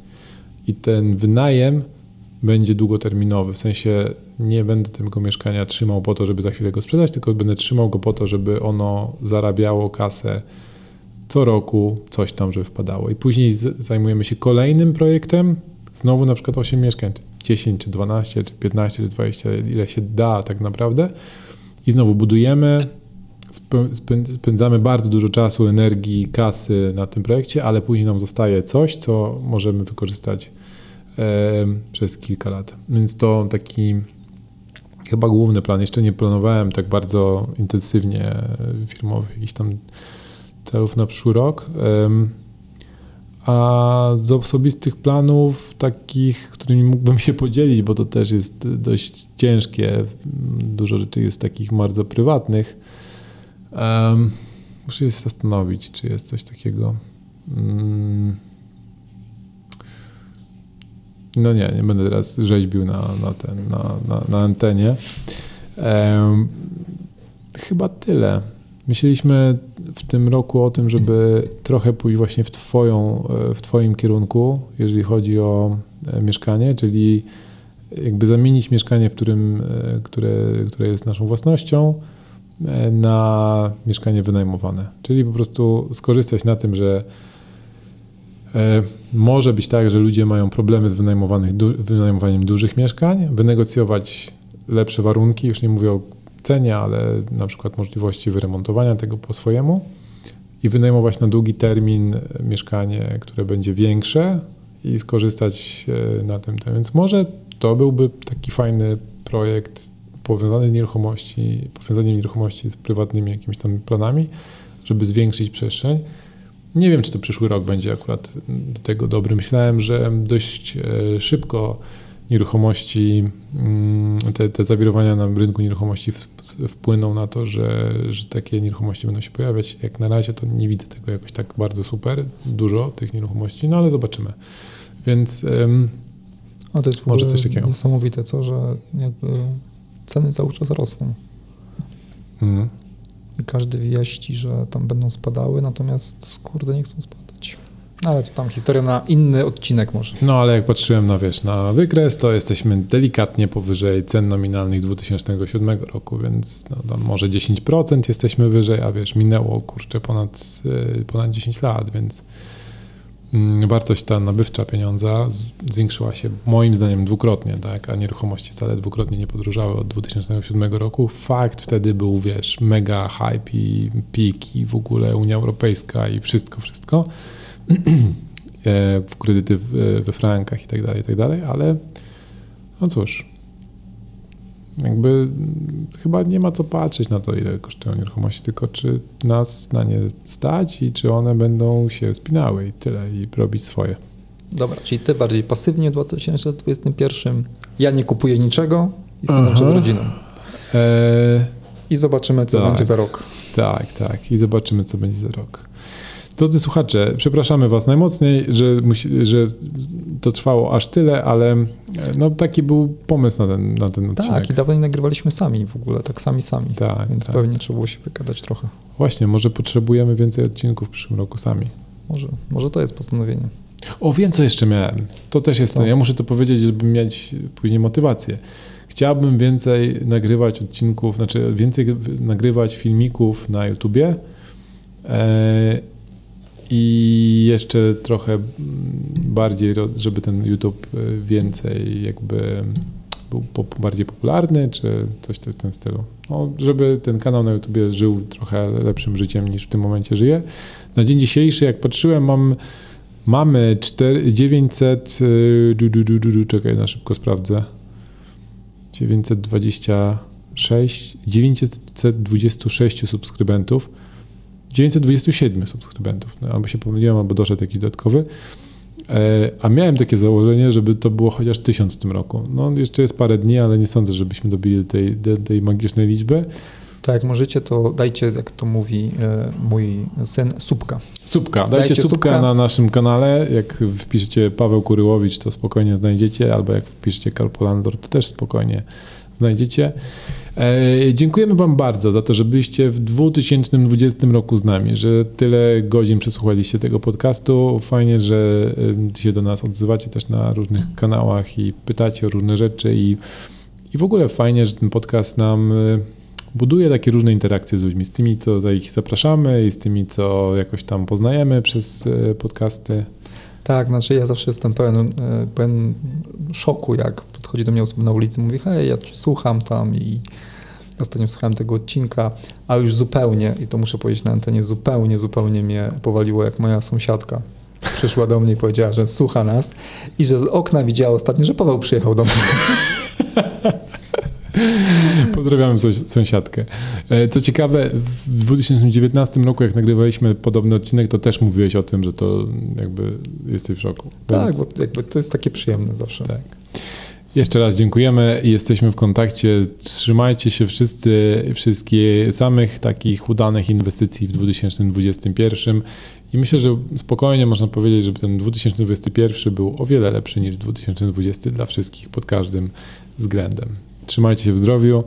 I ten wynajem będzie długoterminowy, w sensie nie będę tego mieszkania trzymał po to, żeby za chwilę go sprzedać, tylko będę trzymał go po to, żeby ono zarabiało kasę co roku, coś tam, żeby wpadało. I później zajmujemy się kolejnym projektem, znowu na przykład 8 mieszkań, 10 czy 12, czy 15 czy 20, ile się da tak naprawdę. I znowu budujemy, spędzamy bardzo dużo czasu, energii, kasy na tym projekcie, ale później nam zostaje coś, co możemy wykorzystać przez kilka lat. Więc to taki chyba główny plan. Jeszcze nie planowałem tak bardzo intensywnie firmowych jakichś tam celów na przyszły rok. A z osobistych planów, takich, którymi mógłbym się podzielić, bo to też jest dość ciężkie, dużo rzeczy jest takich bardzo prywatnych. Muszę się zastanowić, czy jest coś takiego. No nie, nie będę teraz rzeźbił na, na, ten, na, na, na antenie. Chyba tyle. Myśleliśmy w tym roku o tym, żeby trochę pójść właśnie w, twoją, e, w Twoim kierunku, jeżeli chodzi o e, mieszkanie, czyli jakby zamienić mieszkanie, w którym, e, które, które jest naszą własnością, na mieszkanie wynajmowane. Czyli po prostu skorzystać na tym, że może być tak, że ludzie mają problemy z wynajmowaniem dużych mieszkań, wynegocjować lepsze warunki, już nie mówię o cenie, ale na przykład możliwości wyremontowania tego po swojemu i wynajmować na długi termin mieszkanie, które będzie większe i skorzystać e, na tym. Więc może to byłby taki fajny projekt powiązany nieruchomości, powiązaniem nieruchomości z prywatnymi jakimiś tam planami, żeby zwiększyć przestrzeń. Nie wiem, czy to przyszły rok będzie akurat do tego dobry. Myślałem, że dość e, szybko nieruchomości, mm, te, te zawirowania na rynku nieruchomości wpłyną na to, że, że takie nieruchomości będą się pojawiać. Jak na razie to nie widzę tego jakoś tak bardzo super, dużo tych nieruchomości, no ale zobaczymy. Więc
a to jest może coś takiego. Niesamowite, co, że jakby ceny cały czas rosną. Mhm. I każdy wieści, że tam będą spadały, natomiast kurde nie chcą spadać. Ale to tam historia na inny odcinek może.
No ale jak patrzyłem na, wiesz, na wykres, to jesteśmy delikatnie powyżej cen nominalnych 2007 roku, więc no, tam może 10% jesteśmy wyżej, a wiesz, minęło kurczę ponad, e, ponad 10 lat, więc wartość ta nabywcza pieniądza zwiększyła się moim zdaniem dwukrotnie, tak, a nieruchomości wcale dwukrotnie nie podróżały od 2007 roku. Fakt wtedy był, wiesz, mega hype i pik i w ogóle Unia Europejska i wszystko, wszystko. (clears throat) E, w kredyty we frankach i tak dalej, i tak dalej, ale no cóż, jakby mm, chyba nie ma co patrzeć na to, ile kosztują nieruchomości, tylko czy nas na nie stać i czy one będą się spinały i tyle, i robić swoje.
Dobra, czyli ty bardziej pasywnie w 2021. Ja nie kupuję niczego i spędzam czas z rodziną. E... I zobaczymy, co tak, będzie za rok.
Tak, tak. I zobaczymy, co będzie za rok. Drodzy słuchacze, przepraszamy Was najmocniej, że, że to trwało aż tyle, ale no, taki był pomysł na ten, na ten odcinek.
Tak, i dawno nie nagrywaliśmy sami w ogóle, tak sami sami. Tak, więc tak. pewnie trzeba było się wygadać trochę.
Właśnie, może potrzebujemy więcej odcinków w przyszłym roku sami.
Może, może to jest postanowienie.
O, wiem, co jeszcze miałem. To też jest, no, ja muszę to powiedzieć, żeby mieć później motywację. Chciałbym więcej nagrywać odcinków, znaczy więcej nagrywać filmików na YouTubie. E, i jeszcze trochę bardziej, żeby ten YouTube e, więcej jakby był bardziej popularny, czy coś w tym stylu. No, żeby ten kanał na YouTube żył trochę lepszym życiem niż w tym momencie żyje. Na dzień dzisiejszy, jak patrzyłem, mam, mamy 4, 900, du, du, du, du, czekaj, na szybko sprawdzę, 926, 926 subskrybentów. 927 subskrybentów, no, albo się pomyliłem, albo doszedł jakiś dodatkowy. E, a miałem takie założenie, żeby to było chociaż tysiąc w tym roku. No jeszcze jest parę dni, ale nie sądzę, żebyśmy dobili tej, tej magicznej liczby.
Tak, jak możecie, to dajcie, jak to mówi e, mój syn, słupka.
Słupka. Dajcie, dajcie słupka, na naszym kanale. Jak wpiszecie Paweł Kuryłowicz, to spokojnie znajdziecie, albo jak wpiszecie Karpolandor, to też spokojnie znajdziecie. E, dziękujemy Wam bardzo za to, że byliście w 2020 roku z nami, że tyle godzin przesłuchaliście tego podcastu. Fajnie, że się do nas odzywacie też na różnych kanałach i pytacie o różne rzeczy i, i w ogóle fajnie, że ten podcast nam e, buduje takie różne interakcje z ludźmi, z tymi, co za ich zapraszamy i z tymi, co jakoś tam poznajemy przez e, podcasty.
Tak, znaczy ja zawsze jestem pełen, pełen szoku, jak podchodzi do mnie osoba na ulicy, mówi, hej, ja słucham tam i ostatnio słuchałem tego odcinka, a już zupełnie, i to muszę powiedzieć na antenie, zupełnie, zupełnie mnie powaliło, jak moja sąsiadka przyszła do mnie i powiedziała, że słucha nas i że z okna widziała ostatnio, że Paweł przyjechał do mnie. (laughs) (laughs)
Pozdrawiam sąsiadkę. E, co ciekawe, w 2019 roku, jak nagrywaliśmy podobny odcinek, to też mówiłeś o tym, że to jakby jesteś w szoku.
Tak, Więc... bo jakby to jest takie przyjemne zawsze. Tak.
Jeszcze raz dziękujemy i jesteśmy w kontakcie. Trzymajcie się wszyscy, wszystkie samych takich udanych inwestycji w 2021 i myślę, że spokojnie można powiedzieć, że ten 2021 był o wiele lepszy niż 2020 dla wszystkich pod każdym względem. Trzymajcie się w zdrowiu.